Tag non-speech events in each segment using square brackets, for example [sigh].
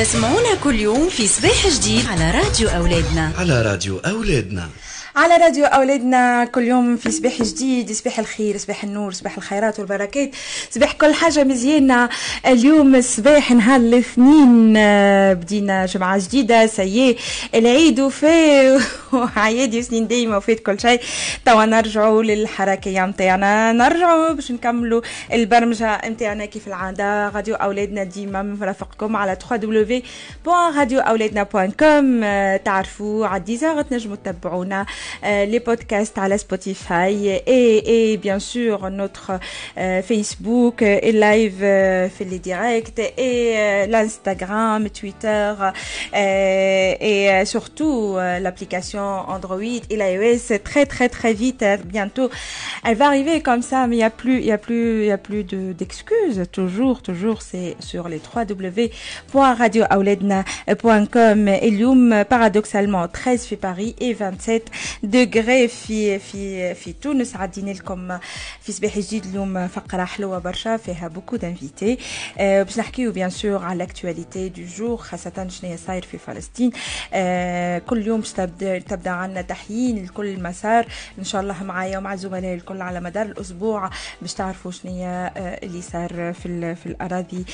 تسمعونا كل يوم في صباح جديد على راديو أولادنا. على راديو أولادنا. على راديو أولادنا كل يوم في صباح جديد صباح الخير صباح النور صباح الخيرات والبركات صباح كل حاجة مزيانة. اليوم صباح نهار الاثنين آه، بدينا جمعة جديدة سيي العيد وفي [laughs] وعيادي وسنين دايما وفات كل شيء. توا نرجعوا للحركية متاعنا. نرجعوا باش نكملوا البرمجة متاعنا كيف العادة. راديو أولادنا ديما مرافقكم على www.radioأولادنا.com آه، تعرفوا على ديزاغ تنجموا تتبعونا. Les podcasts à la Spotify et, et bien sûr notre euh, Facebook et live euh, fait les directs et l'Instagram, Twitter et surtout l'application Android et l'iOS très très très vite hein, bientôt. Elle va arriver comme ça mais il y a plus il y a plus il y a plus de d'excuses. Toujours toujours c'est sur les www.radioauledna.com et اليوم paradoxalement 13 في Paris et 27 degrés في في في تونس عدينا لكم في صباح جديد اليوم فقره حلوة برشا فيها beaucoup d'invités باش نحكيو bien sûr على l'actualité du jour خاصه شنو صاير في فلسطين كل يوم تبدا تبدا عندنا تحيين لكل مسار ان شاء الله معايا ومع زملائي الكل على مدار الأسبوع باش تعرفوا شنو اللي صار في في الاراضي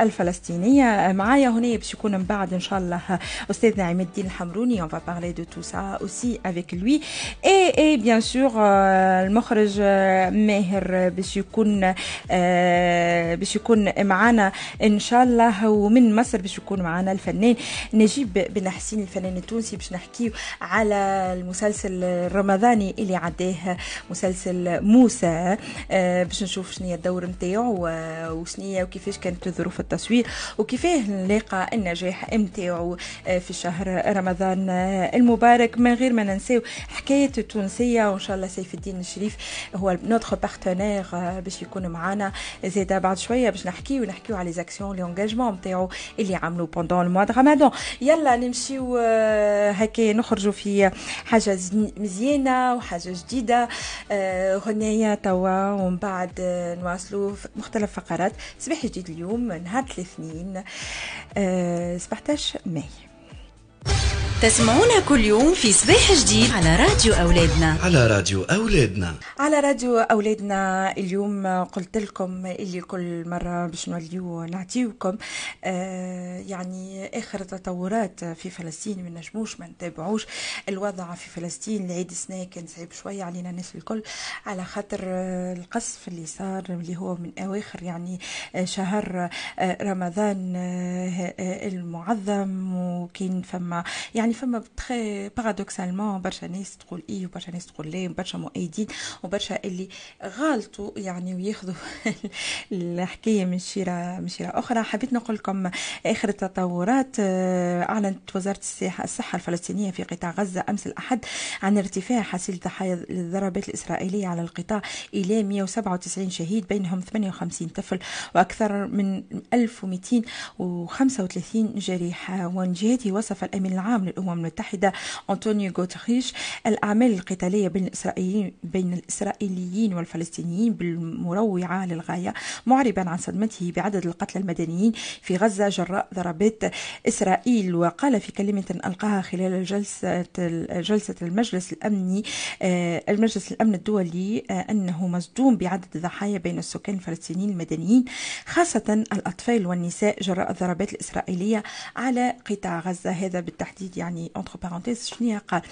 الفلسطينيه معايا هنا باش يكون من بعد ان شاء الله استاذنا عماد الدين الحمروني va parler de tout ça aussi avec lui. Et, et bien sûr المخرج ماهر باش يكون باش يكون معنا ان شاء الله ومن مصر باش يكون معنا الفنان نجيب بن حسين الفنان التونسي باش نحكيو على المسلسل الرمضاني اللي عداه مسلسل موسى باش نشوف شنو هي الدور نتاعو وشنو وكيفاش كانت ظروف التصوير وكيفاه نلاقى النجاح نتاعو في شهر رمضان المبارك من غير ما ننساو حكاية التونسيه وإن شاء الله سيف الدين الشريف هو notre partenaire باش يكون معنا زيد بعد شوية باش نحكيو ونحكيو على les actions les engagements نتاعو اللي عملوا pendant le mois رمضان يلا نمشيو هكا نخرجوا في حاجة مزيانة وحاجة جديدة. غنية توا ومن بعد نواصلوا مختلف فقرات. صباح جديد اليوم نهار الاثنين 17 ماي. تسمعونا كل يوم في صباح جديد على راديو أولادنا. على راديو أولادنا. على راديو أولادنا اليوم قلت لكم اللي كل مرة باش نوليو نعطيوكم آه يعني آخر التطورات في فلسطين ما نجموش ما نتابعوش الوضع في فلسطين. العيد السنة كان صعيب شوية علينا الناس الكل على خاطر القصف اللي صار اللي هو من أواخر يعني شهر رمضان المعظم وكان فما يعني فما très paradoxalement برشا ناس تقول إيه وبرشا ناس تقول لا وبرشا مؤيدين وبرشا اللي غالطوا يعني وياخذوا [laughs] الحكاية من شيره من شيرة أخرى. حبيت نقول لكم آخر التطورات أعلنت وزارة الصحه الصحة الفلسطينية في قطاع غزة أمس الأحد عن ارتفاع حصيله ضحايا الضربات الإسرائيلية على القطاع إلى 197 شهيد بينهم 58 طفل وأكثر من 1235 جريح ومن جهته وصف الأمين العام للأمم المتحدة. أنطونيو غوتريش الأعمال القتالية بين الإسرائيليين بين الإسرائيليين والفلسطينيين بالمروعة للغاية معربا عن صدمته بعدد القتلى المدنيين في غزة جراء ضربات إسرائيل. وقال في كلمة ألقاها خلال جلسة جلسة المجلس الأمني المجلس الأمن الدولي أنه مصدوم بعدد الضحايا بين السكان الفلسطينيين المدنيين خاصة الأطفال والنساء جراء الضربات الإسرائيلية على قطاع غزة. هذا بالتحديد يعني entre parenthèses شنو قال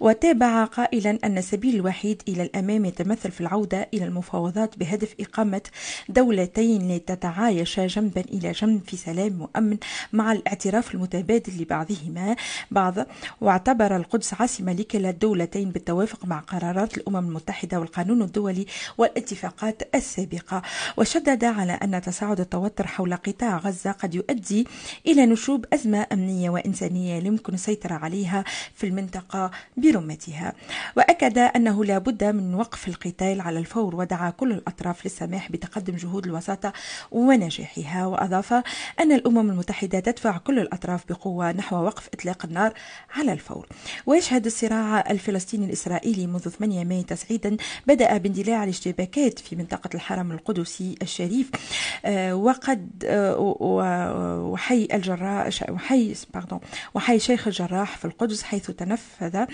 وتابع قائلا أن السبيل الوحيد إلى الأمام يتمثل في العودة إلى المفاوضات بهدف إقامة دولتين لتتعايشا جنبا إلى جنب في سلام مؤمن مع الاعتراف المتبادل لبعضهما. بعض واعتبر القدس عاصمة لكلا الدولتين بالتوافق مع قرارات الأمم المتحدة والقانون الدولي والاتفاقات السابقة. وشدد على أن تصاعد التوتر حول قطاع غزة قد يؤدي إلى نشوب أزمة أمنية وإنسانية. يمكن السيطرة عليها في المنطقة برمتها. وأكد أنه لا بد من وقف القتال على الفور ودعا كل الأطراف للسماح بتقدم جهود الوساطة ونجاحها. وأضاف أن الأمم المتحدة تدفع كل الأطراف بقوة نحو وقف إطلاق النار على الفور. ويشهد الصراع الفلسطيني الإسرائيلي منذ 8 مايو تسعيدا بدأ باندلاع الاشتباكات في منطقة الحرم القدسي الشريف آه، وقد آه، وحي الجراح وحي وحي شيخ الجراح في القدس حيث تنفذ آه،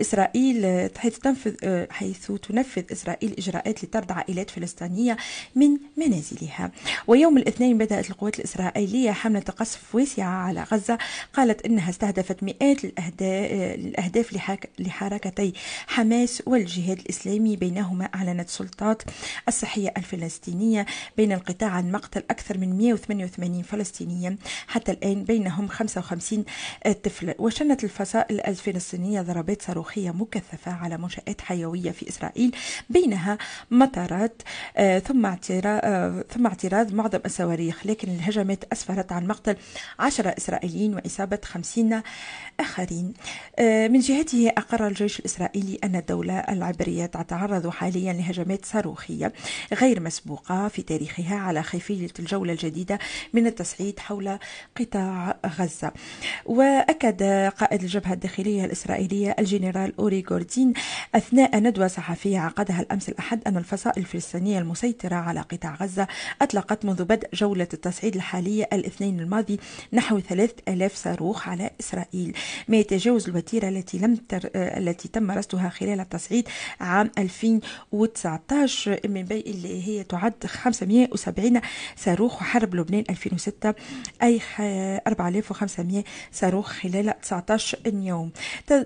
إسرائيل حيث تنفذ حيث تنفذ إسرائيل إجراءات لطرد عائلات فلسطينية من منازلها. ويوم الاثنين بدأت القوات الإسرائيلية حملة قصف واسعة على غزة. قالت إنها استهدفت مئات الأهداف لحركتي حماس والجهاد الإسلامي. بينهما أعلنت سلطات الصحية الفلسطينية بين القطاع عن مقتل أكثر من 188 فلسطينيا. حتى الآن بينهم 55 طفل وشنت الفصائل الفلسطينية ضربات صاروخية مكثفة على منشآت حيوية في إسرائيل بينها مطارات آه، ثم اعتراض آه، ثم اعتراض معظم الصواريخ لكن الهجمات أسفرت عن مقتل 10 إسرائيليين وإصابة 50 آخرين. آه، من جهته أقر الجيش الإسرائيلي أن الدولة العبرية تتعرض حاليا لهجمات صاروخية غير مسبوقة في تاريخها على خلفية الجولة الجديدة من التصعيد حول قطاع غزة. وأكد قائد الجبهة الداخلية الإسرائيلية الجنرال أوري جوردين أثناء ندوة صحفية عقدها الأمس الأحد أن الفصائل الفلسطينية المسيطرة على قطاع غزة أطلقت منذ بدء جولة التصعيد الحالية الاثنين الماضي نحو 3000 صاروخ على إسرائيل. ما يتجاوز الوتيرة التي لم تر... التي تم رصدها خلال التصعيد عام 2019 من بين اللي هي تعد 570 صاروخ وحرب لبنان 2006 أي 4500 صاروخ خلال 19 يوم.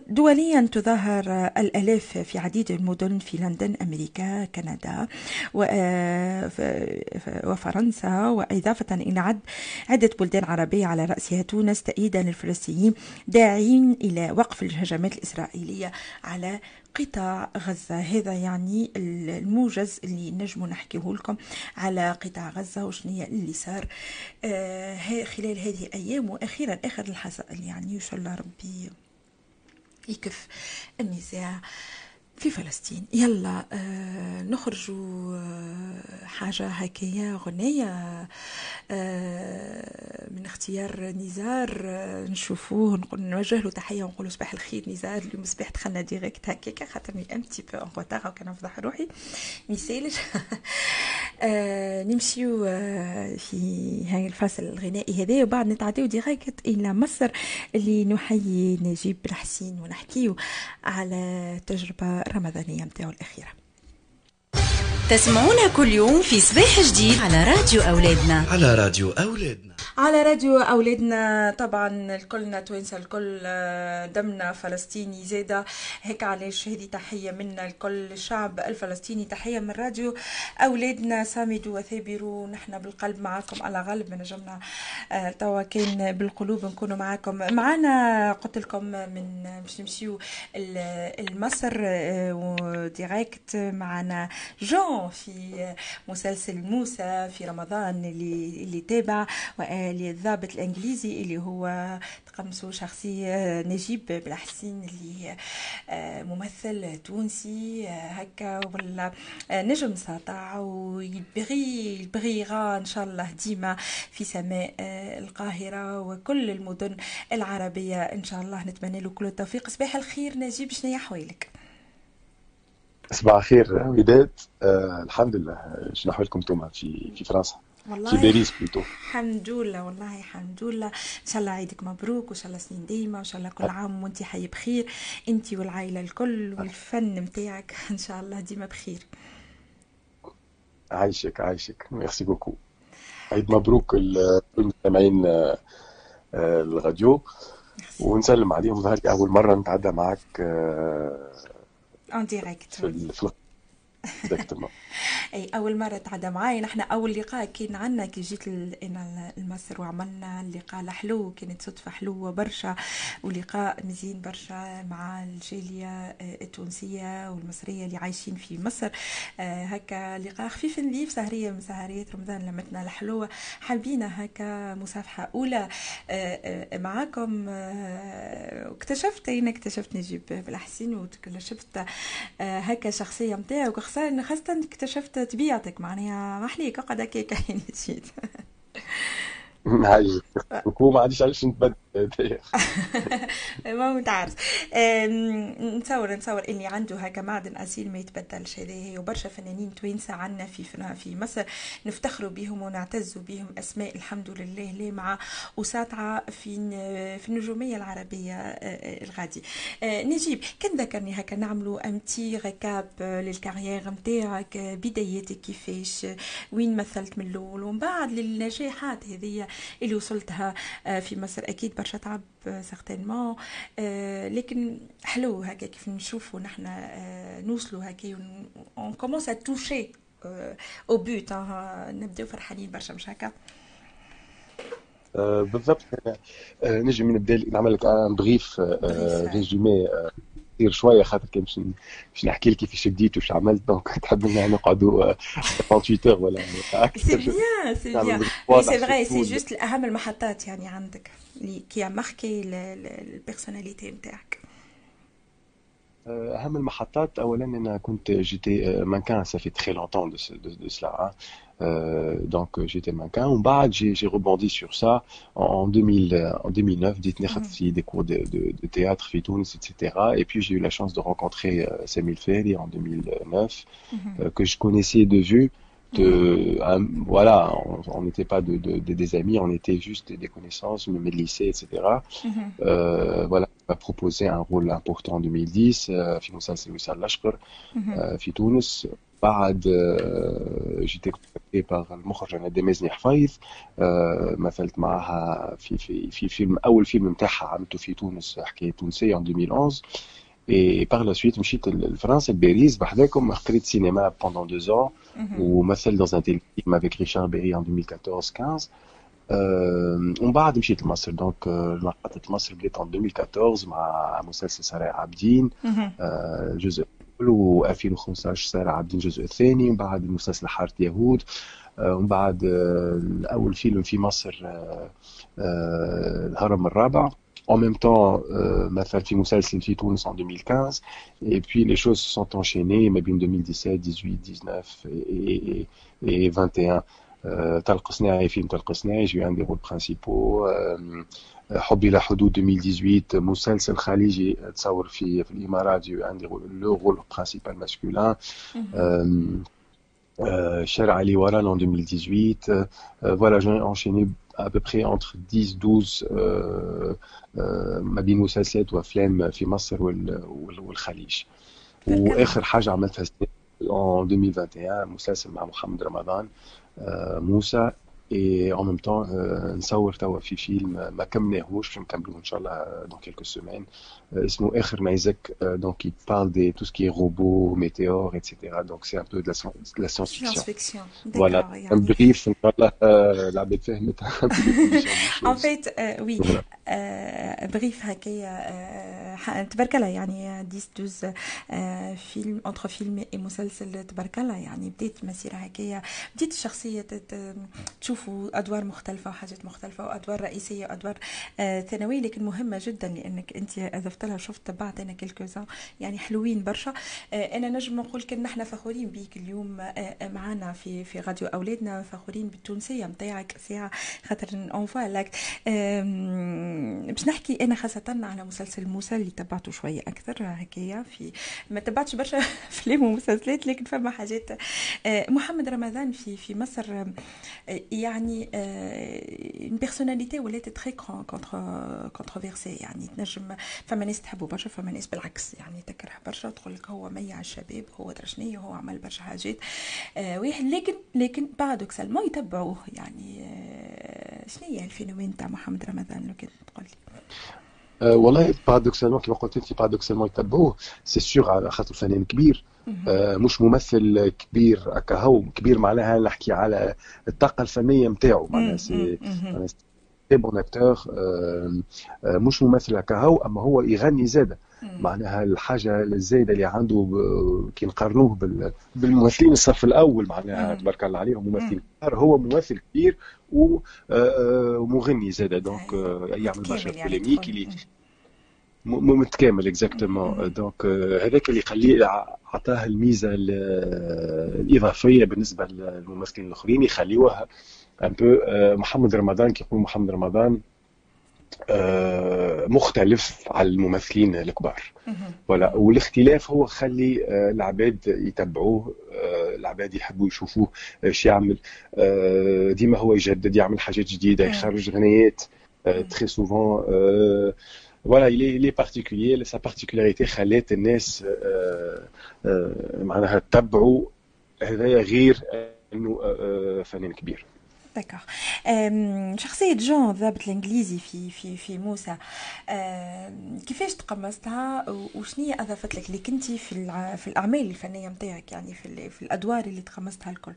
دوليا تظاهر الألاف في عديد المدن في لندن أمريكا كندا وفرنسا. وإضافة إلى عد عدة بلدان عربية على رأسها تونس تأييدا للفلسطينيين داعين إلى وقف الهجمات الإسرائيلية على قطاع غزة. هذا يعني الموجز اللي نجم نحكيه لكم على قطاع غزة وشنية اللي صار آه خلال هذه الأيام وأخيرا آخر الحصائل يعني إن شاء الله ربي يكف النزاع. آه في فلسطين. يلا آه نخرجوا آه حاجة هكايا غنية آه من اختيار نزار آه نشوفوه نوجه له تحية ونقول صباح الخير نزار اليوم صباح دخلنا direct هكاكا خاطرني un petit peu ان وكان نفضح روحي. ميسالش [laughs] آه نمشيو آه في هاي الفصل الغنائي هذا وبعد نتعديو direct إلى مصر اللي نحيي نجيب الحسين ونحكيو على تجربة رمضانية متاعو الأخيرة تسمعونا كل يوم في صباح جديد على راديو أولادنا. على راديو أولادنا. على راديو أولادنا طبعا الكلنا توانسة الكل دمنا فلسطيني زادة. هيك علاش هذه تحية منا الكل الشعب الفلسطيني تحية من راديو أولادنا. صامدوا وثابروا نحن بالقلب معاكم. على غالب نجمنا توا كان بالقلوب نكونوا معاكم. معنا قلت لكم من باش نمشيو لمصر وديريكت معنا جون في مسلسل موسى في رمضان اللي اللي تابع للضابط الإنجليزي اللي هو تقمصه شخصية نجيب بالحسين اللي ممثل تونسي هكا ولا نجم ساطع ويبغي يبغي إن شاء الله ديما في سماء القاهرة وكل المدن العربية. إن شاء الله نتمنى له كل التوفيق. صباح الخير نجيب شنو احوالك صباح الخير. وداد آه الحمد لله. شنو احوالكم أنتم في في فرنسا؟ والله في باريس plutôt. الحمد لله والله الحمد لله. إن شاء الله عيدك مبروك وإن شاء الله سنين دايمه وإن شاء الله كل عام وانت حي بخير. انت والعائلة الكل والفن نتاعك [laughs] إن شاء الله ديما بخير. عايشك عايشك. merci beaucoup عيد مبروك للمستمعين الراديو. ونسلم عليهم ظهر أول مرة نتعدى معك en direct في ال- في ال- exactement. أي أول مرة تعدى معاي. نحن أول لقاء كان عنا. كي جيت أنا لمصر وعملنا اللقاء الحلو كانت صدفة حلوة برشا ولقاء مزيان برشا مع الجالية آه، التونسية والمصرية اللي عايشين في مصر. آه، هكا لقاء خفيف نظيف سهرية من سهريات رمضان لمتنا الحلوة. حابين هكا مصافحة أولى. آه، معاكم. واكتشفت أين اكتشفت نجيب بالحسين واكتشفت هكا شخصية نتاعك خاصة اكتشفت طبيعتك معناها ما حليك أقعد هكاك [laughs] يعني جيت [laughs] عايز ما عادش علاش نتبدل. [laughs] ما تعرف. نتصور نتصور إني عنده هكا معدن أصيل ما يتبدلش. هذا وبرشا فنانين توينسا عندنا في في مصر. نفتخروا بهم ونعتزوا بهم أسماء الحمد لله لامعه وساطعه في في النجومية العربية الغادي. نجيب. كان ذكرني هكا نعملوا un petit récap لل carrière نتاعك بداياتك كيفاش؟ وين مثلت من الأول؟ ومن بعد للنجاحات هذه اللي وصلتها في مصر. أكيد برشا تعب certainement آه، لكن حلو هكا كيف نشوفوا نحن آه، نوصلوا هكا on commence à toucher au but نبداو فرحانين برشا مش هكا؟ بالضبط. نجم نبدأ نعمل لك un bref résumé كثير شوية خاطر كان باش باش نحكي لك كيفاش بديت وش عملت. donc [laughs] تحب نقعدوا 38 heures ولا أكثر؟ c'est bien c'est bien c'est vrai c'est juste أهم المحطات يعني عندك اللي qui marquait ال personnalité نتاعك أهم المحطات اولا أنا كنت j'étais mannequin ça fait très longtemps de cela donc j'étais mannequin. Et bah, j'ai rebondi sur ça en, 2000, en 2009, dit mmh. des cours de, de, de théâtre, fitounes, etc. Et puis j'ai eu la chance de rencontrer euh, Sami Fehri en 2009, mmh. euh, que je connaissais de vue De, euh, voilà, on n'était pas de, de, des amis, on était juste des connaissances, même de lycée, etc. Mmh. Euh, voilà, il m'a proposé un rôle important en 2010, euh, Fimoussal Selouissal Lashkar, Fitounes, بعد جيت كونتاكتي باغ المخرج انا مازني حفيظ مثلت معها في في في فيلم اول فيلم نتاعها عملته في تونس حكايه تونسيه en 2011 اي باغ لا سويت مشيت لفرنسا لباريس بحذاكم قريت سينما pendant deux ans ومثلت dans un téléfilm avec Richard Berry en 2014 15 ومن بعد مشيت لمصر donc لقطت مصر بديت en 2014 مع مسلسل سرايا عابدين جزء و 2015 صار عابدين الجزء الثاني ومن بعد المسلسل حارة يهود ومن بعد أول فيلم في مصر الهرم الرابع En même temps, euh, مثل في مسلسل في تونس en 2015 et puis les choses se sont enchaînées. ما بين 2017, 18, 19 et, et, et 21 طلق صناعي فيلم طلق صناعي j'ai un des rôles principaux حبي لا حدود 2018 مسلسل خليجي تصور في في الامارات j'ai un des le rôle principal masculin شارع علي وران en 2018 euh, voilà j'ai enchaîné à peu près entre 10 12 ما بين مسلسلات وافلام في مصر والخليج واخر حاجة عملتها en 2021 مسلسل مع محمد رمضان موسى et en même temps نصور توا في فيلم ما كملناهوش باش نكملوه ان شاء الله dans quelques semaines. اسمه اخر نيزك donc il parle de tout ce qui est robots météores etc donc c'est un peu de la, de la science-fiction. Voilà. en bref ان شاء الله العباد فهمت en fait oui. bref هكايا تبارك الله يعني 10 12 فيلم entre فيلم مسلسل تبارك الله يعني بديت مسيره هكايا بديت الشخصيه تشوف تشوفوا ادوار مختلفة وحاجات مختلفة وأدوار رئيسية وأدوار آه ثانوية لكن مهمة جدا لانك أنت أضفت لها شفت بعد أنا quelque chose يعني حلوين برشا. آه أنا نجم نقول كان نحن فخورين بيك اليوم آه معنا في في راديو أولادنا فخورين بالتونسية نتاعك ساعة خاطر on voit que. باش نحكي أنا خاصة على مسلسل موسى اللي تبعته شوية أكثر هكايا في ما تبعتش برشا [laughs] أفلام ومسلسلات لكن فما حاجات. محمد رمضان في في مصر يعني une personnalité ولات très controversée يعني. تنجم فما ناس تحبه برشا فما ناس بالعكس يعني. تكره برشا تقول لك هو ميع الشباب هو درشنية هو عمل برشا حاجات. واحد لكن لكن ما يتبعوه يعني. شنو هي ال phénomène تاع محمد رمضان لو كنت تقول لي؟ أه والله paradoxalement كما قلت انت paradoxalement يتبعوه سي سيغ على خاطر فنان كبير أه مش ممثل كبير هكا هو كبير معناها نحكي على الطاقه الفنيه نتاعو معناها c'est très bon acteur مش ممثل هكا هو اما هو يغني زاده معناها الحاجة الزايدة اللي عنده كي نقارنوه بالممثلين الصف الأول معناها تبارك الله عليهم ممثلين. هو ممثل كبير آه، آه، ومغني زاده donc آه، يعمل برشا يعني polémique اللي متكامل exactement donc هذاك اللي يخليه عطاه الميزة الإضافية بالنسبة للممثلين الآخرين يخليوها ان بو محمد رمضان كيقول محمد رمضان آه، مختلف على الممثلين الكبار. ولا والاختلاف هو خلي آه، العباد يتبعوه آه، العباد يحبوا يشوفوه إيش يعمل. ديما هو يجدد يعمل حاجات جديدة يخرج غنيات تري سوفون voilà le le particulier sa particularité خلات الناس معناها تتبعوا هذايا غير إنه فنان كبير. d'accord شخصية جون الضابط الإنجليزي في في في موسى كيفاش تقمصتها وشنية أضافت لك اللي كنتي في في الأعمال الفنية نتاعك يعني في في الأدوار اللي تقمصتها الكل؟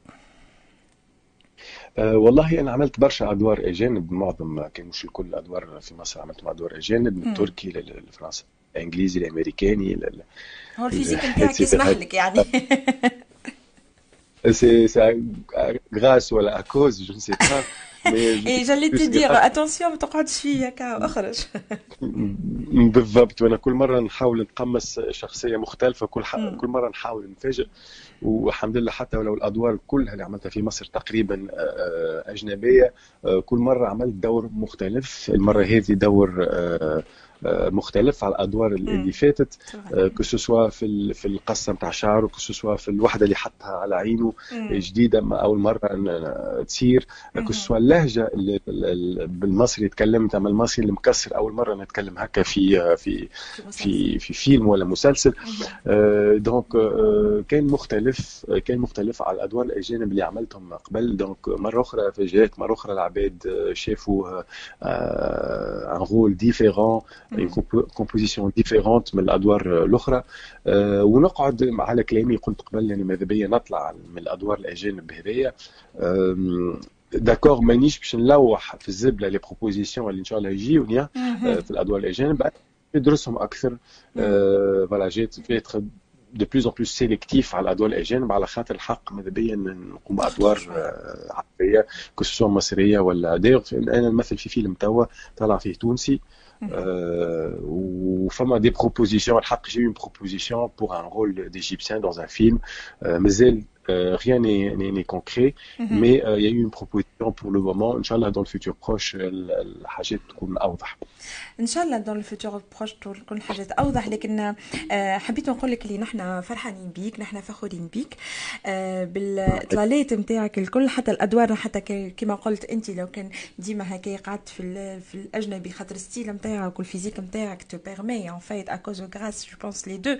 أه والله أنا عملت برشا أدوار أجانب معظم كان مش الكل الادوار في مصر عملت أدوار أجانب من التركي للفرنسي الانجليزي الامريكاني هو ال physique نتاعك [laughs] يسمح لك يعني. [laughs] c'est grâce ولا à cause je ne sais pas. et j'allais te dire attention ما تقعدش فيه هكا اخرج بالضبط. وأنا كل مرة نحاول نتقمص شخصية مختلفة كل ح... كل مرة نحاول نفاجئ والحمد لله حتى ولو الأدوار كلها اللي عملتها في مصر تقريبا أجنبية كل مرة عملت دور مختلف. المرة هذه دور مختلف على الأدوار اللي فاتت. que ce soit في في القصة نتاع شعره que في الوحدة اللي حطها على عينه جديدة أول مرة تصير. que اللهجة بالمصري تكلمت اما المصري اللي مكسر أول مرة نتكلم هكا في في في في فيلم ولا مسلسل. donc كان مختلف كان مختلف على الأدوار الأجانب اللي عملتهم قبل. donc مرة أخرى فاجات مرة أخرى العباد شافوا un rôle différent composition différente من الأدوار الأخرى. أه ونقعد على كلامي. قلت قبل يعني ماذا بيا نطلع من الأدوار الأجانب هذيا d'accord مانيش باش نلوح في الزبلة les propositions اللي إن شاء الله يجيوني في الأدوار الأجانب. ندرسهم أكثر. voilà je suis de plus en plus sélectif على الأدوار الأجانب. على خاطر الحق ماذا بيا نقوم بأدوار عربية que مصرية ولا d'ailleurs أنا نمثل في فيلم توا طلع فيه تونسي. وفما des propositions الحق j'ai une proposition pour un rôle d'égyptien dans un film. مازال rien n'est concret mais il y a eu une proposition pour le moment. ان شاء الله dans le futur proche الحاجات تكون اوضح ان شاء الله dans le futur proche تكون الحاجات اوضح لكن حبيت نقول لك اللي نحن فرحانين بيك نحن فخورين بيك. بالاطلالات نتاعك الكل حتى الأدوار حتى كما قلت أنت لو كان ديما هكا قعدت في في الأجنبي خاطر ال style نتاعك وال physique نتاعك te permet en fait à cause grâce je pense les deux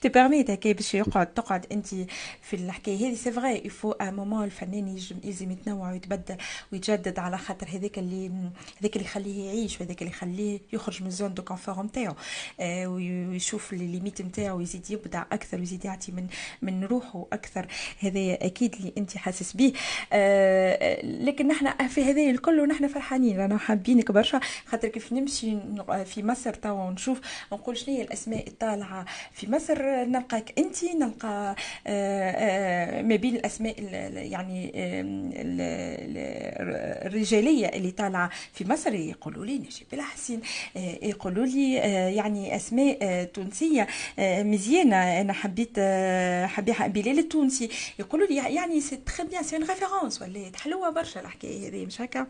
te permet هكا باش يقعد تقعد أنت في الحكاية هذه. c'est vrai il faut un moment الفنان يلزم يتنوع ويتبدل ويتجدد على خاطر هذاك اللي هذاك اللي يخليه يعيش وهذاك اللي يخليه يخرج من zone de confort نتاعو. آه ويشوف لي ليميت نتاعو ويزيد يبدع أكثر ويزيد يعطي من من روحه أكثر. هذا أكيد اللي أنت حاسس به. آه لكن نحن في هذا الكل ونحن فرحانين. رانا حابينك برشا خاطر كيف نمشي في مصر توا ونشوف نقول شنو هي الأسماء الطالعة في مصر. نلقاك أنت نلقى آه ما بين الأسماء يعني الرجالية اللي طالعة في مصر يقولوا لي نجيب الحسين يقولوا لي يعني أسماء تونسية مزيانة. أنا حبيت حبي بلال التونسي. يقولوا لي يعني c'est très bien c'est une référence ولات حلوة برشا الحكاية هذه مش هكا؟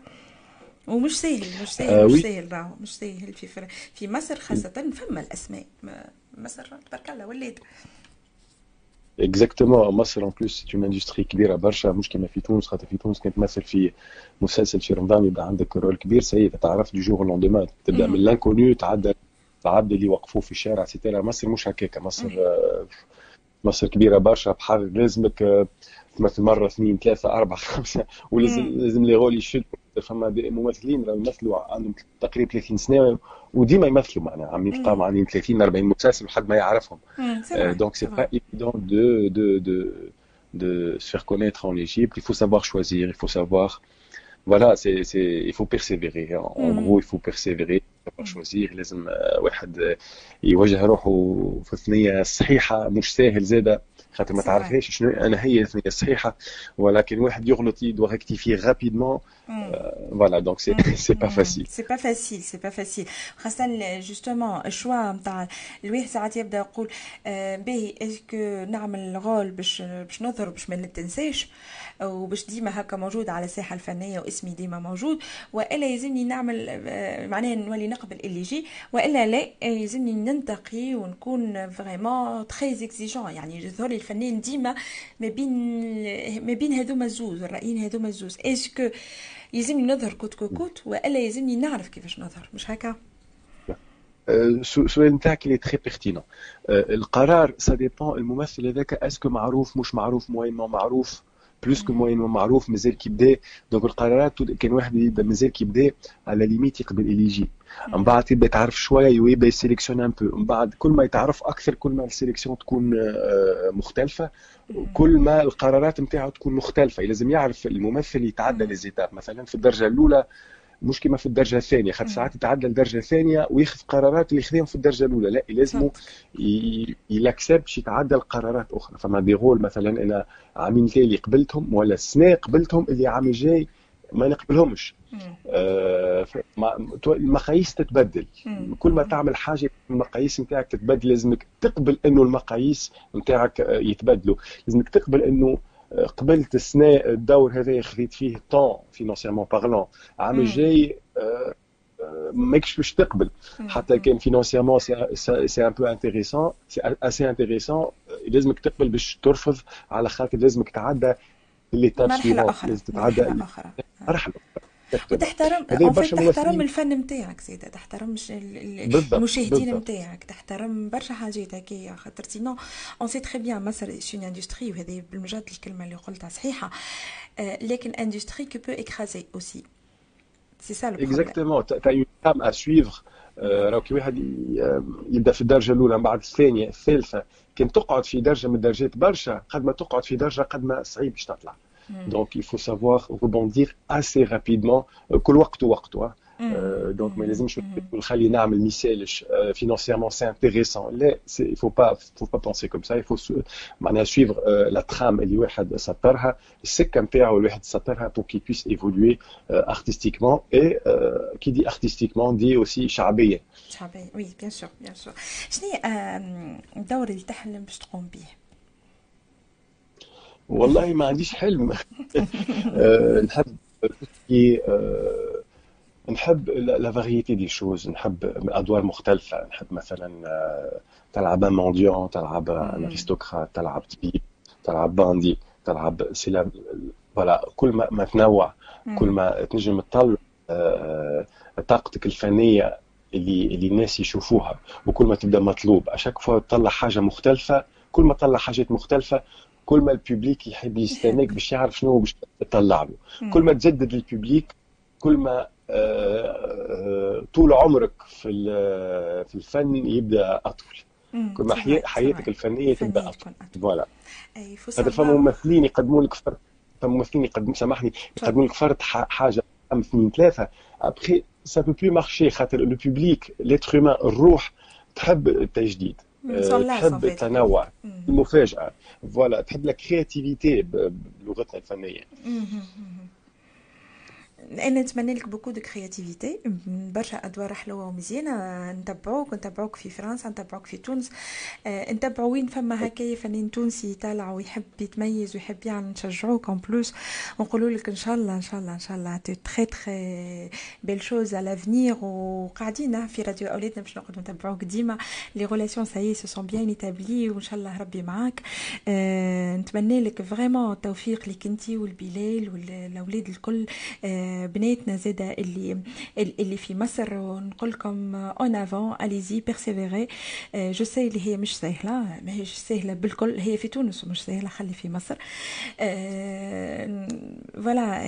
ومش سهل مش سهل مش سهل راهو مش سهل في في مصر خاصة فما الأسماء مصر تبارك الله ولات exactement مصر en plus c'est une industrie كبيره برشا مش كما في تونس خاطر في تونس كنت تمثل في مسلسل في رمضان يبقى عندك rôle كبير c'est تعرف du jour au lendemain تبدا من l'inconnu تعدى العبد اللي وقفوه في الشارع et cetera مصر مش هكاك مصر مصر كبيره برشا بحر لازمك تمثل مره اثنين ثلاثة اربعه خمسه ولازم لازم لي رول يشدوا فما ممثلين يمثلوا عندهم تقريبا 30 سنة وديما يمثلوا معناها عم يلقاو عندهم 30 40 مسلسل لحد ما يعرفهم. donc c'est pas évident de de de de se faire connaître en Égypte. Il faut savoir choisir, il faut savoir voilà c'est c'est il faut persévérer. En mm. gros il faut persévérer choisir. لازم واحد يوجه روحه في الثنية الصحيحة مش ساهل زاده. خاطر ما تعرفهاش شنو أنا هي الثنيه الصحيحه ولكن واحد يغلط il doit rectifier rapidement voilà donc c'est c'est pas facile c'est pas facile c'est pas facile خاصة justement ال choix نتاع الواحد ساعات يبدأ يقول باهي est-ce que نعمل rôle باش باش نظهر باش ما نتنساش؟ وباش ديما هكا موجود على الساحة الفنية واسمي ديما موجود وإلا يلزمني نعمل معناها نولي نقبل اللي يجي وإلا لا يلزمني ننتقي ونكون vraiment très exigeant يعني يظهر الفنان ديما ما بين ما بين هذوما الزوز الرأيين هذوما الزوز est-ce que يلزمني نظهر coûte que coûte وإلا يلزمني نعرف كيفاش نظهر؟ مش هكا؟ السؤال نتاعك il est très pertinent القرار ça dépend الممثل هذاك est-ce que معروف مش معروف moyennement معروف؟ plus ou moins معروف مازال كيبدا donc القرارات كان واحد يبدا مازال كيبدا à la limite يقبل يجي من بعد يبدا يتعرف شوية ويبدا ي sélectionne un peu من بعد كل ما يتعرف أكثر كل ما ال sélection تكون مختلفه كل ما القرارات نتاعو تكون مختلفه لازم يعرف الممثل يتعدى les étapes مثلا في الدرجه الاولى مش كما في الدرجة الثانية خاطر ساعات يتعدى الدرجة الثانية وياخذ قرارات اللي خذيهم في الدرجة الأولى لا لازم يلاكسب باش يتعدى القرارات أخرى. فما دي غول مثلا أنا عامين اللي قبلتهم ولا السنة قبلتهم اللي عام جاي ما نقبلهمش. آه المقاييس تتبدل. مم. كل ما تعمل حاجة المقاييس نتاعك تتبدل لازمك تقبل إنه المقاييس نتاعك يتبدلوا. لازمك تقبل إنه قبلت السنة الدور هذا خذيت فيه tant financièrement parlant العام الجاي ماكش باش تقبل. حتى كان financièrement c'est un peu intéressant c'est assez intéressant لازمك تقبل باش ترفض على خاطر لازمك تعدى l'étape مرحلة أخرى لازم تتعدى مرحلة أخرى. وتحترم تحترم الفن نتاعك زيدا تحترم المشاهدين نتاعك تحترم برشا حاجات هكايا خاطر. sinon en c'est très bien c'est une industrie وهذه بالمجرد الكلمة اللي قلتها صحيحة. لكن industrie qui peut écraser aussi c'est ça le exactement t'as une gamme à suivre راهو كي واحد يبدأ في الدرجة الأولى من بعد الثانية الثالثة. كان تقعد في درجة من الدرجات برشا قد ما تقعد في درجة قد ما صعيب باش تطلع. Donc il faut savoir rebondir assez rapidement كل وقت وقته دونك ما لازمش نخلي نعمل مثالش financièrement c'est intéressant لا il faut pas faut pas penser comme ça il faut معناها suivre la trame اللي واحد سطرها السكه نتاعو الواحد سطرها pour qu'il puisse évoluer artistiquement et qui dit artistiquement dit aussi شعبيا شعبيا oui bien sûr bien sûr شنو الدور اللي تحلم باش تقوم به والله ما عنديش حلم. [laughs] أه نحب أه نحب la variété des choses نحب أدوار مختلفة. نحب مثلا أه تلعب mendiant تلعب aristocrate تلعب طبيب تلعب bandit تلعب c'est voilà كل ما, ما تنوع. كل ما تنجم تطلع طاقتك الفنية اللي اللي الناس يشوفوها. وكل ما تبدأ مطلوب. à chaque fois تطلع حاجة مختلفة كل ما تطلع حاجات مختلفة كل ما ال public يحب يستناك باش يعرف شنو باش تطلع له. كل ما تجدد لل public كل ما طول عمرك في في الفن يبدأ أطول. كل ما حياتك الفنية تبدأ أطول. voilà. هذا فما ممثلين يقدموا لك فرد فما ممثلين يقدموا سامحني يقدموا لك فرد حاجة عام اثنين ثلاثة. après ça peut plus marcher خاطر le public l'être الروح تحب التجديد. تحب التنوع المفاجأة. voilà تحب la créativité بلغتنا الفنية. أنا نتمنى لك beaucoup de créativité برشا أدوار حلوة ومزيانة. نتبعوك نتبعوك في فرنسا نتبعوك في تونس. نتبعوا وين فما هكايا فنان تونسي يطلع ويحب يتميز ويحب يعني نشجعوك en plus ونقولوا لك إن شاء الله إن شاء الله إن شاء الله. très très belles choses على l'avenir وقاعدين في راديو أولادنا باش نقعدوا نتبعوك ديما. les relations ça y est se sont bien établies وإن شاء الله ربي معاك. نتمنى لك vraiment التوفيق لك انت والبلال والأولاد الكل. بناتنا زاده اللي اللي في مصر ونقول لكم en avant allez-y persévérez je sais اللي هي مش سهلة ماهيش سهلة بالكل هي في تونس ومش سهلة خلي في مصر. voilà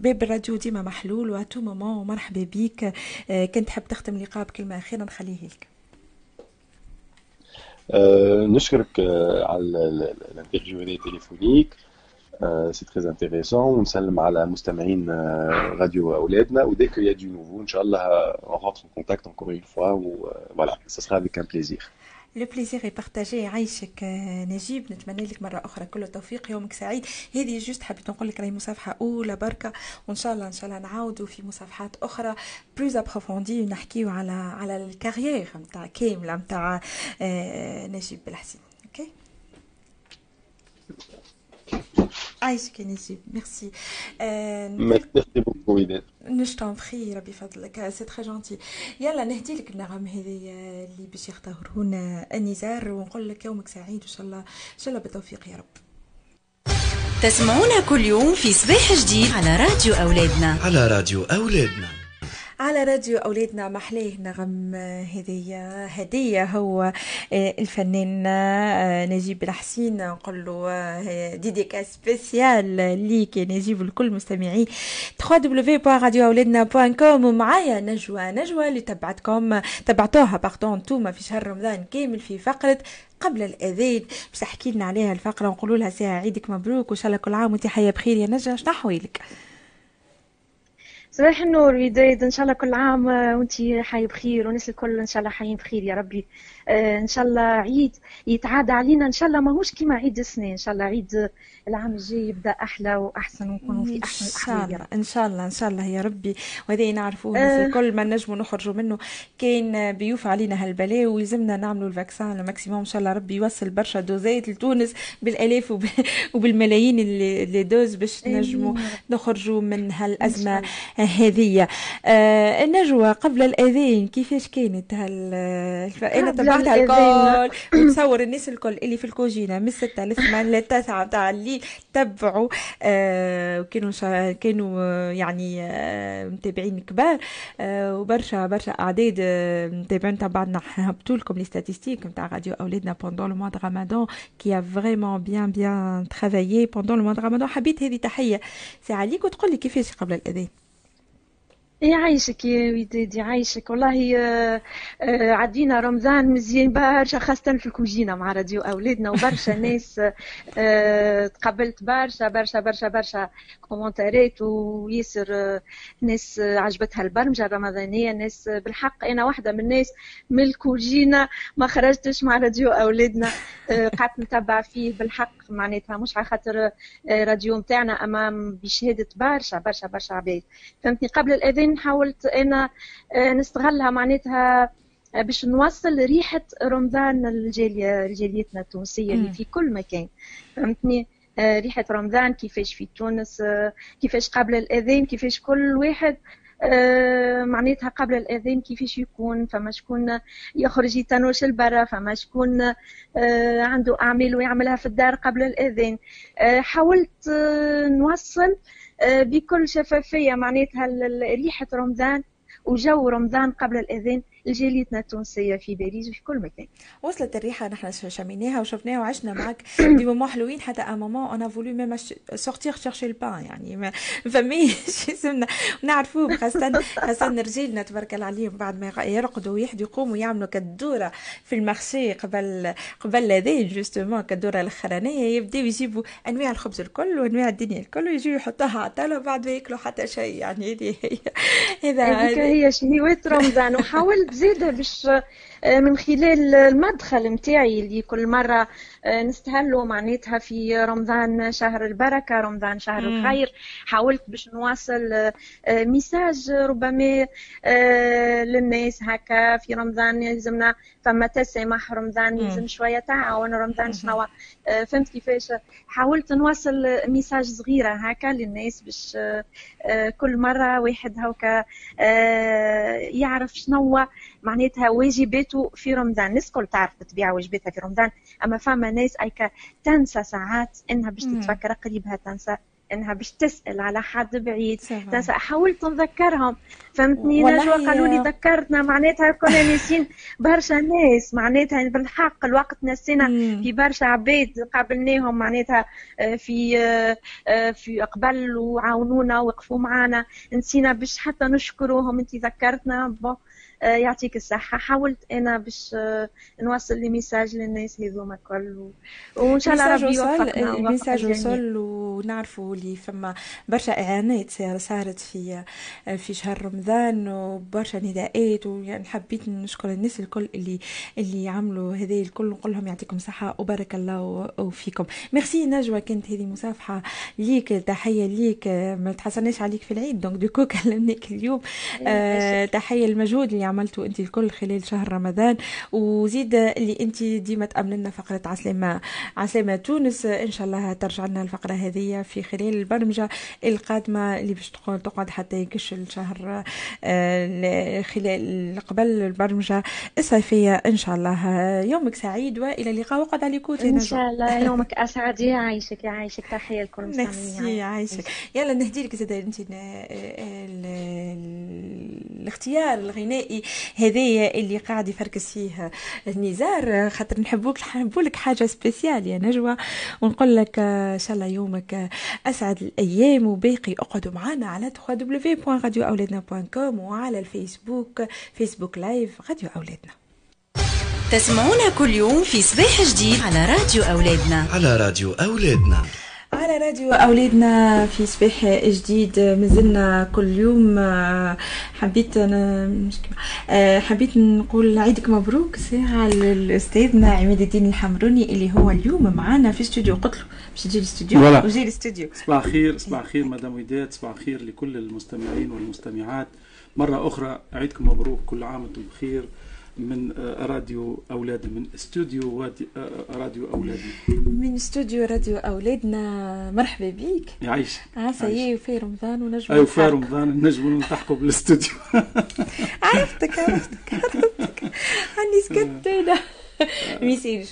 باب الراديو ديما محلول و à tout moment ومرحبا بيك. كنت تحب تختم لقاء بكلمة أخيرة نخليه لك. Euh, نشكرك على ال interview هذه téléphonique c'est très intéressant ونسلم على مستمعين راديو اولادنا و dès qu'il y a du nouveau ان شاء الله on rentre en contact encore une fois ou voilà. Ça sera avec un plaisir. le plaisir partagé يعيشك نجيب نتمنى لك مره أخرى كل التوفيق يومك سعيد هذه juste حبيت نقول لك راهي مصافحه اولى بركه وان شاء الله ان شاء الله نعاودوا في مصافحات أخرى plus approfondies ونحكيو على على ال carrière نتاع كامله نتاع نجيب بالحسين OK عايشك يا نجيب merci merci beaucoup نش تنفخي ربي فضلك c'est très gentil يلا نهدي لك النغم هذه اللي باش يختارون النزار ونقول لك يومك سعيد وان شاء الله ان شاء الله بالتوفيق يا رب تسمعونا كل يوم في صباح جديد على راديو أولادنا. على راديو أولادنا. على راديو أولادنا محلاه. نغم هدية هدية هو الفنان نجيب الحسين. نقول له ديديكا سبيسيال ليك نجيب الكل مستمعي. www.radioأولادنا.com ومعايا نجوى نجوى اللي تبعتكم تبعتوها باردون انتوما في شهر رمضان كامل في فقرة قبل الأذان. باش تحكي لنا عليها الفقرة ونقولوا لها ساعه عيدك مبروك وإن شاء الله كل عام وانت حية بخير. يا نجا شنو احوالك صباح النور ودايد إن شاء الله كل عام وانت حي بخير والناس الكل إن شاء الله حيين بخير يا ربي. إن شاء الله عيد يتعاد علينا. إن شاء الله ماهوش كيما عيد السنة. إن شاء الله عيد العام الجاي يبدأ أحلى وأحسن ونكونوا في أحسن الاحوال إن شاء الله إن شاء الله يا ربي. وهذا نعرفوه آه. كل ما نجموا نخرجوا منه. كاين بيوف علينا هالبلاء ويلزمنا نعملوا ال vaccin ال maximum إن شاء الله ربي يوصل برشا دوزات لتونس بالألاف [laughs] وبالملايين les doses باش نجموا نخرجوا من هالأزمة هذه. آه النجوى قبل الأذان كيفاش كانت هال أنا تبعتها الكل وتصور الناس الكل اللي في الكوجينة من 6 ل 8 ل 9 تاع الليل تبعوا. آه وكانوا شا... كانوا يعني آه متابعين كبار. آه وبرشا برشا أعداد آه متابعين تبعنا [laughs] هبطوا لكم les statistiques نتاع راديو أولادنا pendant le mois de رمضان كي vraiment bien bien travaillé pendant le mois de رمضان حبيت هذه تحية. سي عليك وتقول لي كيفاش قبل الأذان؟ يعيشك يا ودادي يعيشك والله عدينا رمضان مزيان برشا خاصة في الكوجينة مع راديو أولادنا وبرشا [laughs] ناس تقبلت برشا برشا برشا برشا كومنتارات وياسر ناس عجبتها البرمجة الرمضانية ناس بالحق أنا واحدة من الناس من الكوجينة ما خرجتش مع راديو أولادنا قعدت نتبع فيه بالحق معناتها مش على خاطر راديو متاعنا أمام بشهادة برشا برشا برشا عباد. فهمتني؟ قبل الأذان حاولت أنا نستغلها معناتها باش نوصل ريحة رمضان الجالية لجاليتنا التونسية اللي في كل مكان. فهمتني؟ ريحة رمضان كيفاش في تونس كيفاش قبل الأذان كيفاش كل واحد معناتها قبل الأذان كيفاش يكون فما شكون يخرج يتنوش البرا فما شكون عنده أعمال ويعملها في الدار قبل الأذان. حاولت نوصل بكل شفافية معناتها ريحه رمضان وجو رمضان قبل الأذان. لجاليتنا التونسية في باريس وفي كل مكان. وصلت الريحة نحن شميناها وشفناها وعشنا معك des moments حلوين حتى un moment on a voulu même sortir chercher le pain يعني ما فماش [laughs] يسمنا نعرفوه خاصه خاصه رجالنا تبارك الله عليهم بعد ما يرقدوا ويحدوا يقوموا يعملوا كالدوره في ال marché قبل قبل الاذان justement كالدوره الاخرانيه يبداو يجيبوا أنواع الخبز الكل وأنواع الدنيا الكل ويجوا يحطوها على الطاولة وبعد ما ياكلوا حتى شيء. يعني هذه هي هذا هذيك هي شهيوات رمضان. وحاولت زيادة باش من خلال المدخل متاعي اللي كل مرة نستهلوا معناتها في رمضان شهر البركة رمضان شهر مم. الخير. حاولت باش نواصل message ربما للناس هكا في رمضان. يلزمنا فما تسامح رمضان يلزم شوية تعاون رمضان شنو فهمت كيفاش؟ حاولت نوصل message صغيرة هكا للناس باش كل مرة واحد هكا يعرف شنو معناتها واجباته في رمضان. الناس الكل تعرف بالطبيعة واجباتها في رمضان. أما فما ناس أيكا تنسى ساعات إنها باش تتفكر قريبها تنسى إنها باش تسأل على حد بعيد. تس- حاولت نذكرهم فهمتني؟ نجوى قالوا لي ذكرتنا معناتها كنا ناسين [laughs] برشا ناس معناتها بالحق الوقت نسينا مم. في برشا عباد قابلناهم معناتها آه، في آه، آه، في قبل وعاونونا وقفوا معنا. نسينا باش حتى نشكروهم. انت ذكرتنا. يعطيك الصحة. حاولت أنا باش آه، نوصل les messages للناس هذوما الكل وإن شاء الله ربي يوفقنا ال message الجميع. وصل ونعرفوا اللي فما برشا اعانات صار- صارت في في شهر رمضان وبرشا نداءات ويعني حبيت نشكر الناس الكل اللي اللي عملوا هذا الكل. نقول لهم يعطيكم صحه وبارك الله فيكم. ميرسي نجوى كانت هذه مصافحة ليك تحية ليك. ما تحسناش عليك في العيد donc du coup [laughs] كلمناك اليوم. آه تحية المجهود اللي عملته انت الكل خلال شهر رمضان. وزيد اللي انت ديما تامن لنا فقرة عسلامة عسلامة تونس. إن شاء الله ترجع لنا الفقرة هذه في خلال البرمجة القادمة اللي باش تقعد تقعد حتى يكش الشهر آه، خلال قبل البرمجة الصيفية. إن شاء الله يومك سعيد وإلى اللقاء. وقعد على كوت يا إن نجوى. شاء الله يومك أسعد. يعيشك يعيشك تحية لكل ميرسي المستمعين عايشك. يلا نهدي لك زاد انت ال- الاختيار الغنائي. هذايا اللي قاعد يفركس فيه نزار. خاطر نحبوك نحبوا لك حاجة spéciale يا نجوى. ونقول لك آه، إن شاء الله يومك آه، أسعد الأيام. وباقي اقعدوا معنا على www.radioaولادنا.com وعلى الفيسبوك Facebook live راديو أولادنا. تسمعونا كل يوم في صباح جديد على راديو أولادنا. على راديو أولادنا. على راديو أولادنا في صباح جديد. مازلنا كل يوم آه، حبيت أنا مش كما- آه، حبيت نقول عيدك مبروك ساعة لأستاذنا عماد الدين الحمروني اللي هو اليوم معنا في استوديو. قلت له باش تجي الاستوديو. وجي الاستوديو. صباح الخير صباح الخير مدام وداد صباح الخير لكل المستمعين والمستمعات. مرة أخرى عيدكم مبروك كل عام وأنتم بخير. من آه، راديو أولادنا من استوديو وادي- آه، راديو أولادنا من استوديو راديو أولادنا مرحبا بيك يعيش. عسى يا في رمضان ونجم أيوة في. رمضان نجموا نلتحقوا بالاستوديو. عرفتك عرفتك عرفتك. [laughs] راني سكت أنا. c'est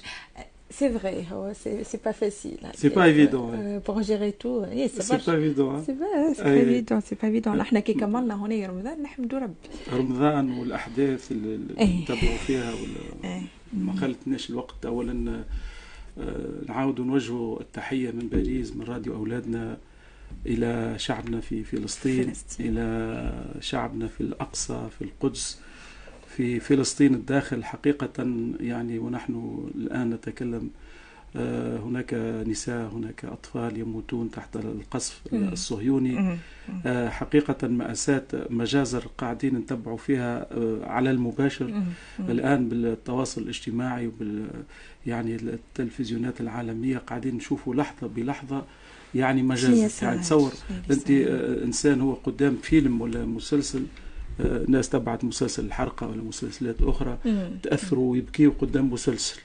vrai que c'est c'est pas facile C'est pas évident, ouais. pour gérer tout et c'est c'est pas évident c'est pas c'est pas é. évident c'est pas évident إحنا كي كملنا هنا رمضان نحمدوا ربي رمضان والأحداث اللي. نتبعوا فيها ولا إيه. ما خلتناش الوقت أولا آه، نعاودوا نوجهوا التحية من باريس من راديو أولادنا إلى شعبنا في فلسطين فلسطين. إلى شعبنا في الأقصى في القدس في فلسطين الداخل حقيقة يعني ونحن الآن نتكلم آه، هناك نساء هناك أطفال يموتون تحت القصف. الصهيوني. آه، حقيقة مأساة مجازر قاعدين نتبعوا فيها آه، على المباشر. الآن بالتواصل الاجتماعي وبال يعني التلفزيونات العالمية قاعدين نشوفوا لحظة بلحظة يعني مجازر؟ يعني تصور أنت إنسان هو قدام فيلم ولا مسلسل ناس تبعت مسلسل الحرقة ولا مسلسلات أخرى مم. تأثروا ويبكيوا قدام مسلسل.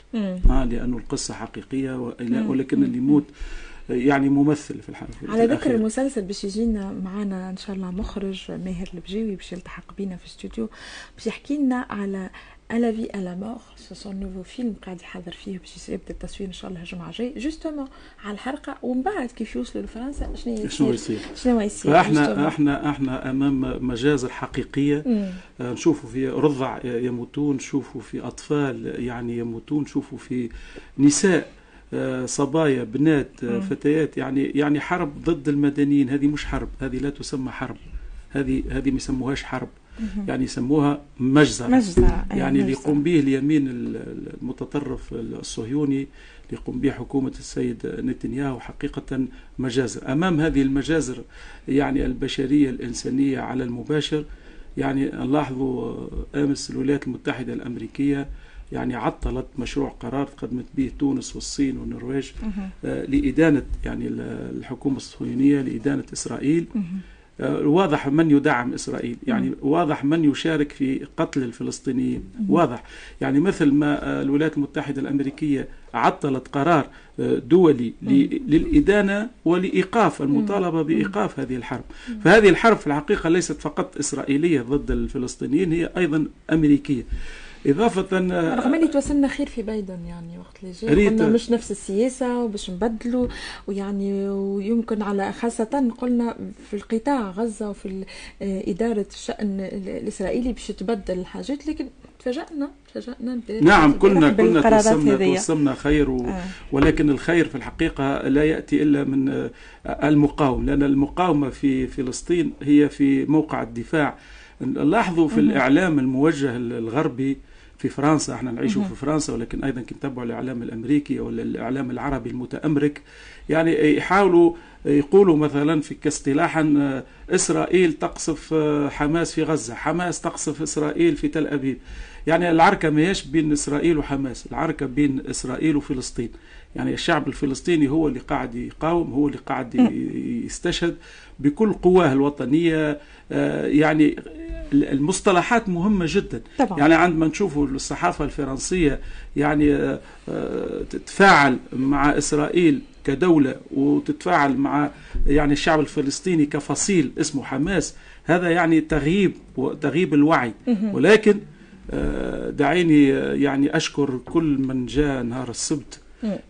آه لأنه القصة حقيقية. ولكن اللي يموت آه، يعني ممثل في الحال على ذكر المسلسل باش يجينا معنا إن شاء الله مخرج ماهر البجاوي باش يلتحق بينا في الاستوديو باش يحكي لنا على à la vie à la mort c'est son nouveau film قاعد يحضر فيه باش يبدا التصوير ان شاء الله الجمعه الجاي justement على الحرقه ومن بعد كيف يوصلوا لفرنسا شنو يصير شنو يصير شنو يصير justement. إحنا إحنا امام مجازر حقيقيه. آه، نشوفوا في رضع يموتون نشوفوا في اطفال يعني يموتون نشوفوا في نساء صبايا بنات مم. فتيات يعني يعني حرب ضد المدنيين هذه مش حرب هذه لا تسمى حرب هذه هذه ما يسموهاش حرب. يعني يسموها مجزرة. مجزرة يعني اللي. يقوم به اليمين المتطرف الصهيوني اللي يقوم به حكومة السيد نتنياهو حقيقة مجازر. أمام هذه المجازر يعني البشرية الإنسانية على المباشر يعني نلاحظوا أمس الولايات المتحدة الأمريكية يعني عطلت مشروع قرار تقدمت به تونس والصين والنرويج. آه، لإدانة يعني الحكومة الصهيونية لإدانة إسرائيل. واضح من يدعم إسرائيل. يعني واضح من يشارك في قتل الفلسطينيين. واضح. يعني مثل ما آه، الولايات المتحدة الأمريكية عطلت قرار آه، دولي للإدانة ولإيقاف المطالبة بإيقاف هذه الحرب. فهذه الحرب في الحقيقة ليست فقط إسرائيلية ضد الفلسطينيين هي أيضا أمريكية. إضافة رغم اللي توصلنا خير في بايدن يعني وقت اللي جاي ريت- قلنا مش نفس السياسة وباش نبدلوا ويعني ويمكن على خاصة قلنا في القطاع غزة وفي آه، إدارة الشأن ال- الإسرائيلي باش تبدل الحاجات لكن تفاجأنا تفاجأنا نعم كلنا كلنا توسمنا. توسمنا خير و... آه. ولكن الخير في الحقيقة لا يأتي إلا من آه، المقاوم لأن المقاومة في فلسطين هي في موقع الدفاع لاحظوا في الإعلام الموجه الغربي في فرنسا إحنا نعيش في فرنسا ولكن أيضا كنتابعوا الاعلام الأمريكي ولا الاعلام العربي المتأمرك يعني يحاولوا يقولوا مثلا في كاصطلاحا آه، إسرائيل تقصف آه، حماس في غزة، حماس تقصف إسرائيل في تل أبيب. يعني العركة ما هيش بين إسرائيل وحماس، العركة بين إسرائيل وفلسطين. يعني الشعب الفلسطيني هو اللي قاعد يقاوم، هو اللي قاعد يستشهد بكل قواه الوطنية آه، يعني المصطلحات مهمة جدا. طبعا. يعني عندما نشوفوا الصحافة الفرنسية يعني آه، آه، تتفاعل مع إسرائيل كدولة وتتفاعل مع يعني الشعب الفلسطيني كفصيل اسمه حماس هذا يعني تغييب وتغييب الوعي. ولكن آه، دعيني يعني أشكر كل من جاء نهار السبت.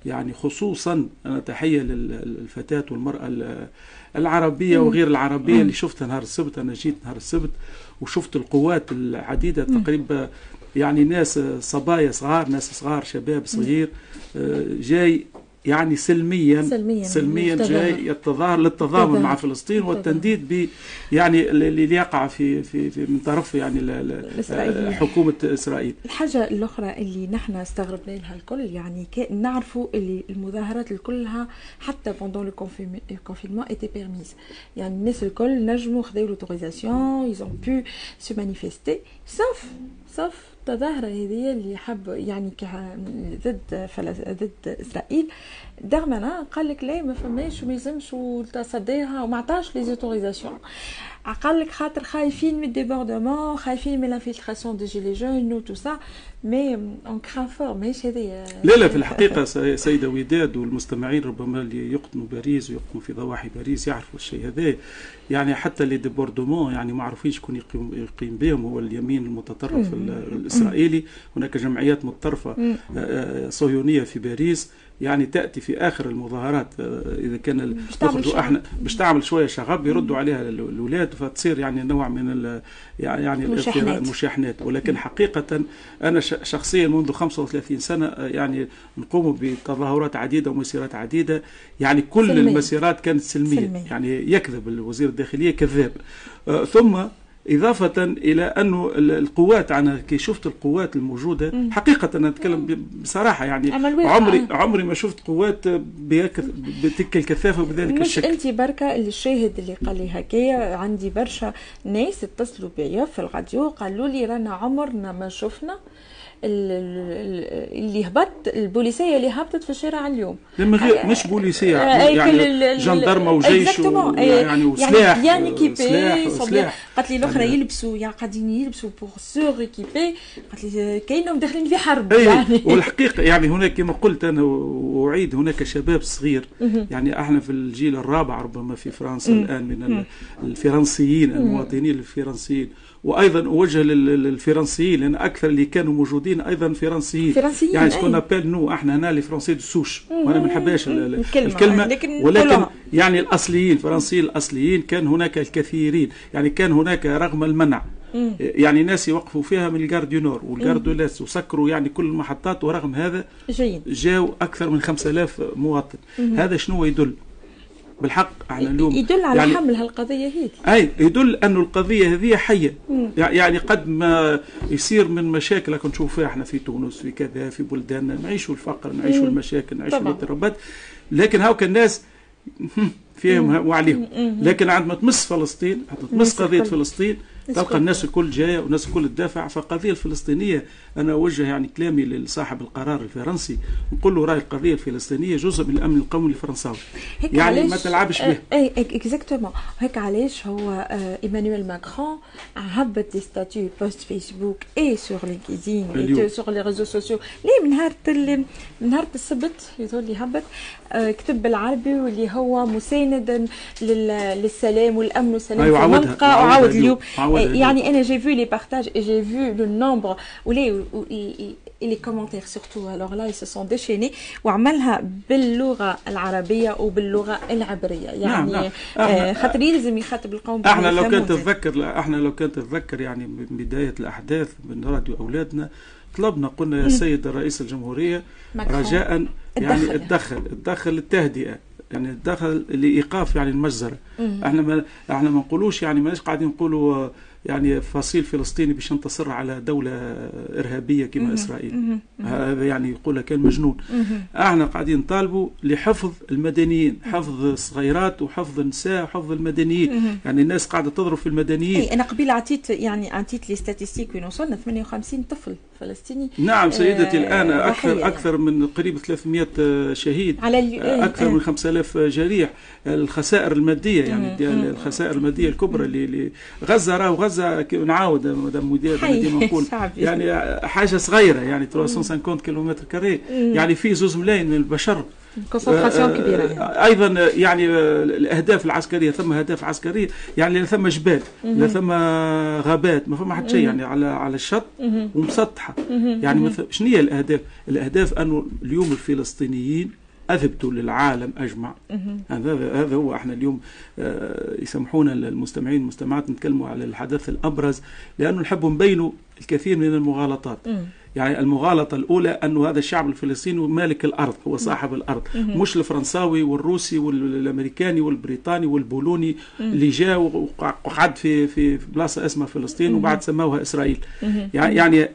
يعني خصوصا أنا تحية لل- للفتاة والمرأة ال- العربية وغير العربية اللي شفتها نهار السبت. أنا جيت نهار السبت وشفت القوات العديدة تقريبا يعني ناس صبايا صغار ناس صغار شباب صغير آه، جاي يعني سلميا سلميا سلميا للتظاهر. جاي يتظاهر للتضامن. مع فلسطين. والتنديد ب يعني اللي يقع في في, في من طرف يعني ال- ال- الإسرائيليين. آه، حكومة إسرائيل الحاجة الأخرى اللي نحن استغربنا لها الكل يعني نعرفوا اللي المظاهرات الكلها حتى بوندون لو كونفينمون ايتي بيرميز يعني الناس الكل نجموا خذوا لوتوريزاسيون ils ont pu se manifester sauf sauf التظاهرة هذه اللي حب يعني ضد فلس... ضد إسرائيل دغمنا قال لك لا ما فماش وما يلزمش وتصديها وما عطاش لي قال لك خاطر خايفين من الديبوردمون خايفين من الانفلتراسيون دي جيلي جون و تو سا مي أون كران فور ماهيش هذه لا لا في الحقيقة سي- سيدة وداد والمستمعين ربما اللي يقطنوا باريس ويقطنوا في ضواحي باريس يعرفوا الشيء هذا. يعني حتى لي débordements يعني ما عارفين شكون يقيم, يقيم بهم هو اليمين المتطرف ال- الإسرائيلي. هناك جمعيات متطرفة آه، آه، صهيونية في باريس. يعني تأتي في آخر المظاهرات آه، إذا كان شغب. إحنا باش تعمل شوية شغب يردوا عليها ال- الأولاد فتصير يعني نوع من ال- يعني المشاحنات ولكن حقيقة أنا ش- شخصيا منذ 35 سنة آه، يعني نقوم بتظاهرات عديدة ومسيرات عديدة. يعني كل سلمية. المسيرات كانت سلمية, سلمية. يعني يكذب الوزير الداخلية كذاب. آه، ثم إضافة إلى أنه ال- القوات أنا كي شفت القوات الموجودة حقيقة أنا أتكلم بصراحة يعني عمل واقع. عمري عمري ما شفت قوات بتلك الكثافة وبذلك مش الشكل. انت بركة اللي الشاهد اللي قال لي هكايا عندي برشا ناس اتصلوا بيا في الراديو قالوا لي رانا عمرنا ما شفنا. اللي هبط البوليسية اللي هبطت في الشارع اليوم. لما غير مش آه، أي كل ال- يعني جندرمة وجيش آه، يعني وسلاح يعني équipés قالت لي الاخرى يعني- يلبسوا يعني. قاعدين يلبسوا bien sûr équipés قالت لي كانهم داخلين في حرب اي يعني. والحقيقة يعني هناك كما قلت أنا وأعيد هناك شباب صغير. يعني أحنا في الجيل الرابع ربما في فرنسا الآن من ال- الفرنسيين المواطنين الفرنسيين. وأيضا اوجه لل- للفرنسيين لأن أكثر اللي كانوا موجودين أيضا فرنسيين. فرنسيين، يعني. ce qu'on appelle nous إحنا هنا les Français de souche. وأنا ما نحبهاش ال- ال- الكلمة، الكلمة. لكن ولكن. يعني الأصليين الفرنسيين الأصليين كان هناك الكثيرين. يعني كان هناك رغم المنع. يعني ناس يوقفوا فيها من ال gare du Nord وال gare de l'Est وسكروا يعني كل المحطات. ورغم هذا جاو أكثر من 5000 مواطن. هذا شنو يدل؟ بالحق إحنا اليوم يدل على يعني حمل هالقضية هذه أي يدل أن القضية هذه حية. يعني قد ما يصير من مشاكل راكم نشوف فيها إحنا في تونس في كذا في بلداننا نعيشوا الفقر نعيشوا المشاكل نعيشوا. الاضطرابات. لكن هاوك الناس [laughs] فيهم وعليهم. لكن عندما تمس فلسطين تمس الناس قضية. فلسطين تلقى الناس الكل جاية والناس الكل تدافع فالقضيه الفلسطينية أنا أوجه يعني كلامي لصاحب القرار الفرنسي نقول له رأي القضية الفلسطينية جزء من الأمن القومي الفرنساوي. هيك يعني ما تلعبش به et exactement هيك علاش هو آه، إيمانويل ماكرون هبط des statuts poste Facebook et sur LinkedIn. et sur les réseaux sociaux ليه من نهار من نهار السبت يظهر لي هبط كتب بالعربي واللي هو مساندا لل- للسلام والأمن والسلام أيوة، في. المنطقة وعاود اليوم. اليوم. يعني أنا j'ai vu les partages et j'ai vu le nombre ولي لي كومونتير سورتو الوغ لا سو سون ديشيني وعملها باللغة العربية وباللغة العبرية. يعني نعم. نعم. خاطر يلزم يخاطب القوم أحنا لو كنت تتذكر أحنا لو كنت تتذكر يعني بداية الأحداث من راديو أولادنا طلبنا قلنا يا سيد رئيس الجمهورية رجاء يعني اتدخل اتدخل التهدئة يعني الدخل لإيقاف يعني المجزرة. إحنا ما إحنا ما نقولوش يعني ماناش قاعدين نقولوا يعني فصيل فلسطيني باش ينتصر على دولة إرهابية كما إسرائيل. هذا يعني يقول كان مجنون. إحنا قاعدين نطالبوا لحفظ المدنيين حفظ الصغيرات وحفظ النساء وحفظ المدنيين. يعني الناس قاعدة تضرب في المدنيين. أي أنا قبيل عطيت يعني عطيت لي ستاتيستيك وين وصلنا 58 طفل فلسطيني. نعم سيدتي آه الآن أكثر أكثر من قريب 300 شهيد. على أكثر آه. من 5000 جريح. الخسائر المادية يعني الخسائر المادية الكبرى اللي غزة راه غزه نعاود مدام مدير نقول. [laughs] يعني حاجة صغيرة يعني 350 kilomètres carrés يعني في زوز ملايين من البشر. concentration كبيرة يعني. أيضا يعني الأهداف العسكرية ثم أهداف عسكرية. يعني لا ثم جبال لا ثم غابات ما فما حتى شيء. يعني على على الشط ومسطحة. يعني شنو هي الأهداف؟ الأهداف أنه اليوم الفلسطينيين أثبتوا للعالم أجمع. هذا هذا هو. إحنا اليوم يسامحونا المستمعين المستمعات نتكلموا على الحدث الأبرز لأنه نحب نبينوا الكثير من المغالطات. يعني المغالطة الأولى أنه هذا الشعب الفلسطيني مالك الأرض هو صاحب الأرض. مش الفرنساوي والروسي والأمريكاني والبريطاني والبولوني اللي جاء وقعد في في بلاصة اسمها فلسطين وبعد سموها إسرائيل. يعني يعني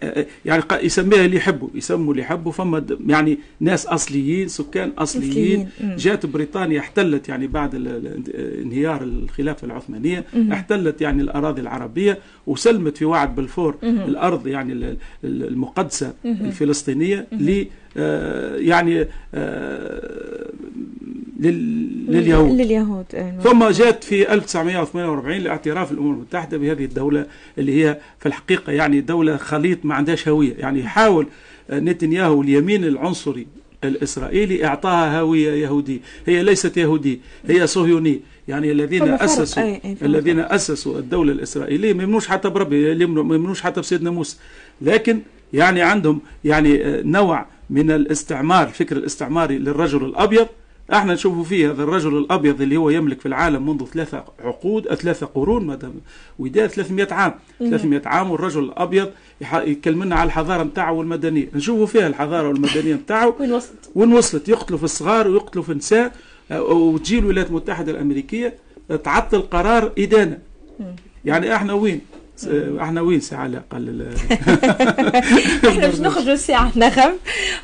يعني يسميها اللي يحبوا يسموا اللي يحبوا. فما يعني ناس أصليين سكان أصليين جات بريطانيا احتلت يعني بعد انهيار الخلافة العثمانية احتلت يعني الأراضي العربية وسلمت في وعد بلفور الأرض يعني المقدسة الفلسطينية ل يعني لليهود. لليهود ثم جاءت في 1948 لاعتراف الأمم المتحدة بهذه الدولة اللي هي في الحقيقة يعني دولة خليط ما عندهاش هوية. يعني يحاول نتنياهو اليمين العنصري الإسرائيلي أعطاها هوية يهودية. هي ليست يهودية هي صهيونية. يعني الذين أي أي الذين أسسوا الدولة الإسرائيلية ما يمنوش حتى بربي ما يمنوش حتى بسيدنا موسى. لكن يعني عندهم يعني نوع من الاستعمار الفكر الاستعماري للرجل الأبيض. إحنا نشوفوا فيه هذا الرجل الأبيض اللي هو يملك في العالم منذ ثلاثة عقود ثلاثة قرون مدام وداء 300 عام. 300 عام والرجل الأبيض يكلمنا على الحضارة نتاعه والمدنية. نشوفوا فيها الحضارة والمدنية نتاعه وين وصلت؟ وين وصلت؟ يقتلوا في الصغار ويقتلوا في النساء. وتجي الولايات المتحدة الأمريكية تعطل قرار إدانة. يعني إحنا وين؟ إحنا وين ساعة على الأقل؟ [laughs] إحنا باش [laughs] نخرجوا ساعة نغم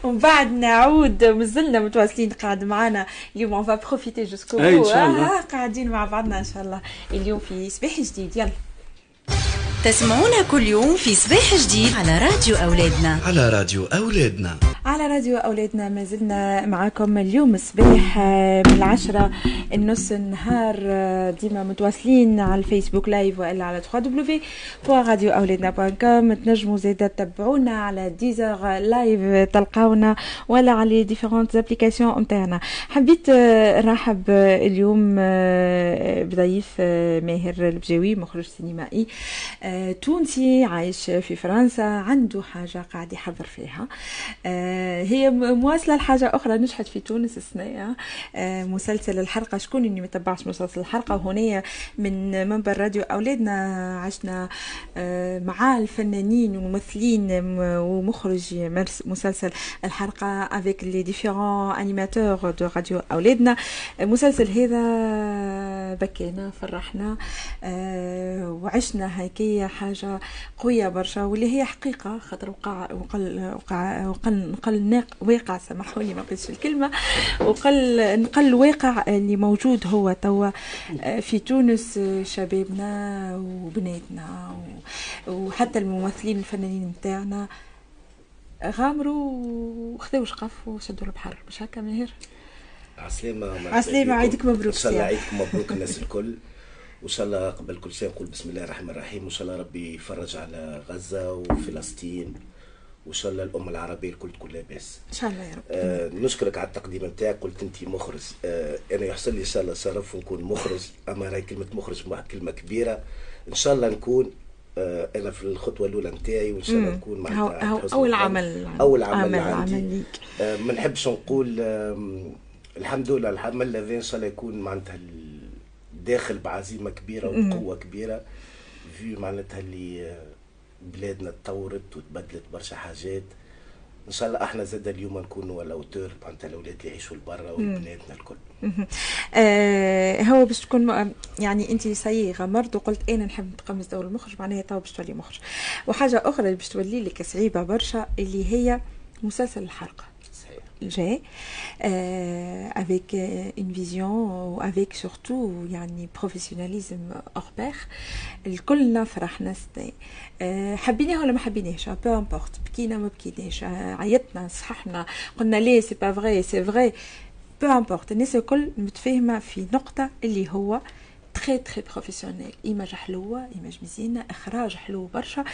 ومن بعد نعود. مازلنا متواصلين قاعد معنا. اليوم on va profiter jusqu'au قاعدين مع بعضنا إن شاء الله. اليوم في صباح جديد. يلا. تسمعونا كل يوم في صباح جديد على راديو أولادنا. على راديو أولادنا. على راديو أولادنا ما زلنا معكم اليوم صباح من العشرة النص النهار ديما متواصلين على ال Facebook live وإلا على www.radioأولادنا.com تنجموا زيادة تتبعونا على Deezer live تلقاونا ولا على différentes applications نتاعنا. حبيت نرحب اليوم بضيف ماهر البجاوي مخرج سينمائي تونسي عايش في فرنسا عنده حاجة قاعد يحضر فيها. هي مواصلة لحاجة أخرى نجحت في تونس السنة مسلسل الحلقة شكون اللي متبعش مسلسل الحلقة وهنا من منبر راديو أولادنا عشنا مع الفنانين والممثلين ومخرج مسلسل الحلقة avec les différents animateurs de راديو أولادنا. المسلسل هذا بكينا فرحنا. وعشنا هيك حاجة قوية برشا واللي هي حقيقة خاطر وقع وقل وقع وقل نقل واقع سامحوا لي ما قلتش الكلمة. وقل نقل واقع اللي موجود هو توا في تونس شبابنا وبناتنا وحتى الممثلين الفنانين نتاعنا. غامروا وخذوا شقف وشدوا البحر. مش هكا ماهر؟ عسلامة عسلامة عيدك مبروك إن شاء الله عيدكم مبروك الناس الكل. وان شاء الله قبل كل شيء نقول بسم الله الرحمن الرحيم وان شاء الله ربي يفرج على غزه وفلسطين وان شاء الله الامه العربيه الكل تكون لاباس ان شاء الله يا رب آه نشكرك على التقديم نتاعك قلت انت مخرج آه أنا يحصل لي ان شاء الله شرف ونكون مخرج اما راهي كلمه مخرج كلمه كبيره ان شاء الله نكون آه، أنا في الخطوه الاولى نتاعي وان شاء الله نكون معناتها اول عمل اول عمل, عمل عندي آه، ما نحبش نقول الحمد لله العمل الذي ان شاء الله يكون معناتها داخل بعزيمة كبيرة وبقوه كبيرة. في معناتها اللي بلادنا تطورت وتبدلت برشا حاجات. إن شاء الله أحنا زاد اليوم نكونوا الأوتور معناتها الأولاد اللي يعيشوا لبرا وبناتنا الكل. آه هو باش تكون يعني أنت سي غمرت وقلت أنا نحب نتقمص دور المخرج معناها تو باش تولي مخرج. وحاجة أخرى اللي باش تولي لك صعيبة برشا اللي هي مسلسل الحرقة. J'ai euh, avec une vision avec surtout يعني professionnalisme hors pair. الكلنا فرحنا ستي أه حبيناه ولا ما حبيناش peu importe بكينا ما بكيناش. عيطنا صححنا. قلنا ليه c'est pas vrai c'est vrai peu importe الناس الكل متفاهمة في نقطة اللي هو آه très très professionnel image حلوة image مزيانة إخراج حلو برشا.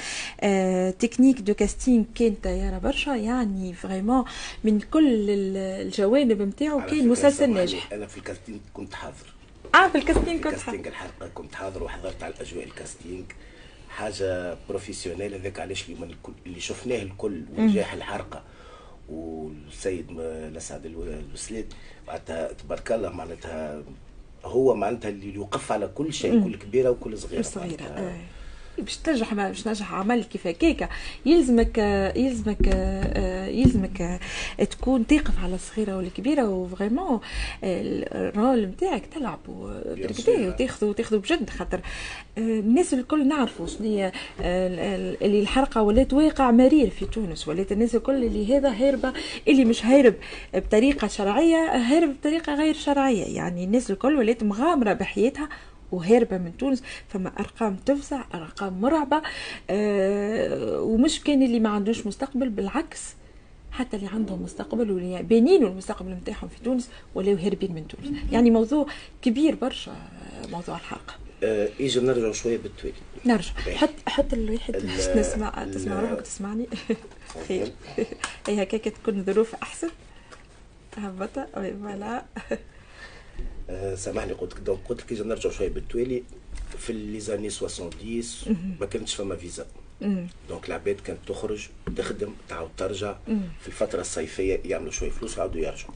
آه، technique de casting كان طياره برشا. يعني vraiment من كل الجوانب نتاعو كان مسلسل ناجح. أنا في ال casting كنت حاضر. آه في الكاستينغ كنت حاضر. الحرقة كنت حاضر وحضرت على الأجواء ال casting حاجة professionnelle هذاك علاش اللي, اللي شفناه الكل ونجاح الحلقة. والسيد الاسعد الوسلات معناتها تبارك الله معناتها هو معناتها اللي يوقف على كل شيء كل كبيرة وكل صغيرة. صغيرة. باش تنجح باش تنجح عمل كيف هكاك. يلزمك يلزمك يلزمك تكون تقف على الصغيرة والكبيرة وفريمون الرول نتاعك تلعب وتاخذ وتاخذ بجد خاطر. الناس الكل نعرفوا شنو هي اللي الحرقة ولات واقع مرير في تونس ولات الناس الكل اللي هذا هاربه اللي مش هارب بطريقة شرعية هارب بطريقة غير شرعية. يعني الناس الكل ولات مغامرة بحياتها وهاربة من تونس فما أرقام تفزع أرقام مرعبة أه ومش كان اللي ما عندوش مستقبل بالعكس حتى اللي عندهم مستقبل واللي بانين المستقبل نتاعهم في تونس ولاو هاربين من تونس. يعني موضوع كبير برشا موضوع الحرقة آه أجي نرجع شوية بالتوالي. نرجع. حط حط الواحد نسمع تسمع روحك تسمعني [laughs] خير. هي هكاك تكون ظروف أحسن. هبطه voilà سامحني قلت donc قلت لك نرجع شوية. بالتوالي في les années 70 ما كانتش فما فيزا. donc العباد كانت تخرج تخدم تعاود ترجع. في الفترة الصيفية يعملوا شوية فلوس ويعاودوا يرجعوا.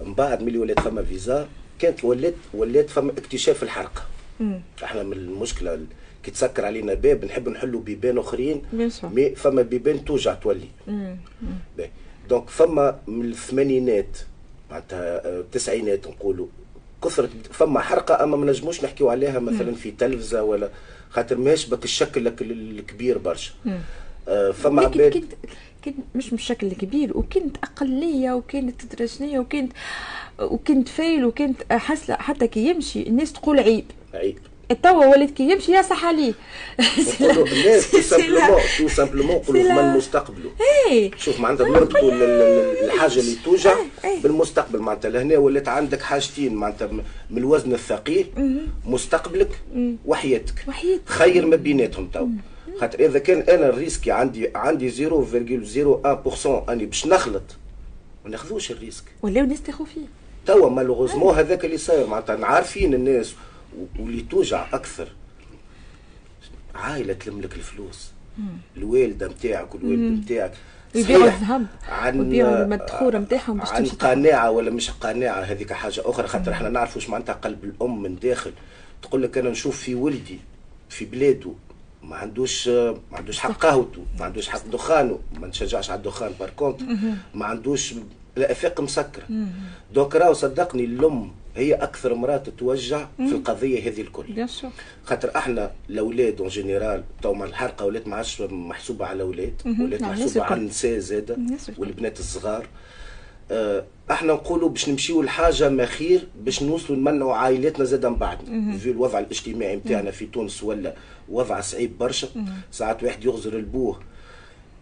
من بعد ملي ولات فما فيزا كانت ولات ولات فما اكتشاف الحرقه إحنا من المشكلة كي تسكر علينا باب نحب نحلوا بيبان أخرين mais فما بيبان توجع تولي. donc فما من الثمانينات معناتها آه، التسعينات نقولوا كثرة فما حرقة أما ما نجموش نحكيو عليها مثلا في تلفزة ولا خاطر ماهيش بك الشكل الكبير برشا. آه فما عباد كانت كنت مش مش الشكل الكبير وكنت أقلية وكانت تدرجنية وكنت وكنت فايل وكنت حاسة حتى كي يمشي الناس تقول عيب. عيب. توا ولد كي يمشي يصح عليه [laughs] تو سامبلومون تو سامبلومون نقولوا من مستقبله شوف معناتها نربطوا الحاجة اللي توجع بالمستقبل. معناتها لهنا ولات عندك حاجتين معناتها من الوزن الثقيل مستقبلك وحياتك. خير ما بيناتهم تو خاطر إذا كان أنا نريسكي عندي عندي 0.01% أني باش نخلط ما ناخذوش ال risque. voilà الناس تاخذ فيه. توا malheureusement هذاك اللي صاير. معناتها عارفين الناس واللي توجع أكثر عائلة تلملك الفلوس. الوالده نتاعك والوالد نتاعك يبيعوا الذهب عن ويبيعوا المدخورة نتاعهم باش عن قناعة ولا مش قناعة هذيك حاجة أخرى. خاطر إحنا نعرفوا واش معناتها قلب الأم من داخل. تقول لك أنا نشوف في ولدي في بلاده ما عندوش ما عندوش حق قهوته ما عندوش حق دخانه ما نشجعش على الدخان par contre ما عندوش الافاق مسكره donc راهو صدقني الأم هي أكثر مراه تتوجع في القضية هذه الكل. خاطر إحنا الاولاد en général تو الحرقة ولات ما عادش محسوبة على الاولاد ولات محسوبة على النساء زادة والبنات الصغار. آه، أحنا نقولوا باش نمشيو لحاجة ما خير باش نوصلوا نمنعوا عائلاتنا زادة من بعد. في الوضع الاجتماعي نتاعنا في تونس ولا وضع صعيب برشا. ساعات واحد يغزر البوه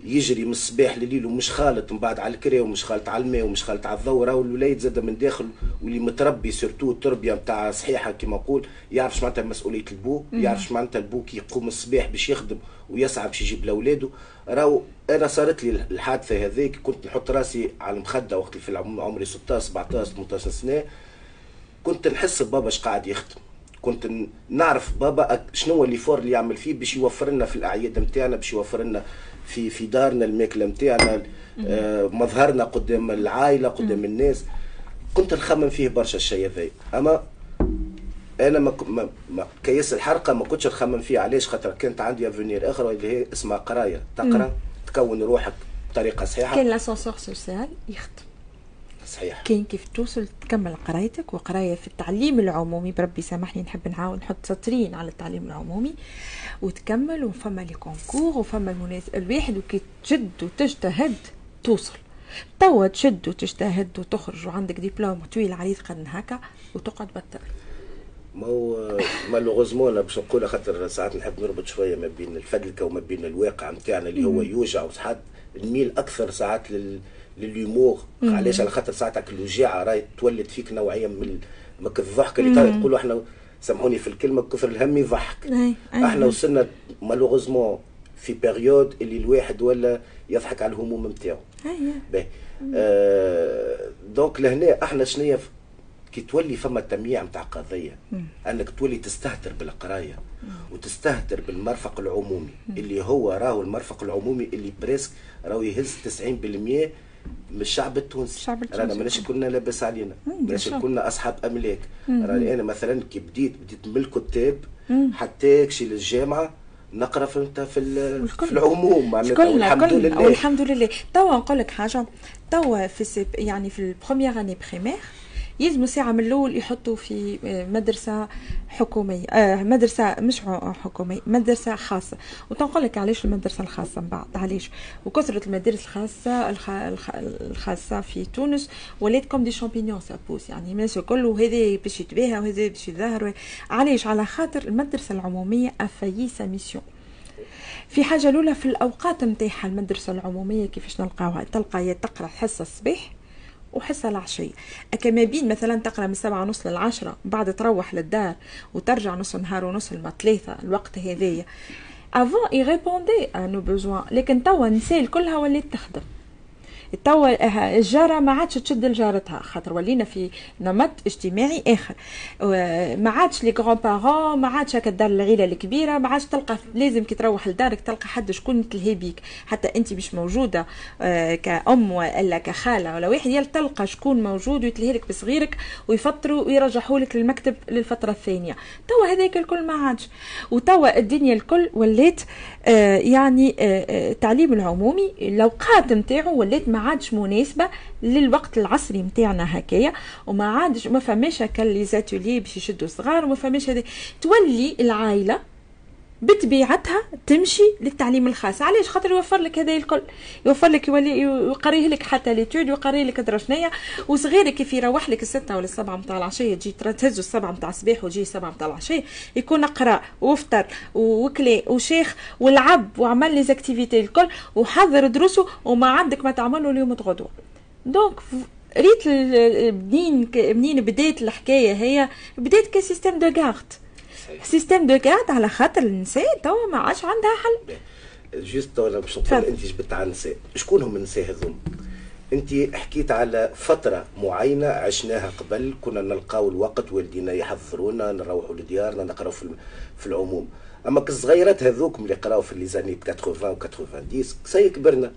يجري من الصباح لليل ومش خالط من بعد على الكرا ومش خالط على الماء ومش خالط على الضوء راهو الولايد زاد من داخل واللي متربي surtout التربية نتاع صحيحة كما نقول يعرف معناتها مسؤولية البو يعرف معناتها البو كي يقوم الصباح باش يخدم ويسعى باش يجيب لأولاده. راهو أنا صارت لي الحادثة هذيك كنت نحط راسي على المخدة وقت في عمري 16 17 18 سنة. كنت نحس بابا اش قاعد يخدم. كنت نعرف بابا شنو هو l'effort اللي يعمل فيه باش يوفر لنا في الأعياد نتاعنا باش يوفر لنا في في دارنا الماكله نتاعنا آه مظهرنا قدام العائلة قدام الناس. كنت نخمم فيه برشا الشيء هذا. أما أنا ما, ما, ما كيس الحرقه ما كنتش نخمم فيه. علاش؟ خاطر كانت عندي avenir أخرى اللي هي اسمها قراية. تقرأ تكون روحك بطريقة صحيحة. كان l'ascenseur social يخدم صحيح. كاين كيف توصل تكمل قرايتك وقراية في التعليم العمومي. بربي سامحني نحب نعاون نحط سطرين على التعليم العمومي وتكمل. وفما les concours وفما المناسب الواحد وكي تجد وتجتهد توصل. توا تشد وتجتهد وتخرج وعندك دبلوم طويل عريض قد هكا وتقعد بطل. ما هو malheureusement أنا باش نقول خاطر ساعات نحب نربط شوية ما بين الفدلكه وما بين الواقع نتاعنا اللي هو يوجع وساعات نميل أكثر ساعات لل لل humour علاش؟ على خاطر ساعتك الوجاعه راهي تولد فيك نوعية من ما الضحك اللي تقولوا إحنا سامحوني في الكلمة كثر الهم يضحك. إحنا وصلنا malheureusement في période اللي الواحد ولا يضحك على الهموم نتاعو باهي. آه donc لهنا إحنا شنيا كي تولي فما تمييع نتاع قضية إنك تولي تستهتر بالقراية وتستهتر بالمرفق العمومي اللي هو راهو المرفق العمومي اللي presque راهو يهز 90% من الشعب التونسي. الشعب التونسي. رانا ماناش كنا لاباس علينا. ماناش كنا أصحاب أملاك. راني أنا مثلا كي بديت بديت من الكتاب حتى كشي للجامعة نقرأ في في, في العموم معناتها. والحمد لله. والحمد لله. توا نقول لك حاجة. توا في يعني في ال première année primaire يلزموا ساعة من الأول يحطوا في آه، مدرسة حكومية آه مدرسة مش حكومية مدرسة خاصة. وتنقول لك علاش المدرسة الخاصة من بعد علاش؟ وكثرة المدارس الخاصة الخ... الخ... الخاصة في تونس ولات comme des champignons ça pousse يعني الناس الكل وهذا باش يتباهى وهذا باش يظهر علاش؟ على خاطر المدرسة العمومية a failli à sa mission في حاجة الأولى في الأوقات نتاعها المدرسة العمومية كيفاش نلقاوها؟ تلقى تقرأ حصة الصباح وحصة العشية ما بين مثلا تقرأ من سبعة ونص للعشرة بعد تروح للدار وترجع نص نهار ونص لما ثلاثة الوقت هذايا avant il répondait à nos besoins لكن توا النساء كلها ولات تخدم توا الجارة ما عادش تشد لجارتها خاطر ولينا في نمط اجتماعي آخر. ما عادش les grands-parents ما عادش هكا الدار العيلة الكبيرة ما عادش تلقى لازم كي تروح لدارك تلقى حد شكون يتلهي بيك. حتى انت مش موجودة آه، كأم ولا كخالة ولا واحد تلقى شكون موجود ويتلهي لك بصغيرك ويفطروا ويرجحوا لك للمكتب للفترة الثانية. توا هذاك الكل ما عادش. وتوا الدنيا الكل ولات آه، يعني التعليم آه، العمومي الأوقات نتاعو ولات عادش مناسبة للوقت العصري نتاعنا هكايا وما عادش ما فماش هكا لي زاتولي باش يشدوا صغار وما فماش هذه تولي العائلة بطبيعتها تمشي للتعليم الخاص. علاش؟ خاطر يوفر لك هذا الكل. يوفر لك يولي يقريه لك حتى l'étude يقري لك درشنية وصغيرك كيف يروح لك الستة ولا السبعة متاع العشية تجي تهزو السبعة متاع الصباح وتجي السبعة متاع العشية. يكون قرا وفطر وكلي وشيخ ولعب وعمل les activités الكل وحضر دروسه وما عندك ما تعمله اليوم تغدو donc ريت منين منين بدات الحكاية هي؟ بدات ك système de garde système de garde على خاطر النساء توا ما عادش عندها حل. juste تو باش نقول انت جبت على النساء شكون هم النساء هذوم انت حكيت على فترة معينة عشناها قبل كنا نلقاو الوقت والدينا يحضرونا نروحوا لديارنا نقراو في, في العموم. أما كالصغيرات هذوك اللي قراو في les années 80 و 90 سي كبرنا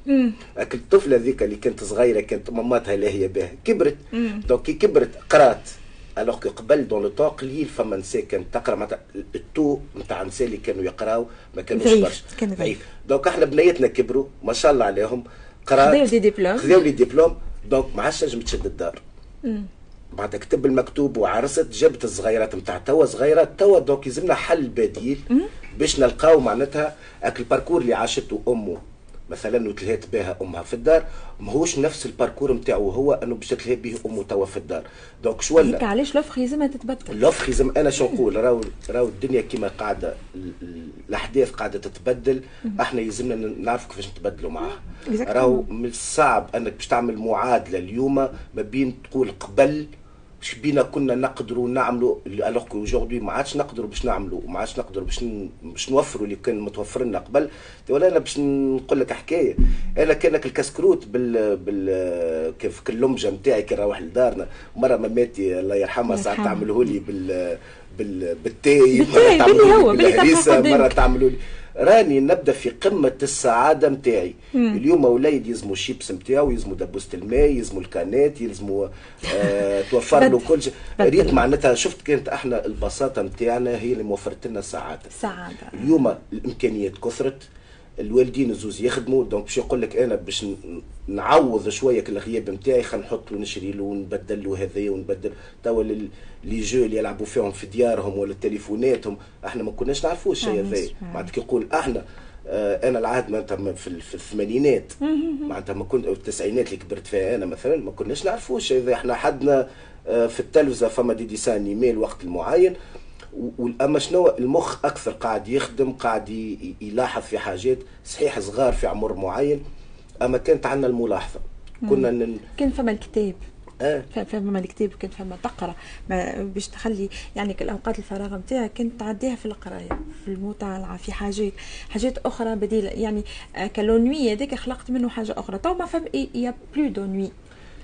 الطفلة ذيك اللي كانت صغيرة كانت ماماتها لاهيه بها كبرت. donc كي كبرت قرات. alors que قبل dans le temps قليل فما نساء كانت تقرأ معناتها ال taux نتاع نساء اللي كانوا يقراو ما كانوش برشا. كان ضعيف. donc إحنا بنيتنا كبروا ما شاء الله عليهم قرات خذاو des diplômes خذاو les diplômes donc ما عادش تنجم تشد الدار. بعد كتب المكتوب وعرست جبت الصغيرات نتاع توا صغيرات توا donc يلزمنا حل بديل باش نلقاو معناتها اك ال parcours اللي عاشته امه مثلا وتلهيت بها أمها في الدار ماهوش نفس ال parcours نتاعو هو انه باش تلهي به امه توا في الدار. donc شو ولا؟ هيك علاش l'offre يلزمها تتبدل؟ l'offre يلزم أنا شو نقول؟ راهو راهو الدنيا كيما قاعدة الأحداث قاعدة تتبدل إحنا يلزمنا نعرف كيفاش نتبدلوا معاها. راهو من الصعب أنك باش تعمل معادلة اليوم ما بين تقول قبل باش بينا كنا نقدروا نعملوا alors que aujourd'hui ما عادش نقدروا باش نعملوا ما عادش نقدروا باش باش نوفروا اللي كان متوفر لنا قبل. ولا أنا باش نقول لك حكاية. أنا كانك الكسكروت بال بال كيف اللمجه نتاعي كي نروح لدارنا. مرة ماماتي الله يرحمها ساعات تعمله لي بال بالتاي مرة تعملوا لي بالهريسة مرة تعملوا لي. راني نبدأ في قمة السعادة نتاعي اليوم أولاد يلزموا الشيبس نتاعو يلزموا دبوسة الماء يلزموا الكانات يلزموا آه [laughs] توفر له كل شيء. ريت معناتها شفت كانت إحنا البساطة نتاعنا هي اللي موفرت لنا السعادة. السعاده اليوم الإمكانيات كثرت. الوالدين الزوز يخدموا. donc باش يقول لك أنا باش نعوض شوية الغياب نتاعي خلينا نحط له نشري له ونبدل له هذايا ونبدل. توا les jeux اللي يلعبوا فيهم في ديارهم ولا تليفوناتهم إحنا ما كناش نعرفوا الشيء هذايا. معناتها يقول إحنا آه أنا العهد معناتها في, في الثمانينات. معناتها ما كنت التسعينات اللي كبرت فيها أنا مثلا ما كناش نعرفوا الشيء هذا. إحنا حدنا آه في التلفزة فما des dessins animés وقت المعين اما شنو المخ أكثر قاعد يخدم قاعد يلاحظ في حاجات صحيح صغار في عمر معين. أما كانت عندنا الملاحظة. كنا نن... كان فما الكتاب. آه. فما الكتاب كان فما تقرأ. باش تخلي يعني الأوقات الفراغ نتاعك كنت تعديها في القراية في المطالعة في حاجات حاجات أخرى بديلة. يعني ك ال ennui هذاك خلقت منه حاجة أخرى. تو ما فما y a plus d'ennui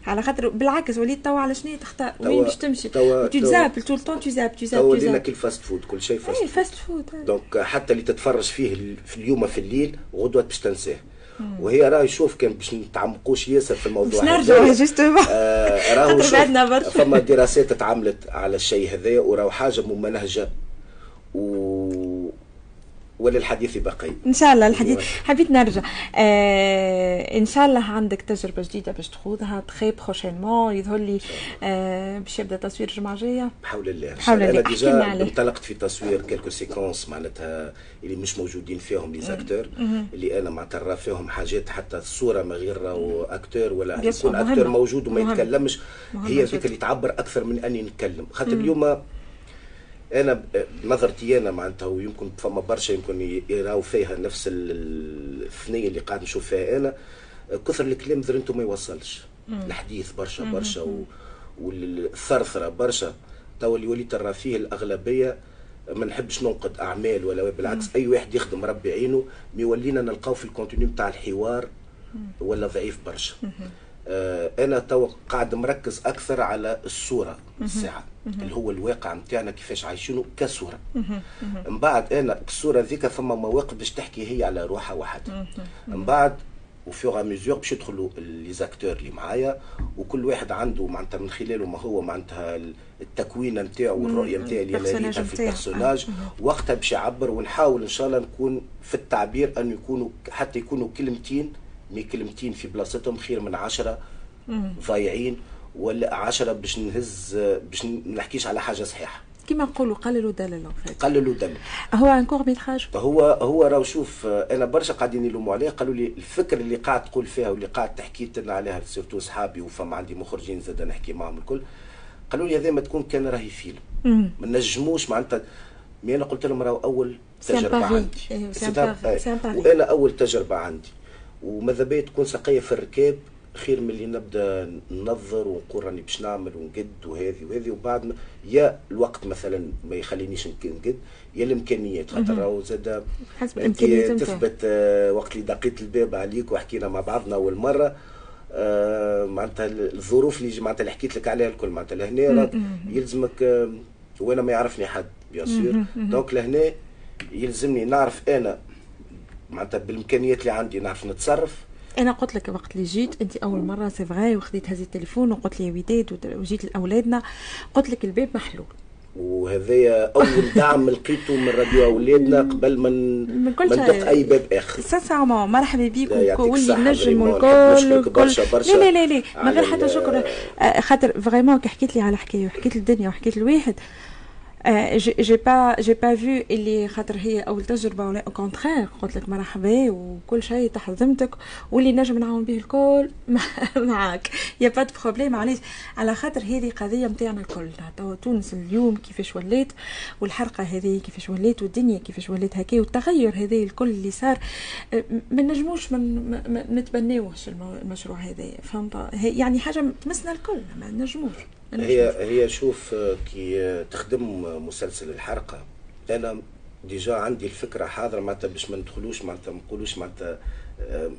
على خاطر بالعكس وليت توا على شنو تختار؟ وين باش تمشي؟ تو تزابل طول الطون تزاب تزاب توا ولينا كل fast food كل شيء fast food fast food donc حتى اللي تتفرج فيه في اليوم في الليل غدوة باش تنساه. وهي راهي شوف كان باش نتعمقوش ياسر في الموضوع باش نرجعوا justement [laughs] آه راهو فما دراسات تعملت على الشيء هذايا وراهو حاجة ممنهجة. و وللحديث بقي. إن شاء الله الحديث حبيت نرجع. آه إن شاء الله عندك تجربة جديدة باش تخوضها très prochainement يظهر لي آه باش يبدأ تصوير الجمعة الجاية. بحول الله بحول الله. أنا déjà انطلقت في تصوير quelques séquences معناتها اللي مش موجودين فيهم les acteurs اللي أنا معناتها فيهم حاجات حتى الصورة ما غير acteur ولا يكون acteur موجود وما يتكلمش. هي ذيك اللي تعبر أكثر من أني نتكلم. خاطر اليوم أنا نظرتي أنا معناتها ويمكن فما برشا يمكن يراو فيها نفس الثنية اللي قاعد نشوف فيها أنا. كثر الكلام ذرنتو ما يوصلش. الحديث برشا برشا والثرثرة برشا. تو اللي وليت ترى فيه الأغلبية ما نحبش ننقد أعمال ولا بالعكس أي واحد يخدم ربي عينه mais ولينا نلقاو في ال contenu نتاع الحوار ولا ضعيف برشا. آه أنا تو قاعد مركز أكثر على الصورة الساعة. اللي هو الواقع نتاعنا كيفاش عايشينه كصورة. من بعد أنا الصورة ذيك فما مواقف باش تحكي هي على روحها وحدها من بعد au fur et à mesure باش يدخلوا les acteurs اللي معايا وكل واحد عنده معناتها من خلاله ما هو معناتها التكوين نتاعو والرؤية نتاعي اللي لقيتها في ال personnage وقتها باش يعبر ونحاول إن شاء الله نكون في التعبير أن يكونوا حتى يكونوا كلمتين mais كلمتين في بلاصتهم خير من عشرة ضايعين. ولا عشرة باش نهز باش نحكيش على حاجة صحيحة. كما نقولوا قللوا دلل قللوا دلل هو un court métrage هو هو راهو شوف أنا برشا قاعدين يلوموا عليه قالوا لي الفكرة اللي قاعد تقول فيها واللي قاعد تحكي لنا عليها surtout اصحابي وفما عندي مخرجين زاد نحكي معهم الكل قالوا لي هذا ما تكون كان راهي فيلم. ما نجموش معناتها. mais أنا قلت لهم راهو أول تجربة عندي. وأنا أول تجربة عندي. وماذا بيا تكون سقية في الركاب خير من اللي نبدأ ننظر ونقول راني باش نعمل ونقد وهذه وهذه وبعد ما يا الوقت مثلا ما يخلينيش نقد يا الإمكانيات خاطر راهو زاد حسب الإمكانيات تثبت آه وقت اللي دقيت الباب عليك وحكينا مع بعضنا أول مرة آه معناتها الظروف اللي معناتها اللي حكيت لك عليها الكل معناتها لهنا يلزمك آه وأنا ما يعرفني حد bien sûr donc لهنا يلزمني نعرف أنا معناتها بالإمكانيات اللي عندي نعرف نتصرف أنا قلت لك وقت اللي جيت انت أول مرة c'est vrai وخديت هذه التليفون وقلت لي وداد وجيت لأولادنا. قلت لك الباب محلول. وهذايا أول دعم لقيته من راديو أولادنا قبل ما من ندق أي باب آخر. sincèrement مرحبا بيك واللي نجم والكل برشا برشا. لا لا لا من غير حتى شكر. خاطر vraiment كي حكيت لي على حكاية وحكيت الدنيا وحكيت الواحد j'ai pas j'ai pas اللي خاطر هي أول تجربة ولا au contraire قلت لك مرحبا وكل شيء تحت ذمتك واللي نجم نعاون به الكل. [laughs] معاك. y a pas de problème علاش على خاطر هذه قضية نتاعنا الكل. توا تونس اليوم كيفاش ولات والحرقة هذه كيفاش ولات والدنيا كيفاش ولات هكا. والتغير هذا الكل اللي صار ما نجموش من نتبناوش المشروع هذا. فهمت؟ يعني حاجة تمسنا الكل. ما نجموش. هي هي شوف كي تخدم مسلسل الحرقة. أنا déjà عندي الفكرة حاضرة معناتها باش ما ندخلوش معناتها ما نقولوش معناتها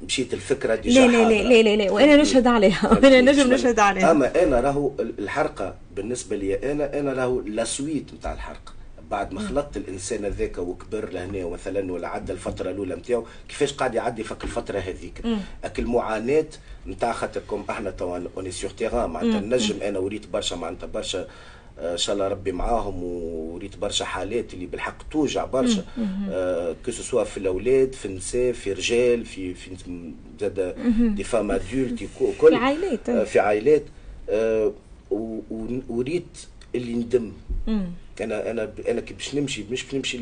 مشيت الفكرة déjà لا لا لا لا لا, لا وأنا نشهد عليها. أنا نجم نشهد عليها. أما أنا راهو الحرقة بالنسبة لي أنا أنا راهو la suite نتاع الحرقة. بعد ما خلطت الإنسان هذاك وكبر لهنا مثلا ولا عدى الفترة الأولى نتاعو كيفاش قاعد يعدي فك الفترة هذيك؟ اك المعاناة نتاع خاطركم أحنا توا on est sur terrain معناتها نجم أنا وريت برشا معناتها برشا آه، إن شاء الله ربي معاهم وريت برشا حالات اللي بالحق توجع برشا. que ce soit في الأولاد في النساء في رجال في في زاد des femmes adultes كل في عائلات. آه، في عائلات. آه، وريت اللي ندم. أنا أنا أنا كي باش نمشي مش باش نمشي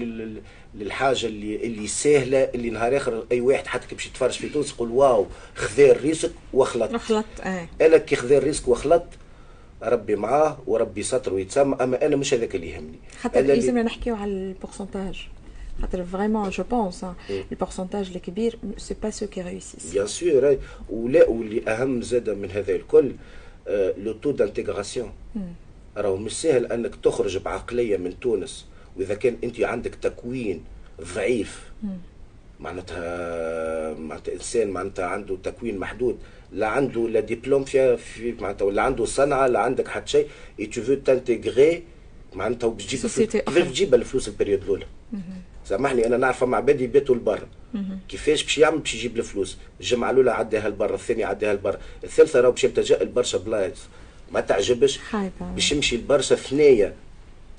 للحاجة اللي اللي سهله اللي نهار آخر أي واحد حتى كي باش يتفرج في تونس يقول واو خذا ال risque وخلط. وخلط آه أنا كي خذا ال risque وخلط ربي معاه وربي ستر ويتسمى أما أنا مش هذاك اللي يهمني. حتى لازم نحكيو على ال pourcentage. خاطر vraiment je pense ال pourcentage الكبير c'est pas ceux qui réussissent bien sûr ولا واللي أهم زاد من هذا الكل le taux d'intégration راهو مش سهل أنك تخرج بعقلية من تونس وإذا كان أنت عندك تكوين ضعيف. معناتها معناتها إنسان معناتها عنده تكوين محدود. لا عنده لا ديبلوم في معناتها ولا عنده صنعة لا عندك حتى شيء. et tu veux t'intégrer معناتها وباش تجيب كيفاش تجيب الفلوس ال période الأولى. سامحني أنا نعرف فما عباد يباتوا لبرا كيفاش باش يعمل باش يجيب الفلوس؟ الجمعة الأولى عداها لبرا الثانية عداها لبرا الثالثة راهو باش يلتجا لبرشا بلايص. ما تعجبش؟ باش يمشي لبرشا ثنيه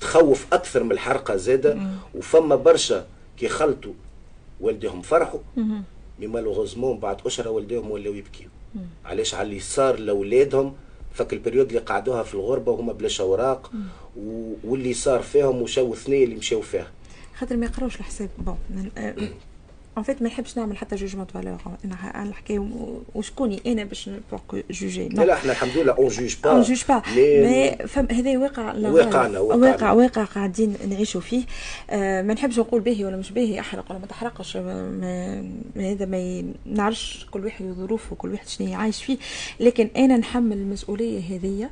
تخوف أكثر من الحرقة زادة وفما برشا كي خلطوا والديهم فرحوا. mais malheureusement بعد اشهر والديهم ولاو يبكيو. علاش؟ على اللي صار لأولادهم فك ال période اللي قعدوها في الغربة وهما بلاش اوراق واللي صار فيهم وشاو ثنيه اللي مشاو فيها. خاطر ما يقراوش الحساب. bon en fait ما نحبش نعمل حتى jugement valeur أنا نحكي وشكوني؟ أنا باش pour juger لا لا إحنا الحمد لله on juge pas on juge pas mais فم هذا واقع واقعنا واقع واقع قاعدين نعيشوا فيه. آه ما نحبش نقول باهي ولا مش باهي أحرق ولا ما تحرقش. هذا ما نعرفش كل واحد وظروفه كل واحد شنو يعيش فيه. لكن أنا نحمل المسؤولية هذه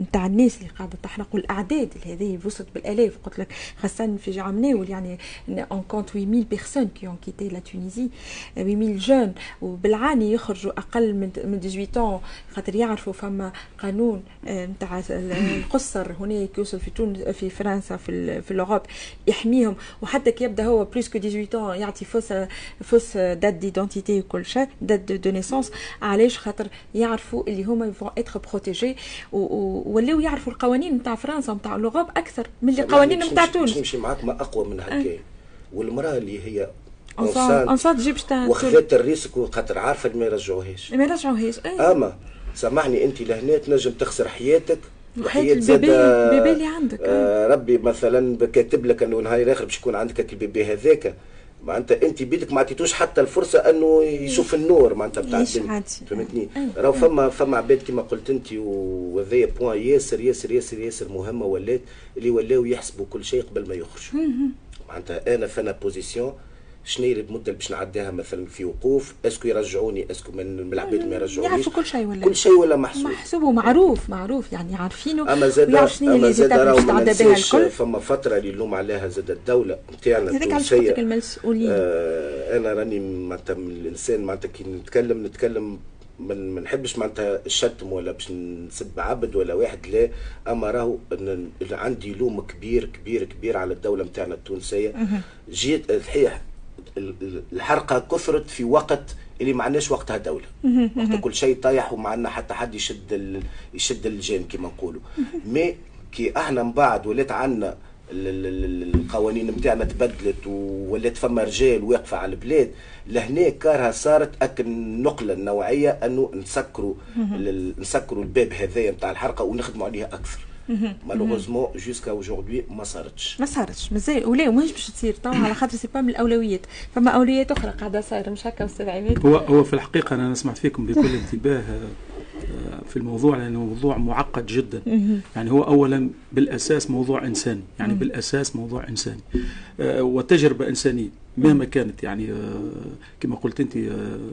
نتاع الناس اللي قاعدة تحرق والأعداد اللي هذه وصلت بالألاف. قلت لك خاصه في عام ناول يعني on compte 8000 personnes qui ont quitté la Tunisie 8000 jeunes وبالعاني يخرجوا أقل من من 18 خاطر يعرفوا فما قانون نتاع القصر هناك يوصل في تونس في فرنسا في في ال Europe يحميهم. وحتى كي يبدأ هو plus que 18 يعطي fausse fausse date d'identité وكل شيء date de naissance علاش؟ خاطر يعرفوا اللي هما ils vont être protégés ولاو يعرفوا القوانين نتاع فرنسا ونتاع l'Europe أكثر من اللي قوانين نتاع تونس. نمشي معاك ما أقوى من هكا والمرأة اللي هي enceinte تجيب وخذت ال risque وخاطر عارفة ما يرجعوهاش. ما يرجعوهاش. أما سامحني أنت لهنا تنجم تخسر حياتك وحياة ال bébé ال bébé اللي عندك آه. ربي مثلا كاتب لك أنه نهار الآخر باش يكون عندك ال bébé هذاك. معناتها انت بيدك ما عطيتوش حتى الفرصة انه يشوف النور معناتها بتاع الدنيا. فهمتني؟ راهو فما فما عباد كما قلت انت وهذايا point ياسر ياسر ياسر ياسر مهمة ولات اللي ولاو يحسبوا كل شيء قبل ما يخرجوا. معناتها أنا فانا position شنو هي المده اللي باش نعديها مثلا في وقوف؟ est-ce que يرجعوني est-ce que من العباد ما يرجعونيش؟ يعرفوا كل شيء ولا كل شيء ولا محسوب؟ محسوب ومعروف معروف. يعني عارفينه. أما زاد أما زاد راهو ما ننساش فما فترة اللي نلوم عليها زاد الدولة نتاعنا التونسية. المسؤولين. آه أنا راني معناتها الإنسان معناتها كي نتكلم نتكلم من ما نحبش معناتها الشتم ولا باش نسب عبد ولا واحد لا. أما راهو عندي لوم كبير كبير كبير على الدولة نتاعنا التونسية. جيت صحيح الحرقة كثرت في وقت اللي ما عندناش وقتها دولة. وقت كل شيء طايح وما عندنا حتى حد يشد يشد الجان كما نقولوا. mais كي إحنا من بعد ولات عندنا القوانين نتاعنا تبدلت ولات فما رجال واقفة على البلاد لهنا كارها صارت اك النقلة النوعية أنه نسكروا نسكروا الباب هذايا نتاع الحرقة ونخدموا عليها أكثر. malheureusement jusqu'à aujourd'hui ما صارتش ما صارتش مازال ولا ماهيش باش تصير طبعا على خاطر c'est pas من الاولويات فما اولويات أخرى قاعدة صايره مش هكا أستاذ عماد هو هو في الحقيقة أنا سمعت فيكم بكل انتباه في الموضوع لأنه موضوع معقد جدا. يعني هو اولا بالأساس موضوع إنساني. يعني بالأساس موضوع إنساني. وتجربة إنسانية. مهما كانت يعني كما قلت أنت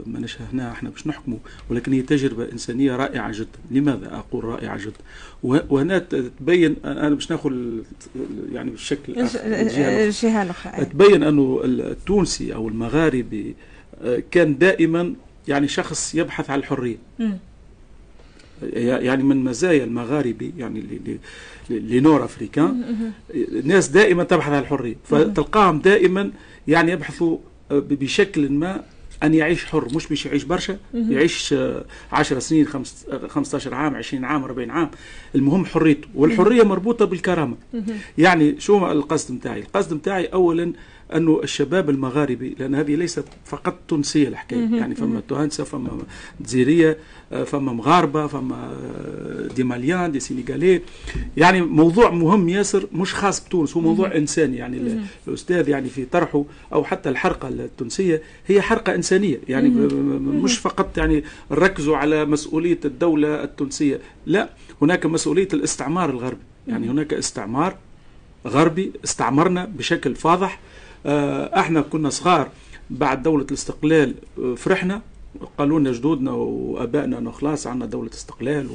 ما نشهناها إحنا باش نحكموا ولكن هي تجربة إنسانية رائعة جدا. لماذا أقول رائعة جدا؟ وهنا تبين أنا باش ناخذ يعني بالشكل الجهه الاخرى تبين أنه التونسي أو المغاربي كان دائما يعني شخص يبحث عن الحرية. يعني من مزايا المغاربي يعني اللي نور افريكان الناس دائما تبحث عن الحرية. فتلقاهم دائما يعني يبحثوا بشكل ما أن يعيش حر مش باش يعيش برشا يعيش 10 سنين 15 عام 20 عام 40 عام. المهم حريته والحرية مربوطة بالكرامة. يعني شو القصد نتاعي القصد نتاعي اولا أنه الشباب المغاربي لأن هذه ليست فقط تونسية الحكاية. يعني فما توانسة فما جزيرية فما مغاربة فما دي ماليان دي سينيغالي. يعني موضوع مهم ياسر مش خاص بتونس هو موضوع إنساني. يعني الأستاذ يعني في طرحه أو حتى الحرقة التونسية هي حرقة إنسانية. يعني مش فقط يعني ركزوا على مسؤولية الدولة التونسية. لا هناك مسؤولية الاستعمار الغربي. يعني هناك استعمار غربي استعمرنا بشكل فاضح. إحنا كنا صغار بعد دولة الاستقلال آه، فرحنا. قالوا لنا جدودنا وابائنا انه خلاص عندنا دولة استقلال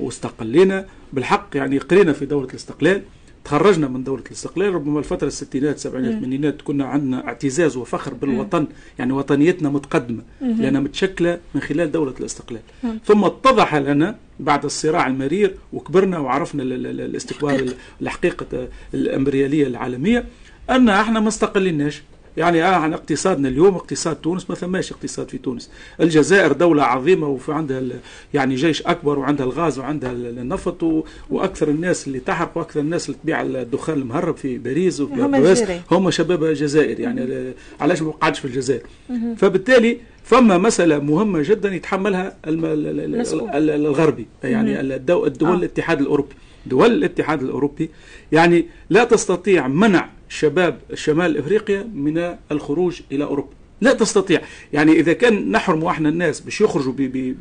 واستقلينا. بالحق يعني قرينا في دولة الاستقلال. تخرجنا من دولة الاستقلال. ربما الفترة الستينات السبعينات الثمانينات كنا عندنا اعتزاز وفخر بالوطن. يعني وطنيتنا متقدمة لأنها متشكلة من خلال دولة الاستقلال. ثم اتضح لنا بعد الصراع المرير وكبرنا وعرفنا الاستقبال [coughs] الحقيقة الأمبريالية العالمية. أن إحنا ما استقلناش. يعني آه عن اقتصادنا اليوم اقتصاد تونس ما ثماش اقتصاد في تونس. الجزائر دولة عظيمة وفي عندها يعني جيش أكبر وعندها الغاز وعندها النفط وأكثر الناس اللي تحرق وأكثر الناس اللي تبيع الدخان المهرب في باريس وفي هم, هم شباب الجزائر يعني علاش ما وقعتش في الجزائر؟ فبالتالي فما مسألة مهمة جدا يتحملها الغربي. يعني الدول آه. الاتحاد الأوروبي. دول الاتحاد الأوروبي. يعني لا تستطيع منع شباب شمال إفريقيا من الخروج إلى أوروبا. لا تستطيع. يعني إذا كان نحرم إحنا الناس باش يخرجوا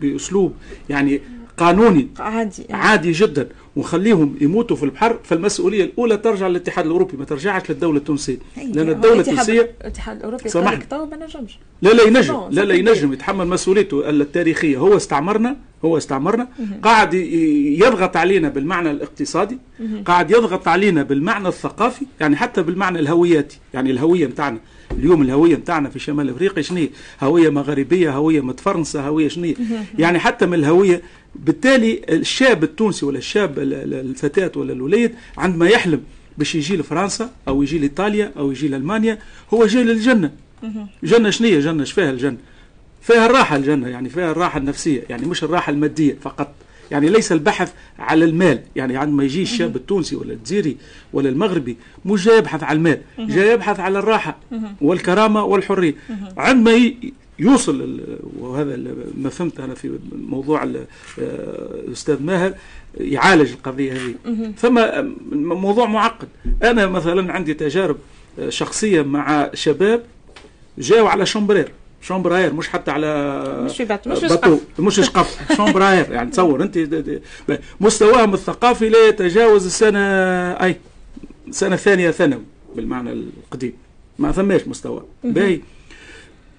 بأسلوب يعني قانوني عادي. عادي جدا. ونخليهم يموتوا في البحر فالمسؤولية الأولى ترجع للاتحاد الأوروبي ما ترجعش للدولة التونسية. لأن الدولة التونسية الاتحاد الأوروبي سامحني ما نجمش. لا لا ينجم. لا لا ينجم. يتحمل مسؤوليته التاريخية. هو استعمرنا هو استعمرنا. قاعد يضغط علينا بالمعنى الاقتصادي. قاعد يضغط علينا بالمعنى الثقافي يعني حتى بالمعنى الهوياتي. يعني الهوية نتاعنا اليوم الهوية نتاعنا في شمال أفريقيا شنو هوية مغربية هوية متفرنسه هوية شنو يعني حتى من الهوية بالتالي الشاب التونسي ولا الشاب الفتاة ولا الوليد عندما يحلم باش يجي لفرنسا أو يجي لإيطاليا أو يجي لألمانيا هو جاي للجنة. جنة شنية جنة فيها الجنة؟ فيها الراحة الجنة يعني فيها الراحة النفسية يعني مش الراحة المادية فقط. يعني ليس البحث على المال. يعني عندما يجي الشاب التونسي ولا الجزيري ولا المغربي مش جاي يبحث على المال جاي يبحث على الراحة والكرامة والحرية. عندما يوصل وهذا ما فهمت أنا في موضوع الأستاذ ماهر يعالج القضية هذه. فما موضوع معقد. أنا مثلا عندي تجارب شخصية مع شباب جاوا على شمبرير شومبراير مش حتى على مش مش باتو مش شقف [laughs] شومبراير يعني تصور انت مستواهم الثقافي لا يتجاوز السنة أي سنة ثانية ثانوي بالمعنى القديم. ما ثماش مستوى. باهي.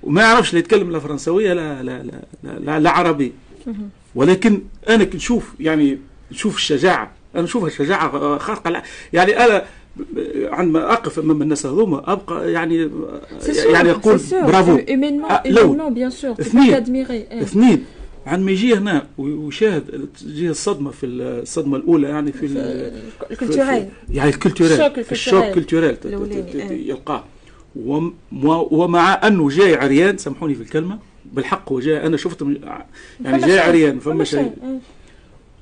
وما يعرفش لا يتكلم لا فرنسويه لا لا لا لا, لا, لا عربي ولكن أنا نشوف يعني نشوف الشجاعة. أنا نشوفها شجاعه خارقة. يعني أنا عندما أقف أمام الناس هذوما أبقى يعني يعني أقول برافو. بيان سور اثنين. اثنين. عندما يجي هنا ويشاهد تجيه الصدمة في الصدمة الأولى يعني في ال culturel يعني الكولتوريل ال choc culturel يلقاه. ومع أنه جاي عريان سامحوني في الكلمة بالحق هو جاي. أنا شفت يعني جاي عريان فما شيء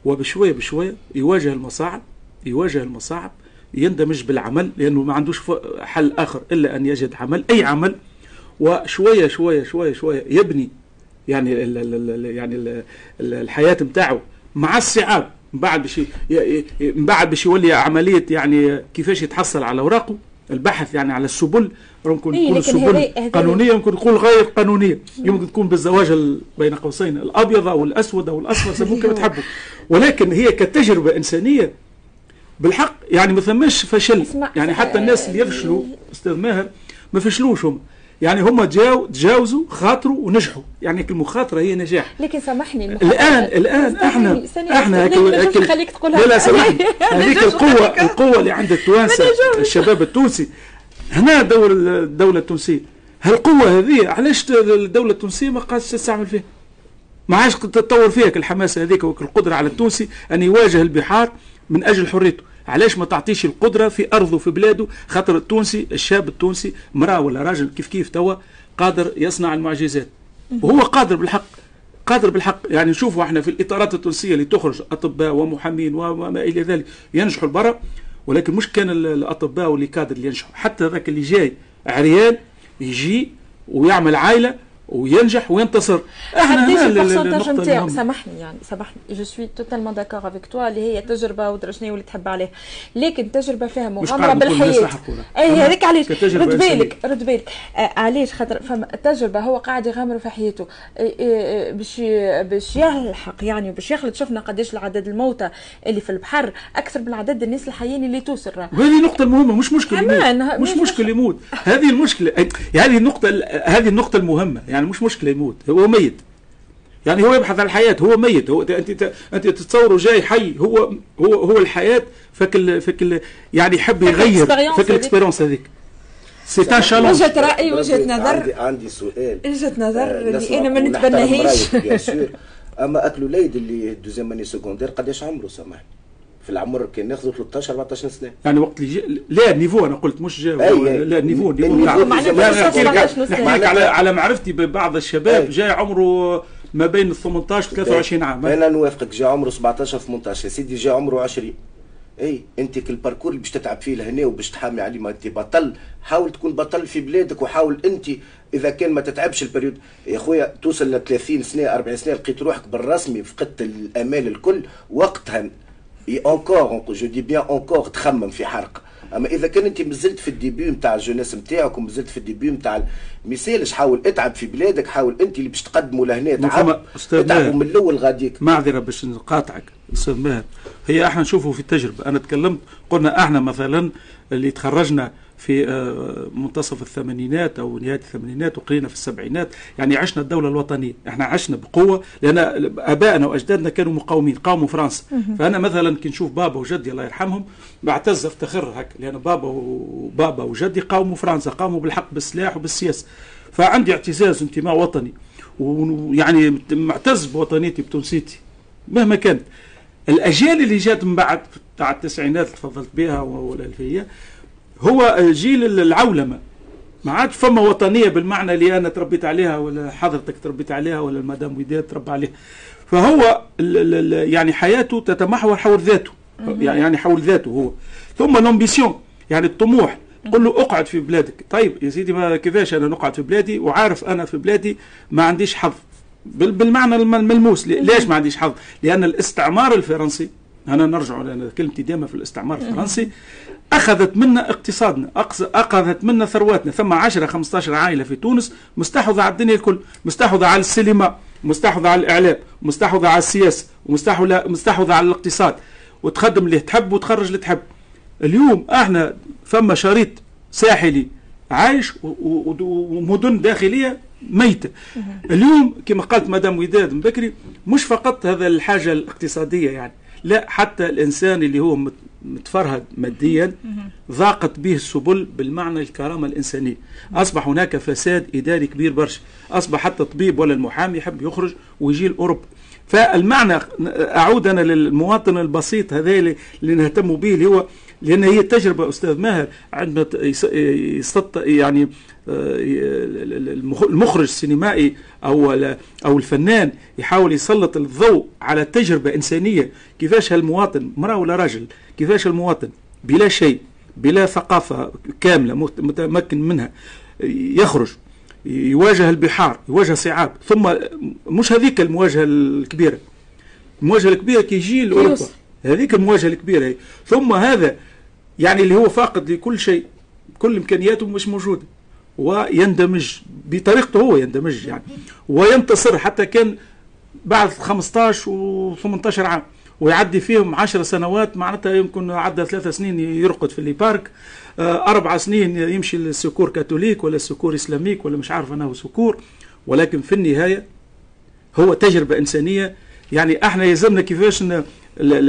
وبشوية بشوية يواجه المصاعب يواجه المصاعب. يندمج بالعمل لأنه ما عندوش حل آخر إلا أن يجد عمل أي عمل وشوية شوية شوية شوية يبني يعني ال ال يعني ال الحياة نتاعو مع الصعاب من بعد باش من بعد باش يولي عملية يعني كيفاش يتحصل على أوراقه البحث يعني على السبل ممكن إيه تكون السبل قانونية ممكن تكون غير قانونية. يمكن تكون بالزواج بين قوسين الأبيض أو الأسود أو الأصفر سموه كما تحبوا ولكن هي كتجربة إنسانية بالحق يعني ما ثماش فشل. يعني حتى الناس اللي يفشلوا أستاذ ماهر ما فشلوش هم. يعني هم جاو تجاوزوا خاطروا ونجحوا. يعني المخاطره هي نجاح. لكن سامحني الآن الآن إحنا إحنا خليك تقولها. لا لا سامحني. [laughs] هذيك القوه القوة اللي عند التوانسة [laughs] الشباب التونسي. هنا دور الدولة التونسية. هالقوة هذه علاش الدولة التونسية ما قاعدش تستعمل فيها؟ ما عادش تتطور فيك الحماسه هذيك والقدرة على التونسي أن يواجه البحار من أجل حريته. علاش ما تعطيش القدرة في أرضه في بلاده؟ خاطر التونسي الشاب التونسي مراه ولا راجل كيف كيف توا قادر يصنع المعجزات. وهو قادر بالحق قادر بالحق. يعني نشوفوا إحنا في الإطارات التونسية اللي تخرج أطباء ومحامين وما إلى ذلك ينجحوا البرا ولكن مش كان الأطباء و les cadres اللي ينجحوا. حتى ذاك اللي جاي عريان يجي ويعمل عائلة وينجح وينتصر. إحنا ال pourcentage نتاعو سامحني يعني سامحني. je suis totalement d'accord avec توا اللي هي تجربة ودرا شنو اللي تحب عليها لكن تجربة فيها مغامرة بالحياة. اي هذيك علاش رد بالك رد بالك. آه علاش؟ خاطر فما تجربة هو قاعد يغامر في حياته. آه آه باش باش يلحق يعني وباش يخلط. شفنا قداش العدد الموتى اللي في البحر أكثر من عدد الناس الحيين اللي توصل وهذه النقطه المهمه مش مشكل يموت. مش مشكل يموت. هذه المشكلة. هذه النقطة هذه النقطة المهمة. يعني يعني مش مشكلة يموت. هو ميت. يعني هو يبحث عن الحياة هو ميت. هو انت انت تتصوره جاي حي هو هو هو الحياة فك فك يعني يحب يغير فك ال expérience هذيك. c'est un challenge وجهة رأي وجهة نظر. عندي, عندي سؤال. وجهة نظر آه اللي أنا ما نتبناهاش [laughs] أما أكل وليد اللي deuxième année secondaire قداش عمره سامحني؟ في العمر كان ناخذ 13 14 سنة. يعني وقت اللي جي... لا niveau أنا قلت مش جا لا niveau niveau نحكي لك على على معرفتي ببعض الشباب أي. جاي عمره ما بين ال 18 و 23 عام. أنا نوافقك جاي عمره 17 18 يا سيدي جاي عمره 20 أي أنت كل ال parcours اللي باش تتعب فيه لهنا وباش تحامي عليه ما أنت بطل. حاول تكون بطل في بلادك وحاول أنت إذا كان ما تتعبش ال période. يا خويا توصل ل 30 سنة 40 سنة لقيت روحك بالرسمي فقدت الأمال الكل وقتها encore je dis bien encore تخمم في حرق اما اذا كان انت مازلت في ال début نتاع ال jeunesse نتاعك ومازلت في ال début نتاع ما يسالش حاول اتعب في بلادك حاول انت اللي باش تقدموا لهنا تعب اتعبوا من الأول غاديك معذره باش نقاطعك أستاذ ماهر هي إحنا نشوفوا في التجربة. أنا تكلمت قلنا إحنا مثلا اللي تخرجنا في منتصف الثمانينات أو نهاية الثمانينات وقرينا في السبعينات يعني عشنا الدولة الوطنية. إحنا عشنا بقوة لأن أبائنا وأجدادنا كانوا مقاومين قاوموا فرنسا. فأنا مثلا كي نشوف بابا وجدي الله يرحمهم بعتز افتخر هكا لأن بابا وبابا وجدي قاوموا فرنسا قاموا بالحق بالسلاح وبالسياسة. فعندي اعتزاز انتماء وطني ويعني معتز بوطنيتي بتونسيتي مهما كانت. الأجيال اللي جات من بعد تاع التسعينات اللي تفضلت بها والألفية هو جيل العولمة. ما عادش فما وطنية بالمعنى اللي أنا تربيت عليها ولا حضرتك تربيت عليها ولا المدام وداد تربى عليها. فهو يعني حياته تتمحور حول ذاته. يعني حول ذاته هو. ثم لومبيسيون يعني الطموح. قل له اقعد في بلادك. طيب يا سيدي ما كيفاش أنا نقعد في بلادي؟ وعارف أنا في بلادي ما عنديش حظ. بالمعنى الملموس. ليش ما عنديش حظ؟ لأن الاستعمار الفرنسي أنا نرجع كلمتي دائما في الاستعمار الفرنسي أخذت منا اقتصادنا أخذت منا ثرواتنا. ثم 10 15 عائلة في تونس مستحوذة على الدنيا الكل مستحوذة على السينما مستحوذة على الإعلام مستحوذة على السياسة ومستحوذه مستحوذة على الاقتصاد. وتخدم اللي تحب وتخرج اللي تحب. اليوم إحنا فما شريط ساحلي عايش ومدن داخلية ميتة. اليوم كما قالت مدام وداد من بكري مش فقط هذا الحاجة الاقتصادية يعني لا حتى الإنسان اللي هو متفرهد ماديا ضاقت به السبل بالمعنى الكرامة الإنسانية. أصبح هناك فساد إداري كبير برشا. أصبح حتى الطبيب ولا المحامي يحب يخرج ويجي لأوروبا. فالمعنى أعود أنا للمواطن البسيط هذا اللي نهتم به اللي هو لأن هي التجربه أستاذ ماهر عندما يسط يعني آه، المخرج السينمائي أو أو الفنان يحاول يسلط الضوء على تجربة إنسانية. كيفاش هالمواطن مرأة ولا راجل كيفاش المواطن؟ بلا شيء بلا ثقافة كاملة متمكن منها. يخرج يواجه البحار يواجه صعاب. ثم مش هذيك المواجهة الكبيرة. المواجهة الكبيرة كي يجي لأوروبا. هذيك المواجهة الكبيرة هي. ثم هذا يعني اللي هو فاقد لكل شيء كل إمكانياته مش موجودة. ويندمج بطريقته هو يندمج يعني. وينتصر حتى كان بعد 15 و 18 عام ويعدي فيهم 10 سنوات معناتها يمكن عدى ثلاث سنين يرقد في اللي بارك آه، أربع سنين يمشي لل secours catholique ولا ال secours islamique ولا مش عارف أنه secours. ولكن في النهاية هو تجربة إنسانية. يعني إحنا يلزمنا كيفاش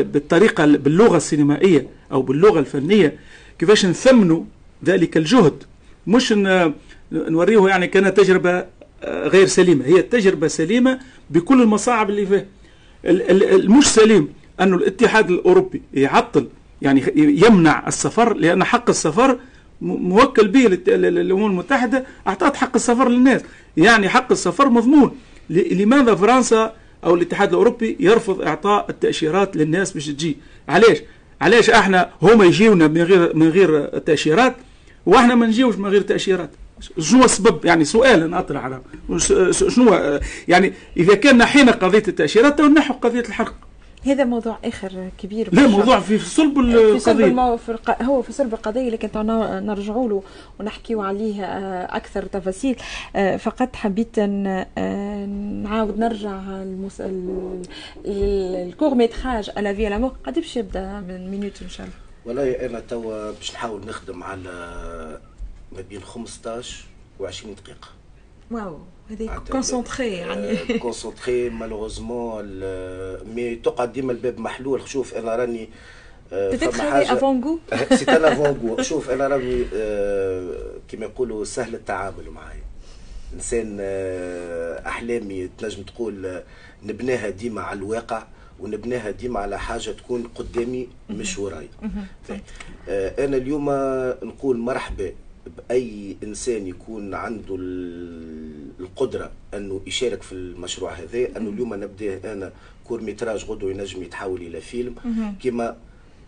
بالطريقة باللغة السينمائية أو باللغة الفنية كيفاش نثمنوا ذلك الجهد؟ مش نوريه يعني كان تجربة آه، غير سليمة. هي تجربة سليمة بكل المصاعب اللي فيها. المش سليم انه الاتحاد الأوروبي يعطل يعني يمنع السفر لأن حق السفر موكل به الامم المتحدة اعطت حق السفر للناس. يعني حق السفر مضمون. لماذا فرنسا أو الاتحاد الأوروبي يرفض إعطاء التأشيرات للناس باش تجي. علاش؟ علاش إحنا هما يجيونا من غير من غير تأشيرات وإحنا ما نجيوش من غير تأشيرات؟ شنو السبب؟ يعني سؤال أطرح. على شنو؟ يعني إذا كان نحينا قضية التأشيرات نحو قضية الحرق. هذا موضوع آخر كبير لا موضوع في صلب القضية. في صلب المو... في الق... هو في صلب القضية لكن نرجعوا له ونحكيوا عليه آه، أكثر تفاصيل. آه، فقط حبيت آه، نعاود نرجع المس... ال court métrage على في لامور قد باش يبدأ من minute إن شاء الله؟ والله أنا توا باش نحاول نخدم على ما بين 15 و 20 دقيقة. واو. هذه concentré يعني. concentré malheureusement mais تقعد ديما الباب محلول. شوف أنا راني فما حاجة. avant-goût c'est un avant-goût شوف أنا راني كما يقولوا سهل التعامل معايا. إنسان أحلامي تنجم تقول نبناها ديما على الواقع ونبناها ديما على حاجة تكون قدامي مش وراي. أنا اليوم نقول مرحبا. بأي إنسان يكون عنده القدرة أنه يشارك في المشروع هذا أنه اليوم نبدأ أنا court métrage غدو ينجم يتحول إلى فيلم. كما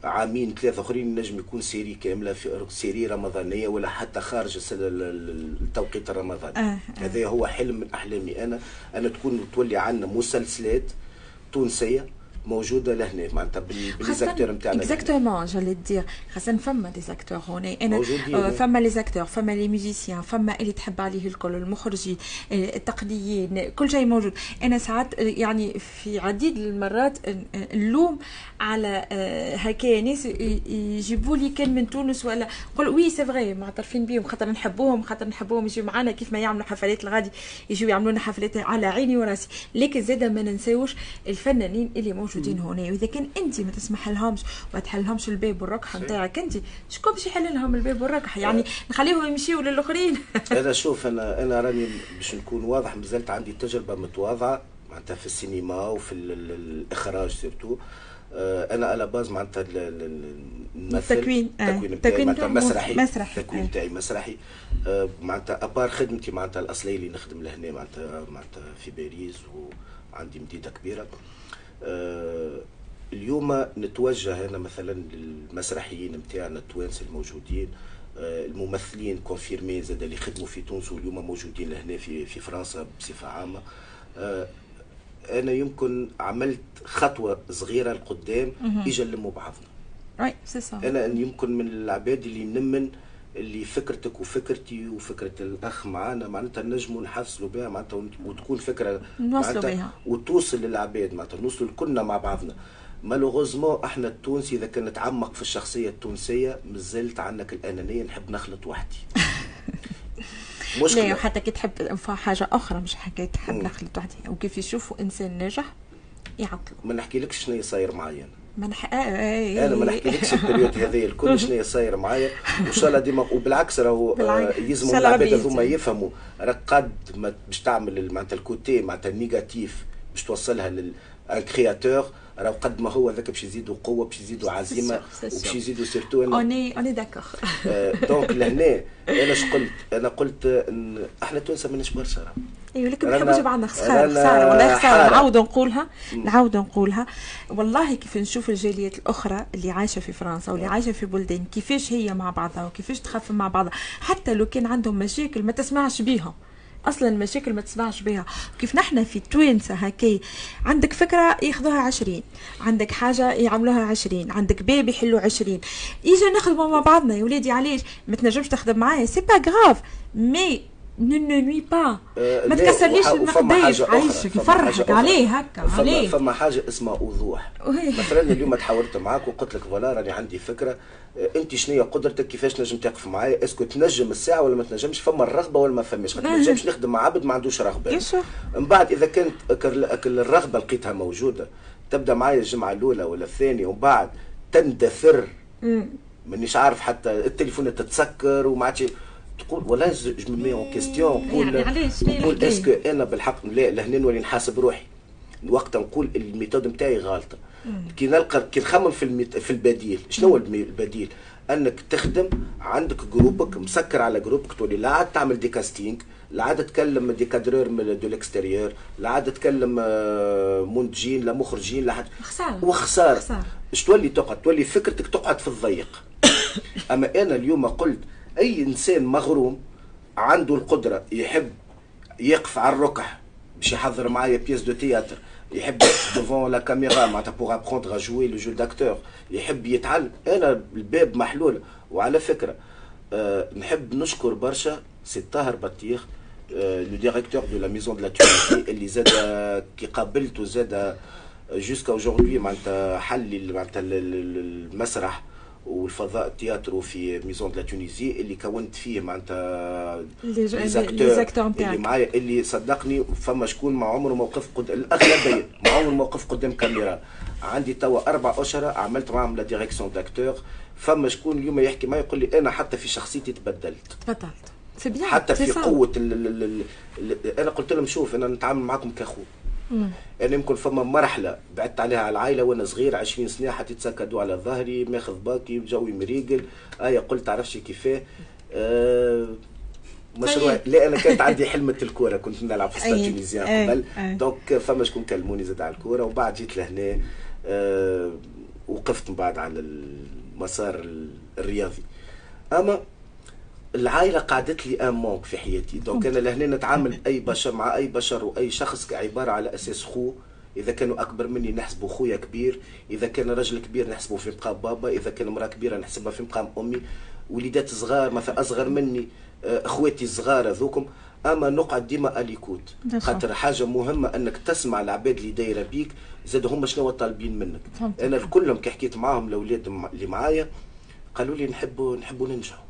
عامين ثلاثة أخرين ينجم يكون série كاملة في série رمضانية ولا حتى خارج التوقيت الرمضاني آه آه. هذا هو حلم من أحلامي أنا. أنا تكون تولي عندنا مسلسلات تونسية موجودة لهنا. معناتها بال acteurs نتاعنا exactement j'allais dire خاصة فما des acteurs هنا. أنا آه، فما les acteurs فما les musiciens فما اللي تحب عليه الكل المخرجين التقنيين كل شيء موجود. أنا ساعات يعني في عديد المرات نلوم على آه، هكايا ناس يجيبوا لي كان من تونس ولا نقول oui c'est vrai معترفين بهم خاطر نحبوهم خاطر نحبوهم يجيو معنا كيف ما يعملوا حفلات الغادي. يجيو يعملوا لنا حفلات على عيني وراسي. لكن زاده ما ننساوش الفنانين اللي موجودين. موجودين هنا. وإذا كان انت ما تسمح لهمش وما تحلهمش الباب والركحة نتاعك انت شكون باش يحل لهم الباب والركحة؟ يعني نخليهم يمشيوا للآخرين. [laughs] أنا شوف أنا أنا راني باش نكون واضح مازالت عندي تجربة متواضعة معناتها في السينما وفي الإخراج surtout آه، أنا على base معناتها التكوين التكوين بتاعي معناتها مسرحي. مسرحي التكوين بتاعي مسرحي. آه، معناتها à part خدمتي معناتها الأصلية اللي نخدم لهنا معناتها معناتها في باريس وعندي مديده كبيرة. آه، اليوم نتوجه أنا مثلا للمسرحيين نتاعنا التوانسة الموجودين آه، الممثلين confirmés زاد اللي خدموا في تونس واليوم موجودين لهنا في في فرنسا بصفة عامة. آه، أنا يمكن عملت خطوة صغيرة لقدام إجا نلموا بعضنا. أنا يمكن من العباد اللي نمن اللي فكرتك وفكرتي وفكرة الأخ معانا معناتها نجموا نحصلوا بها معناتها وتكون فكرة نوصلوا بها. وتوصل للعباد معناتها نوصلوا كلنا مع بعضنا. مالوغوزمون إحنا التونسي إذا كان نتعمق في الشخصية التونسية مازلت عندك الأنانية نحب نخلط وحدي. [laughs] مشكلة لا وحتى كي تحب حاجة أخرى مش حكاية تحب نخلط وحدي. وكيف يشوفوا إنسان ناجح يعطلوا. ما نحكيلكش شنو صاير معايا ما نح... آه، آه، أنا ما نحكيلكش ال période هذه الكل شنو صاير معايا. وان شاء الله ديما وبالعكس راهو آه، يلزموا العباد هذوما يفهموا. راك قد ما باش تعمل معناتها ال côté معناتها ال négatif باش توصلها لل créateur راه قد ما هو ذاك باش يزيدوا قوه باش يزيدوا عزيمه وباش يزيدوا surtout أنا on est on est d'accord donc لهنا أنا اش قلت أنا قلت إحنا تونس ماناش برشا أيوه لكن ما نحبوش بعضنا خساره خساره والله خساره نعاود نقولها نعاود نقولها والله كيف نشوف الجاليات الاخرى اللي عايشه في فرنسا واللي عايشه في بلدان كيفاش هي مع بعضها وكيفاش تخاف مع بعضها حتى لو كان عندهم مشاكل ما تسمعش بيهم أصلا المشاكل ما تسمعش بها. كيف نحن في توينسا هكي؟ عندك فكرة ياخذوها عشرين عندك حاجة يعملوها عشرين عندك باب يحلوا عشرين. يجي نخدموا مع بعضنا يا ولادي علاش؟ ما تنجمش تخدم معايا c'est pas grave mais ne nuis pas ما تكسرليش المقداش عايشك يفرحك عليه هكا عليه. فما حاجة اسمها وضوح. مثلا اليوم تحاورت معاك وقلت لك voilà راني عندي فكرة. آه، أنت شنو قدرتك؟ كيفاش نجم تقف معايا؟ est-ce que تنجم الساعة ولا ما تنجمش؟ فما الرغبة ولا ما فماش. ما [laughs] تنجمش نخدم مع عبد ما عندوش رغبة. من بعد إذا كانت الرغبة لقيتها موجودة تبدأ معايا الجمعة الأولى ولا الثانية ومن بعد تندثر. مانيش عارف حتى التليفون تتسكر وما عادش تقول ولا je mets en question نقول يعني؟ نقول est-ce que أنا بالحق لا لهنا نولي نحاسب روحي. وقتها نقول ال méthode نتاعي غالطه كي نلقى كي نخمم في الميت... في البديل. شنو هو البديل؟ أنك تخدم عندك groupe ك مسكر على groupe ك تولي لا عاد تعمل des castings لا عاد تكلم des cadreurs من de l'extérieur لا عاد تكلم آه، منتجين لا مخرجين لا حد. خسارة. وخسارة. اش تولي تقعد؟ تولي فكرتك تقعد في الضيق. [coughs] أما أنا اليوم قلت أي إنسان مغروم عنده القدرة يحب يقف على الركح باش يحضر معايا pièce de théâtre يحب devant la caméra معناتها pour apprendre à jouer le jeu d'acteur يحب يتعلم. أنا الباب محلول. وعلى فكرة أه نحب نشكر برشا سي طاهر بطيخ le directeur de la Maison de la Tunisie اللي زاد كي قابلته زاد jusqu'à aujourd'hui معناتها حل معناتها ال- ال- المسرح. والفضاء التياترو في Maison de la Tunisie اللي كونت فيه معناتها les jeu- les les acteurs acteurs اللي. معايا اللي صدقني فما شكون ما عمره موقف قد الاغلبيه ما عمره موقف قدام كاميرا. عندي توا أربع اشهر عملت معاهم la direction d'acteurs فما شكون اليوم يحكي معايا يقول لي أنا حتى في شخصيتي تبدلت. bien حتى في. قوة ال ال ال ال أنا قلت لهم شوف أنا نتعامل معكم كخو أنا يمكن فما مرحلة بعدت عليها على العائلة وأنا صغير 20 سنة حطيت sac à dos على ظهري ماخذ باكي جوي مريقل ايا قلت تعرفش كيفاه؟ أه مشروع لا أنا كانت عندي حلمة الكورة كنت نلعب في ستاد أي، Tunisien أي، قبل. أي. donc فما شكون كلموني زاد على الكورة وبعد جيت لهنا أه وقفت من بعد على المسار ال- الرياضي. أما العائلة قعدت لي un manque في حياتي. donc أنا لهنا نتعامل أي بشر مع أي بشر وأي شخص كعبارة على أساس خو إذا كانوا أكبر مني نحسبه خويا كبير. إذا كان رجل كبير نحسبه في مقام بابا. إذا كان امراه كبيرة نحسبها في مقام أمي. وليدات صغار مثلا أصغر مني آه، أخواتي الصغار هذوكم. أما نقعد ديما à l'écoute. خاطر حاجة مهمة أنك تسمع العباد اللي دايرة بيك. زاد هما شنو طالبين منك. أنا كلهم كي حكيت معاهم الاولاد اللي معايا قالوا لي نحبوا نحبوا ننجحوا.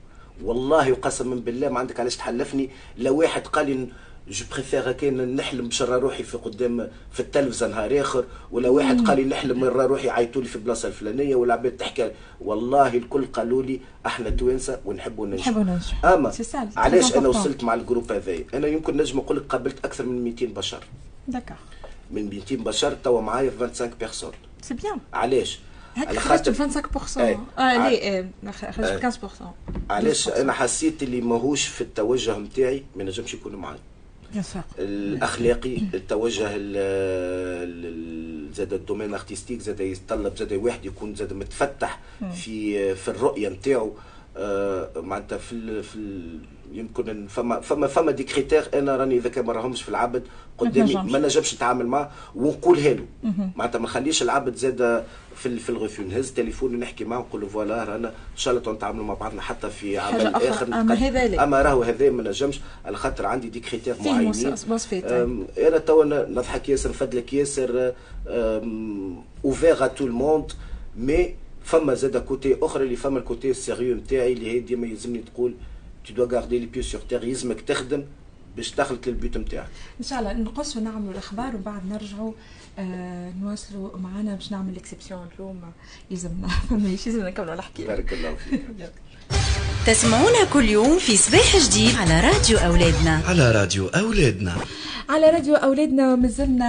والله وقسما بالله ما عندك علاش تحلفني. لو واحد قال لي je préfère كان نحلم بشرى روحي في قدام في التلفزة نهار آخر ولا واحد قال لي نحلم مرة روحي عيطوا لي في البلاصه الفلانية ولا عباد تحكي. والله الكل قالوا لي أحنا توانسة ونحبوا ننجحوا. نحبوا ننجحوا. أما علاش أنا. وصلت مع ال groupe هذايا؟ أنا يمكن نجم نقول لك قابلت أكثر من 200 بشر. d'accord من 200 بشر توا معايا 25 personnes c'est bien علاش؟ على خرجت خاطر 25% أي. آه ليه؟ آه، خرجت 15% علاش 12%. أنا حسيت اللي ماهوش في التوجه نتاعي ما نجمش يكون معايا. الأخلاقي التوجه ال- ال- زاد ال domaine artistique زاد يتطلب زاد واحد يكون زاد متفتح في في الرؤية نتاعو آه، معناتها في في يمكن فما فما فما des critères أنا راني إذا كان ما راهمش في العبد قدامي. ما نجمش نتعامل معاه ونقولها له معناتها ما نخليش العبد زاد في في الغفيو نهز تليفون ونحكي معاه ونقول له voilà رانا إن شاء الله نتعاملوا مع بعضنا حتى في عمل. آخر نتقدم. هذا. أما راهو هذا ما نجمش على خاطر عندي des critères معينين أم، أنا توا نضحك ياسر نفدلك ياسر ouvert à tout le monde mais فما زاد côté أخرى اللي فما ال côté ال sérieux نتاعي اللي هي ديما يلزمني تقول tu dois garder les pieds sur terre يلزمك تخدم باش تخلط لل but نتاعك ان شاء الله نقصوا نعملوا الاخبار وبعد نرجعوا آه نواصلوا معنا باش نعمل exception اليوم يلزمنا ماشي يلزمنا نكملوا الحكي بارك الله فيك تسمعونا كل يوم في صباح جديد على راديو أولادنا. على راديو أولادنا. على راديو أولادنا مازلنا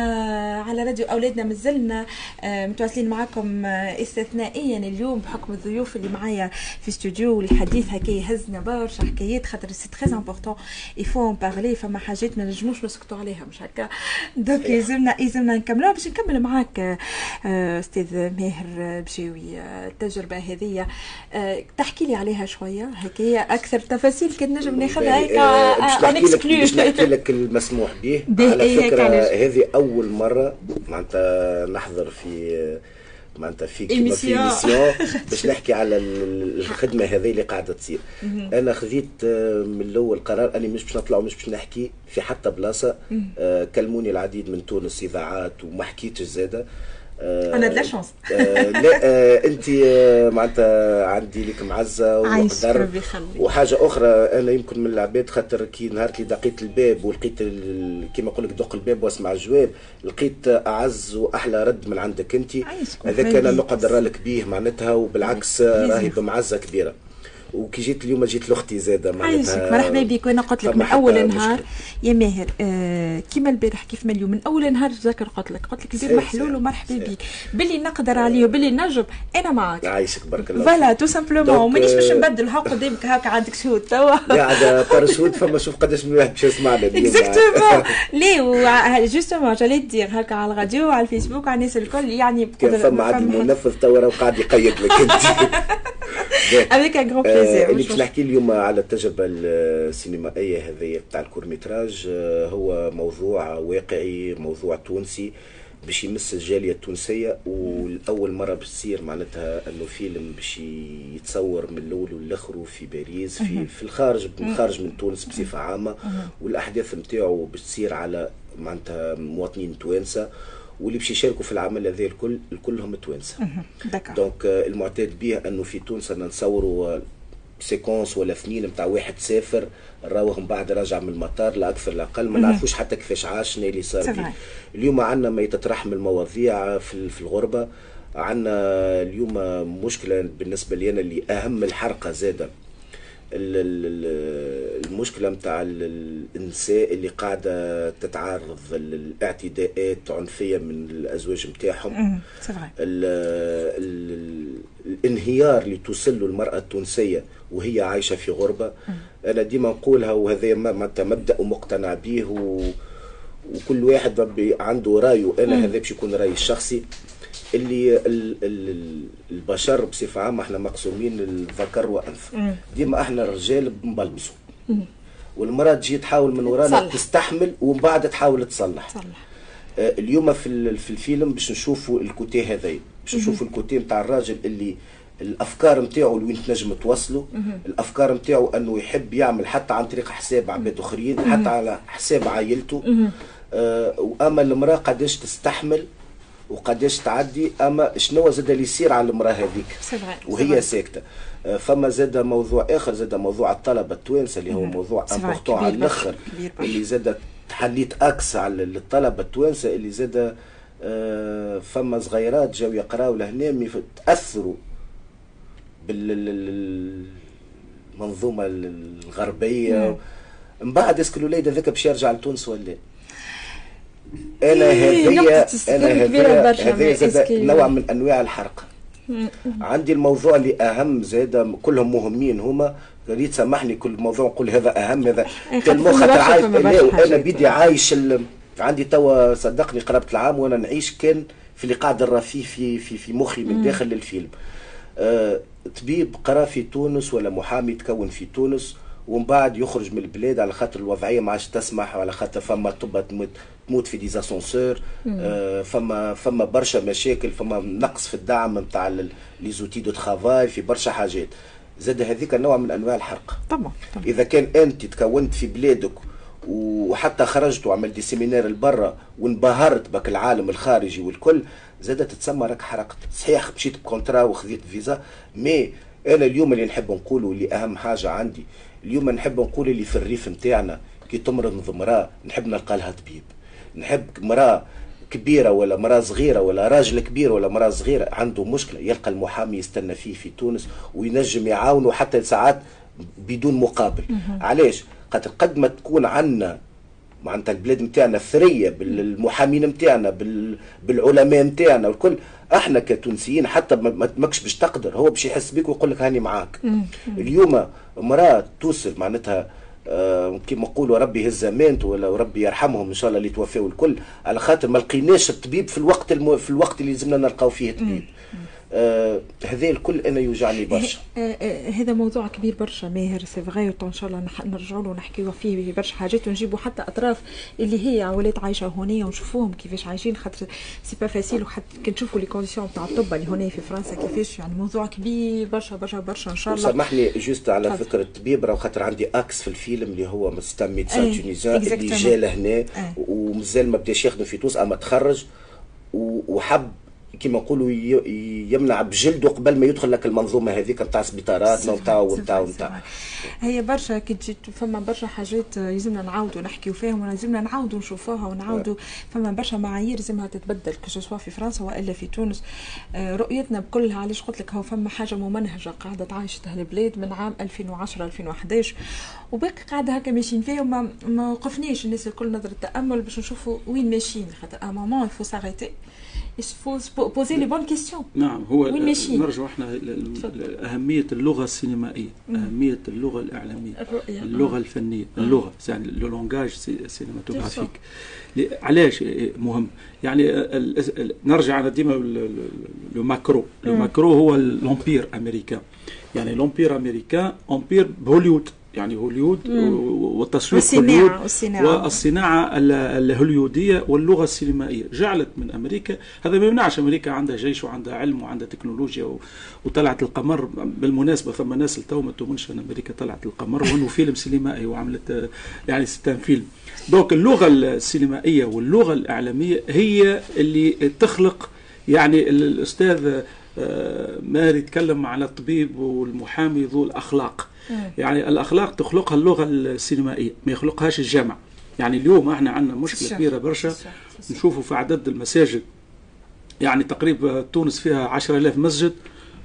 على راديو أولادنا مازلنا آه، متواصلين معكم آه، استثنائيا اليوم بحكم الضيوف اللي معايا في استوديو والحديث هكا يهزنا برشا حكايات خاطر c'est très important il faut en parler فما حاجات ما نجموش نسكتوا عليها مش هكا؟ donc يلزمنا يلزمنا نكملوها باش نكمل معاك آه، أستاذ ماهر بشاوي التجربة هذه تحكي لي عليها شوية. هكايا أكثر تفاصيل كان نجم ناخذها. هيك آه، باش نحكي لك باش نحكي لك المسموح به. [laughs] على فكرة؟ هذه أول مرة معناتها نحضر في معناتها في كيما في. émission [laughs] باش نحكي على ال- الخدمة هذه اللي قاعدة تصير. أنا خذيت آه، من الأول قرار أني مش باش نطلع ومش باش نحكي في حتى بلاصة. آه، كلموني العديد من تونس إذاعات وما حكيتش زادة. آه، أنا de la chance لا انت آه، معناتها عندي لك معزة وقدر. وحاجة أخرى أنا يمكن من العباد خاطر كي نهار اللي دقيت الباب ولقيت كيما نقول لك دق الباب واسمع الجواب لقيت أعز وأحلى رد من عندك أنت. هذاك. أنا نقدر لك بيه معناتها وبالعكس راهي بمعزة كبيرة. وكي جيت اليوم جيت لأختي زاده عايشك مرحبا بك. وأنا قلت لك من أول نهار يا ماهر آه كيما البارح كيف ما اليوم من أول نهار تذكر قلت لك. قلت لك الباب محلول ومرحبا بك. باللي نقدر عليه وباللي نجم أنا معك. عايشك بارك الله voilà tout simplement مانيش باش نبدل قدامك هكا عندك شوت توا. قاعدة باراشوت فما شوف قداش من واحد باش يسمعنا exactement لي justement j'allais dire هكا على الراديو وعلى الفيسبوك على الناس الكل يعني كان فما عاد المنفذ توا قاعد يقيد لك. انت avec un grand plaisir اللي باش نحكي اليوم على التجربة السينمائية هذه تاع ال court-métrage آه، هو موضوع واقعي موضوع تونسي باش يمس الجالية التونسية والأول مرة باش تصير معناتها إنه فيلم باش يتصور من الأول والآخر في باريس في في الخارج خارج من تونس بصفة عامة. والأحداث نتاعو باش تصير على معناتها مواطنين توانسة واللي باش يشاركوا في العمل هذا الكل الكلهم توانسة. donc المعتاد به إنه في تونس نصوروا séquence ولا اثنين نتاع واحد سافر راوه من بعد راجع من المطار لا أكثر لا أقل ما نعرفوش حتى كيفاش عاش اللي صار اليوم عندنا ما يتطرح من المواضيع في, في الغربة عندنا اليوم مشكلة بالنسبة لي أنا اللي أهم الحرقة زادة. المشكلة نتاع النساء اللي قاعدة تتعرض للاعتداءات عنفية من الأزواج نتاعهم الانهيار اللي توصل له المرأة التونسية وهي عايشة في غربة. أنا ديما نقولها وهذا مبدا ومقتنع به و... وكل واحد عنده رأيه. أنا هذا باش يكون رأيي الشخصي. اللي البشر بصفة عامة إحنا مقسومين الذكر وانثى ديما إحنا الرجال بنبلبسوا. والمرأة تجي تحاول من ورانا صلح. تستحمل ومن بعد تحاول تصلح. صلح. آه اليوم في في الفيلم باش نشوفوا الكوتي هذا باش نشوفوا الكوتي نتاع الراجل اللي الأفكار نتاعو لوين تنجم توصله الأفكار نتاعو أنه يحب يعمل حتى عن طريق حساب عباد آخرين حتى على حساب عائلته. آه وأما المرأة قداش تستحمل وقداش تعدي أما شنو زاد اللي يصير على المرأة هذيك. وهي ساكتة. آه، فما زاد موضوع آخر زاد موضوع الطلبه التوانسة اللي هو موضوع important على الآخر. اللي زاد حليت axe على الطلبه التوانسة اللي زاد آه، فما صغيرات جاو يقراوا لهنا تأثروا بالمنظومة الغربية. من بعد اسكو الوليد هذاك باش يرجع لتونس ولا؟ أنا إيه، هذه أنا هذه نوع من أنواع الحرق. عندي الموضوع اللي أهم زاد كلهم مهمين هما. ريت سامحني كل موضوع نقول هذا أهم هذا المخ عايش. أنا بدي عايش ال... عندي توا صدقني قربت العام وأنا نعيش كان في اللي قاعد نرى فيه في في في مخي من داخل الفيلم. طبيب قرا في تونس ولا محامي تكون في تونس ومن بعد يخرج من البلاد على خاطر الوضعية ما عادش تسمح وعلى خاطر فما طبة تموت تموت في des ascenseurs. آه فما فما برشا مشاكل فما نقص في الدعم نتاع les outils de travail في برشا حاجات. زاد هذيك نوع من أنواع الحرق. طبعا طبعا. إذا كان أنت تكونت في بلادك وحتى خرجت وعملت séminaire لبرا وانبهرت بك العالم الخارجي والكل زاد تتسمى راك حرقت صحيح مشيت ب contrat وخذيت فيزا mais أنا اليوم اللي نحب نقوله اللي أهم حاجة عندي اليوم نحب نقول اللي في الريف نتاعنا كي تمرض مراه نحب نلقى لها طبيب. نحب مراه كبيرة ولا مراه صغيرة ولا راجل كبير ولا مراه صغيره عنده مشكلة يلقى المحامي يستنى فيه في تونس وينجم يعاونه حتى ساعات بدون مقابل. علاش؟ خاطر قد ما تكون عندنا معناتها البلاد نتاعنا ثريه بالمحامين نتاعنا بالعلماء نتاعنا والكل إحنا كتونسيين حتى ما ماكش باش تقدر هو باش يحس بك ويقول لك هاني معاك. اليوم امرأة توصل معناتها آه كما نقولوا ربي يهز امانته ولا ربي يرحمهم إن شاء الله اللي توفاوا الكل. على خاطر ما لقيناش الطبيب في الوقت الم... في الوقت اللي لازمنا نلقاو فيه طبيب هذا الكل أنا يوجعني برشا. آه، آه، هذا موضوع كبير برشا ماهر سي فغي إن شاء الله نرجعوا له ونحكيوا فيه برشا حاجات ونجيبوا حتى أطراف اللي هي ولات عايشة هنا ونشوفوهم كيفاش عايشين خاطر c'est pas facile وحتى كي نشوفوا les conditions تاع الطب اللي هنا في فرنسا كيفاش يعني موضوع كبير برشا برشا برشا إن شاء الله. سامحني juste على خاطر. فكرة الطبيب راه خاطر عندي axe في الفيلم اللي هو مستم médecin tunisien اللي جا لهنا ومازال ما بداش يخدم في تونس أما تخرج وحب كما نقولوا يمنع بجلده قبل ما يدخل لك المنظومة هذيك نتاع سبيطاراتنا ونتاع ونتاع ونتاع. هي برشا كي تجي فما برشا حاجات يلزمنا نعاودوا نحكيو فيهم ولازمنا نعاودوا نشوفوها ونعاودوا. فما برشا معايير لازمها تتبدل que ce soit في فرنسا وإلا في تونس. آه، رؤيتنا بكلها علاش قلت لك هو فما حاجة ممنهجة قاعدة تعيشتها البلاد من عام 2010 2011 وباقي قاعدة هكا ماشيين فيها وما ما وقفناش الناس الكل نظرة تأمل باش نشوفوا وين ماشيين. خاطر à un moment il faut s'arrêter poser les bonnes questions. نعم هو نرجع إحنا لأهمية اللغة السينمائية أهمية اللغة الإعلامية الرؤية. اللغة الفنية اللغة يعني le langage cinématographique علاش مهم؟ يعني نرجع أنا ديما le macro. le macro هو l'empire américain. يعني l'empire américain empire بهوليود يعني هوليود والتصوير هوليود والصناعة. الهوليودية واللغة السينمائية جعلت من أمريكا. هذا ما يمنعش أمريكا عندها جيش وعندها علم وعندها تكنولوجيا وطلعت القمر. بالمناسبة ثم ناس التو ما تؤمنش أن أمريكا طلعت القمر. وأنه فيلم سينمائي وعملت يعني c'est un film. donc اللغة السينمائية واللغة الإعلامية هي اللي تخلق يعني الأستاذ آه، ماهر يتكلم على الطبيب والمحامي ذو الأخلاق. يعني الأخلاق تخلقها اللغة السينمائية ما يخلقهاش الجامع. يعني اليوم إحنا عندنا مشكلة كبيرة برشا. نشوفوا في عدد المساجد يعني تقريبا تونس فيها 10000 مسجد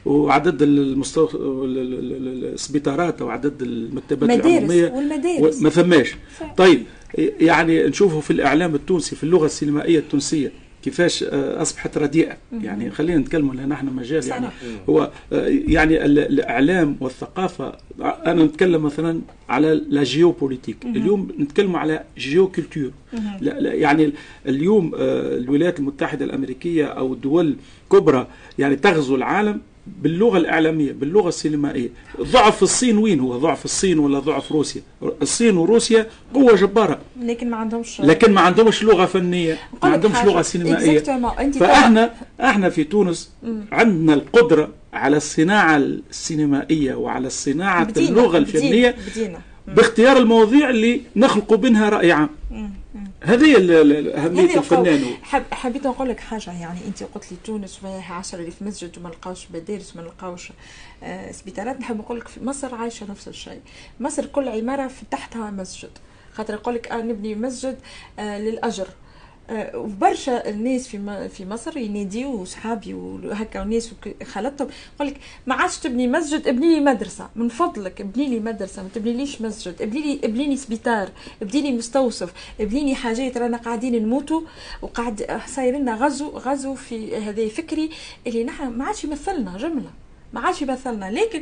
وعدد المستو... السبيطارات أو عدد المكتبات العمومية. والمدارس. ما ثماش طيب يعني نشوفه في الإعلام التونسي في اللغة السينمائية التونسية كيفاش آه، أصبحت رديئة. يعني خلينا نتكلموا لأن إحنا مجال يعني هو آه، يعني الإعلام والثقافة أنا نتكلم مثلا على la géopolitique اليوم نتكلم على géoculture يعني اليوم آه، الولايات المتحدة الأمريكية أو الدول الكبرى يعني تغزو العالم باللغة الإعلامية باللغة السينمائية. ضعف الصين وين هو؟ ضعف الصين ولا ضعف روسيا؟ الصين وروسيا قوة جبارة. لكن ما عندهمش لكن ما عندهمش لغة فنية ما عندهمش لغة سينمائية. فإحنا إحنا في تونس عندنا القدرة على الصناعة السينمائية وعلى صناعة اللغة الفنية بدينا. باختيار المواضيع اللي نخلق منها رأي عام. هذه أهمية الفنان. حب حبيت نقول لك حاجة يعني أنت قلت لي تونس فيها 10000 مسجد وما نلقاوش مدارس وما نلقاوش آه سبيطارات. نحب نقول لك في مصر عايشة نفس الشيء. مصر كل عمارة تحتها مسجد. خاطر يقول لك آه نبني مسجد آه للأجر. وبرشا الناس في في مصر يناديو صحابي وهكا وناس خالطهم يقول لك ما عادش تبني مسجد ابني لي مدرسة من فضلك ابني لي مدرسة ما تبنيليش مسجد ابني لي ابني لي سبيطار ابني لي مستوصف ابني لي حاجات رانا قاعدين نموتوا وقاعد صاير لنا غزو غزو في هذا فكري اللي نحن ما عادش يمثلنا جملة ما عادش يمثلنا لكن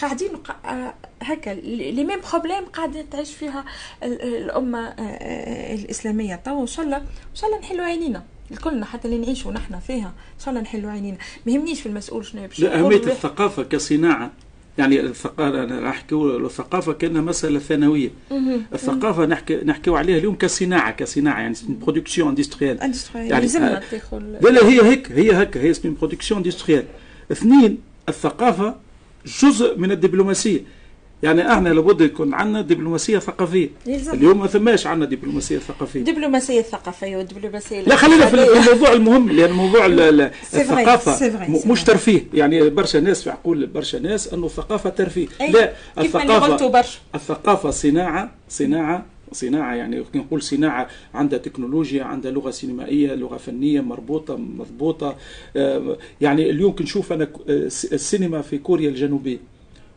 قاعدين آه، هكا les mêmes problèmes قاعدة تعيش فيها الأمة آه، آه، الإسلامية. تو إن شاء الله إن شاء الله نحلوا عينينا. الكلنا حتى اللي نعيشوا نحن فيها إن شاء الله نحلوا عينينا. ما يهمنيش في المسؤول شنو باش أهمية الثقافة كصناعة. يعني الثقافه أنا احكي الثقافة كأنها مسألة ثانوية. الثقافة نحكي نحكيو عليها اليوم كصناعة كصناعة يعني production industrielle يعني لا لا هي هيك هي هيك هي production industrielle اثنين الثقافة جزء من الدبلوماسية. يعني إحنا لابد يكون عندنا دبلوماسية ثقافية. يلزم. اليوم ما ثماش عندنا دبلوماسية ثقافية. دبلوماسية ثقافية والدبلوماسيه لا خلينا في الموضوع المهم لأن موضوع الثقافة مش ترفيه. يعني برشا ناس في عقول برشا ناس إنه الثقافة ترفيه. لا الثقافه الثقافة صناعه صناعة صناعة يعني نقول صناعة عندها تكنولوجيا عندها لغة سينمائية لغة فنية مربوطة مضبوطة. آه، يعني اليوم كنشوف أنا آه، السينما في كوريا الجنوبية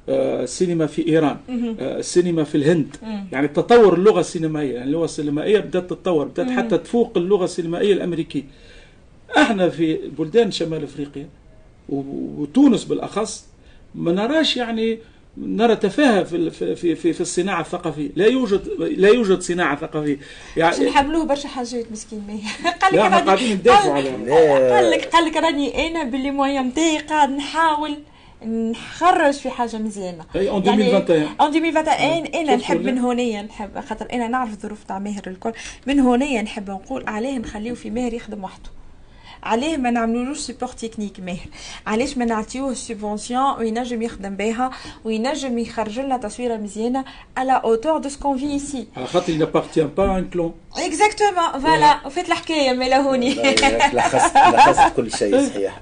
آه، السينما في إيران السينما في الهند. يعني تطور اللغة السينمائية يعني اللغة السينمائية بدأت تتطور بدأت حتى تفوق اللغة السينمائية الأمريكية. إحنا في بلدان شمال أفريقيا وتونس بالأخص ما نراش يعني نرى تفاهه في في في في الصناعة الثقافية. لا يوجد لا يوجد صناعة ثقافية. يعني باش نحملوه برشا حاجات مسكين ما [laughs] قال لك إحنا قاعدين ندافعوا على قال لك قال لك راني أنا باللي مويا نتاعي قاعد نحاول نخرج في حاجة مزيانة. أي en 2021 en 2021 أنا نحب من هونيا نحب خاطر أنا نعرف الظروف تاع ماهر الكل. من هونيا نحب نقول عليه نخليه في ماهر يخدم وحده. عليه ما نعملولوش support technique ماهر. علاش ما نعطيوه subvention وينجم يخدم بها وينجم يخرج لنا تصويرة مزيانة على autour de ce qu'on vit ici على خاطر il pas à un clan exactement voilà وفات الحكاية ميلاهوني لخصت لخصت كل شيء صحيح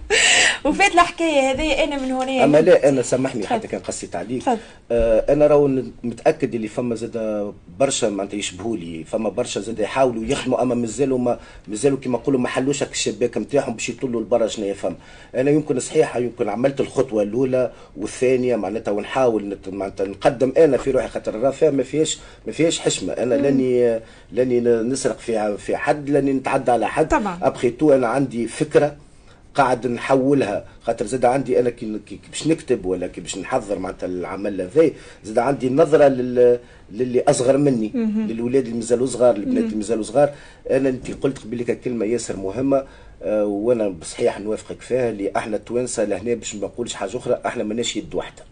وفات الحكاية هذه أنا من هنا اما لا أنا سامحني حتى كان قصيت عليك آه أنا راهو متاكد اللي فما زاد برشا معناتها يشبهوا لي فما برشا زاد يحاولوا يخدموا اما مازالوا ما مازالوا كيما نقولوا ما حلوش الشباك نتاعهم باش يطلوا لبرا شنو فما أنا يمكن صحيح يمكن عملت الخطوة الأولى والثانية معناتها ونحاول معناتها نقدم أنا في روحي خاطر الرافع ما فيهاش ما فيهاش حشمة. أنا لاني لاني نسرق في في حد لاني نتعدى على حد. طبعا. أبخي تو أنا عندي فكرة قاعد نحولها. خاطر زاد عندي أنا كي باش نكتب ولا كي باش نحضر معناتها العمل هذا زاد عندي نظرة لل للي أصغر مني للولاد اللي مازالوا صغار البنات اللي مازالوا صغار. أنا انت قلت قبل كلمة ياسر مهمة. وأنا بصحيح نوافقك فيها اللي إحنا التوانسه لهنا باش ما نقولش حاجة أخرى إحنا ماناش يد واحدة.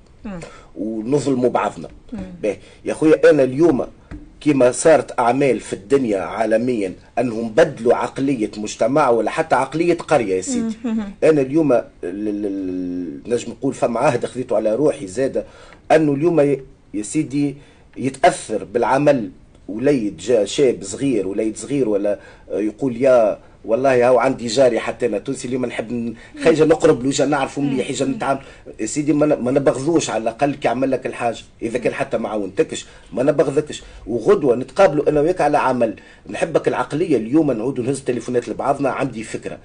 ونظلموا بعضنا. يا خويا أنا اليوم كما صارت أعمال في الدنيا عالميا أنهم بدلوا عقلية مجتمع ولا حتى عقلية قرية يا سيدي. أنا اليوم نجم نقول فما عهد خذيته على روحي زاده أنه اليوم يا سيدي يتأثر بالعمل. وليد جاء شاب صغير وليد صغير ولا يقول يا والله هاو عندي جاري حتى أنا تونسي اللي ما نحب خيجه نقرب له جا نعرفه مليح يجي نتعامل. سيدي ما نبغضوش على الأقل كي عمل لك الحاجة إذا كان حتى ما عاونتكش ما نبغضكش وغدوة نتقابلوا أنا وياك على عمل. نحبك العقلية اليوم نعودوا نهز تليفونات لبعضنا عندي فكرة.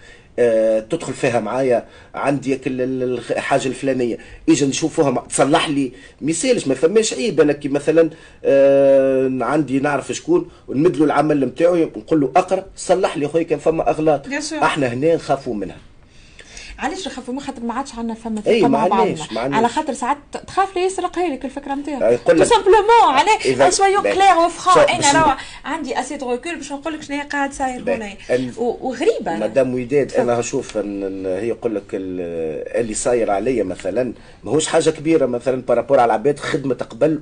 تدخل فيها معايا عندي الحاجة الفلانية. أجي نشوفوها تصلح لي مثالش ما فماش عيب أنا كي مثلا أه عندي نعرف شكون ونمد له العمل نتاعو نقول له اقرأ صلح لي خويا كان فما أغلاط. إحنا هنا نخافوا منها. علاش نخافوا خاطر ما عادش عندنا فما ثقه مع بعضنا. على خاطر ساعات تخاف لي يسرقها لك الفكرة نتاعو tout simplement علاه soyons clairs et francs أنا راه عندي assez de recul باش نقول لك شنو قاعد صاير هنا وغريبة. مدام وداد أنا هشوف هي يقول لك اللي صاير عليا مثلا ماهوش حاجة كبيرة مثلا par rapport على العباد خدمة قبل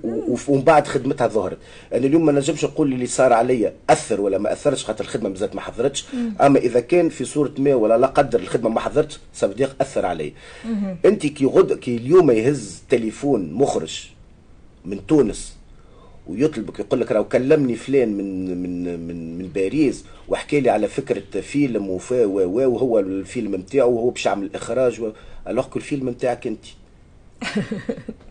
ومن بعد خدمتها ظهرت. أنا اليوم ما نجمش نقول اللي صار عليا أثر ولا ما أثرش خاطر الخدمة مازالت ما حضرتش. أما إذا كان في صورة ما ولا لا قدر الخدمة ما حضرتش صديق أثر علي أنت كي غد كي اليوم يهز تليفون مخرج من تونس ويطلبك يقول لك راه كلمني فلان من من من من باريس وحكى لي على فكرة فيلم وفا وهو الفيلم نتاعو وهو باش يعمل إخراج alors الفيلم نتاعك أنت. [laughs]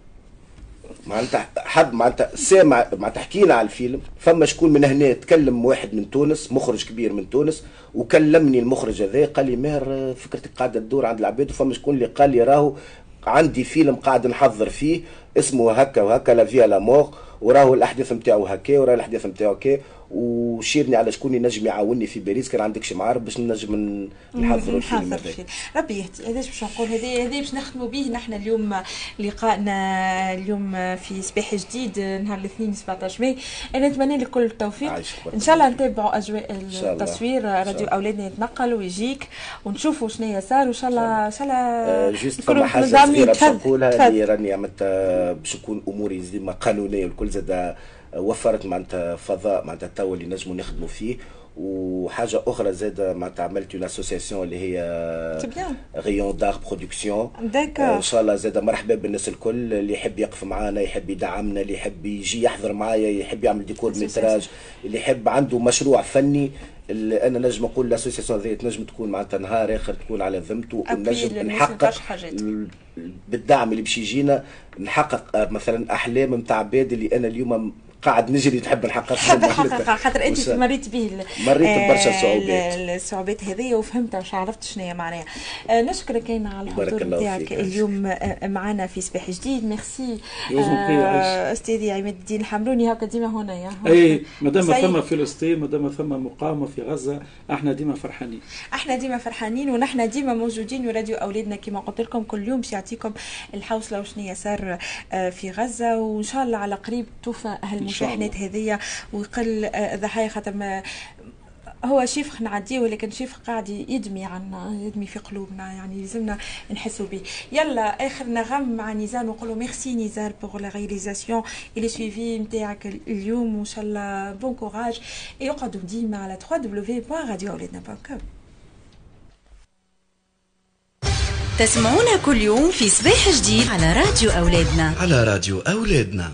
معناتها حد معناتها سامع معناتها حكينا على الفيلم. فما شكون من هنا تكلم واحد من تونس مخرج كبير من تونس وكلمني المخرج هذا قال لي ماهر فكرتك قاعدة تدور عند العباد وفما شكون اللي قال لي راهو عندي فيلم قاعد نحضر فيه اسمه هكا وهكا la vie l'amour وراهو الأحداث نتاعو هكا وراه الأحداث نتاعو هكا وشيرني على شكون ينجم يعاوني في باريس. كان عندك شي معارف باش نجم نحضروا الفيلم ربي يهدي. هذا باش نقول؟ هذا هذا باش نخدموا به. نحن اليوم لقائنا اليوم في صباح جديد نهار الاثنين 17 ماي. أنا نتمنى لك كل التوفيق. إن شاء الله نتابعوا أجواء التصوير. راديو أولادنا يتنقل ويجيك. ونشوفوا شنو صار. وإن شاء الله إن شاء الله. juste فما حاجة صغيرة باش نقولها اللي راني عملت باش نكون أموري ديما قانونية والكل زاد وفرت معناتها فضاء معناتها توا اللي نجموا نخدموا فيه. وحاجة أخرى زاد معناتها عملت une association اللي هي Rayon d'Art Production إن شاء الله زاد مرحبا بالناس الكل اللي يحب يقف معنا يحب يدعمنا اللي يحب يجي يحضر معايا يحب يعمل des court-métrages اللي يحب عنده مشروع فني اللي أنا نجم نقول لاسوسياسيون ذي تنجم تكون معناتها نهار آخر تكون على ذمته ونجم نحقق بالدعم اللي باش يجينا نحقق مثلا أحلام نتاع عباد اللي أنا اليوم قاعد نجري نحب نحقق حب نحقق خاطر أنت مريت به مريت برشا صعوبات. الصعوبات هذه وفهمتها وش عرفت شنو هي معناها. نشكرك أنا على الحضور نتاعك اليوم معنا في صباح جديد. ميرسي. أستاذي عماد الدين الحمروني هكا ديما هنا يا. أي مادام ثم فلسطين مادام ثم مقاومة في غزة أحنا ديما فرحانين. أحنا ديما فرحانين ونحن ديما موجودين. وراديو أولادنا كما قلت لكم كل يوم باش يعطيكم الحوصلة وشنو صار في غزة. وإن شاء الله على قريب توفى أهل المشاحنات هذيا ويقل ضحايا خاطر ما هو شيف نعديه ولكن شيف قاعد يدمي عنا يدمي في قلوبنا يعني لازمنا نحسوا به. يلا آخر نغم مع نزار نقولوا ميرسي نزار pour la réalisation اللي suivi نتاعك اليوم وإن شاء الله bon courage يقعدوا ديما على www.radioawledna.com تسمعونا كل يوم في صباح جديد على راديو أولادنا. على راديو أولادنا.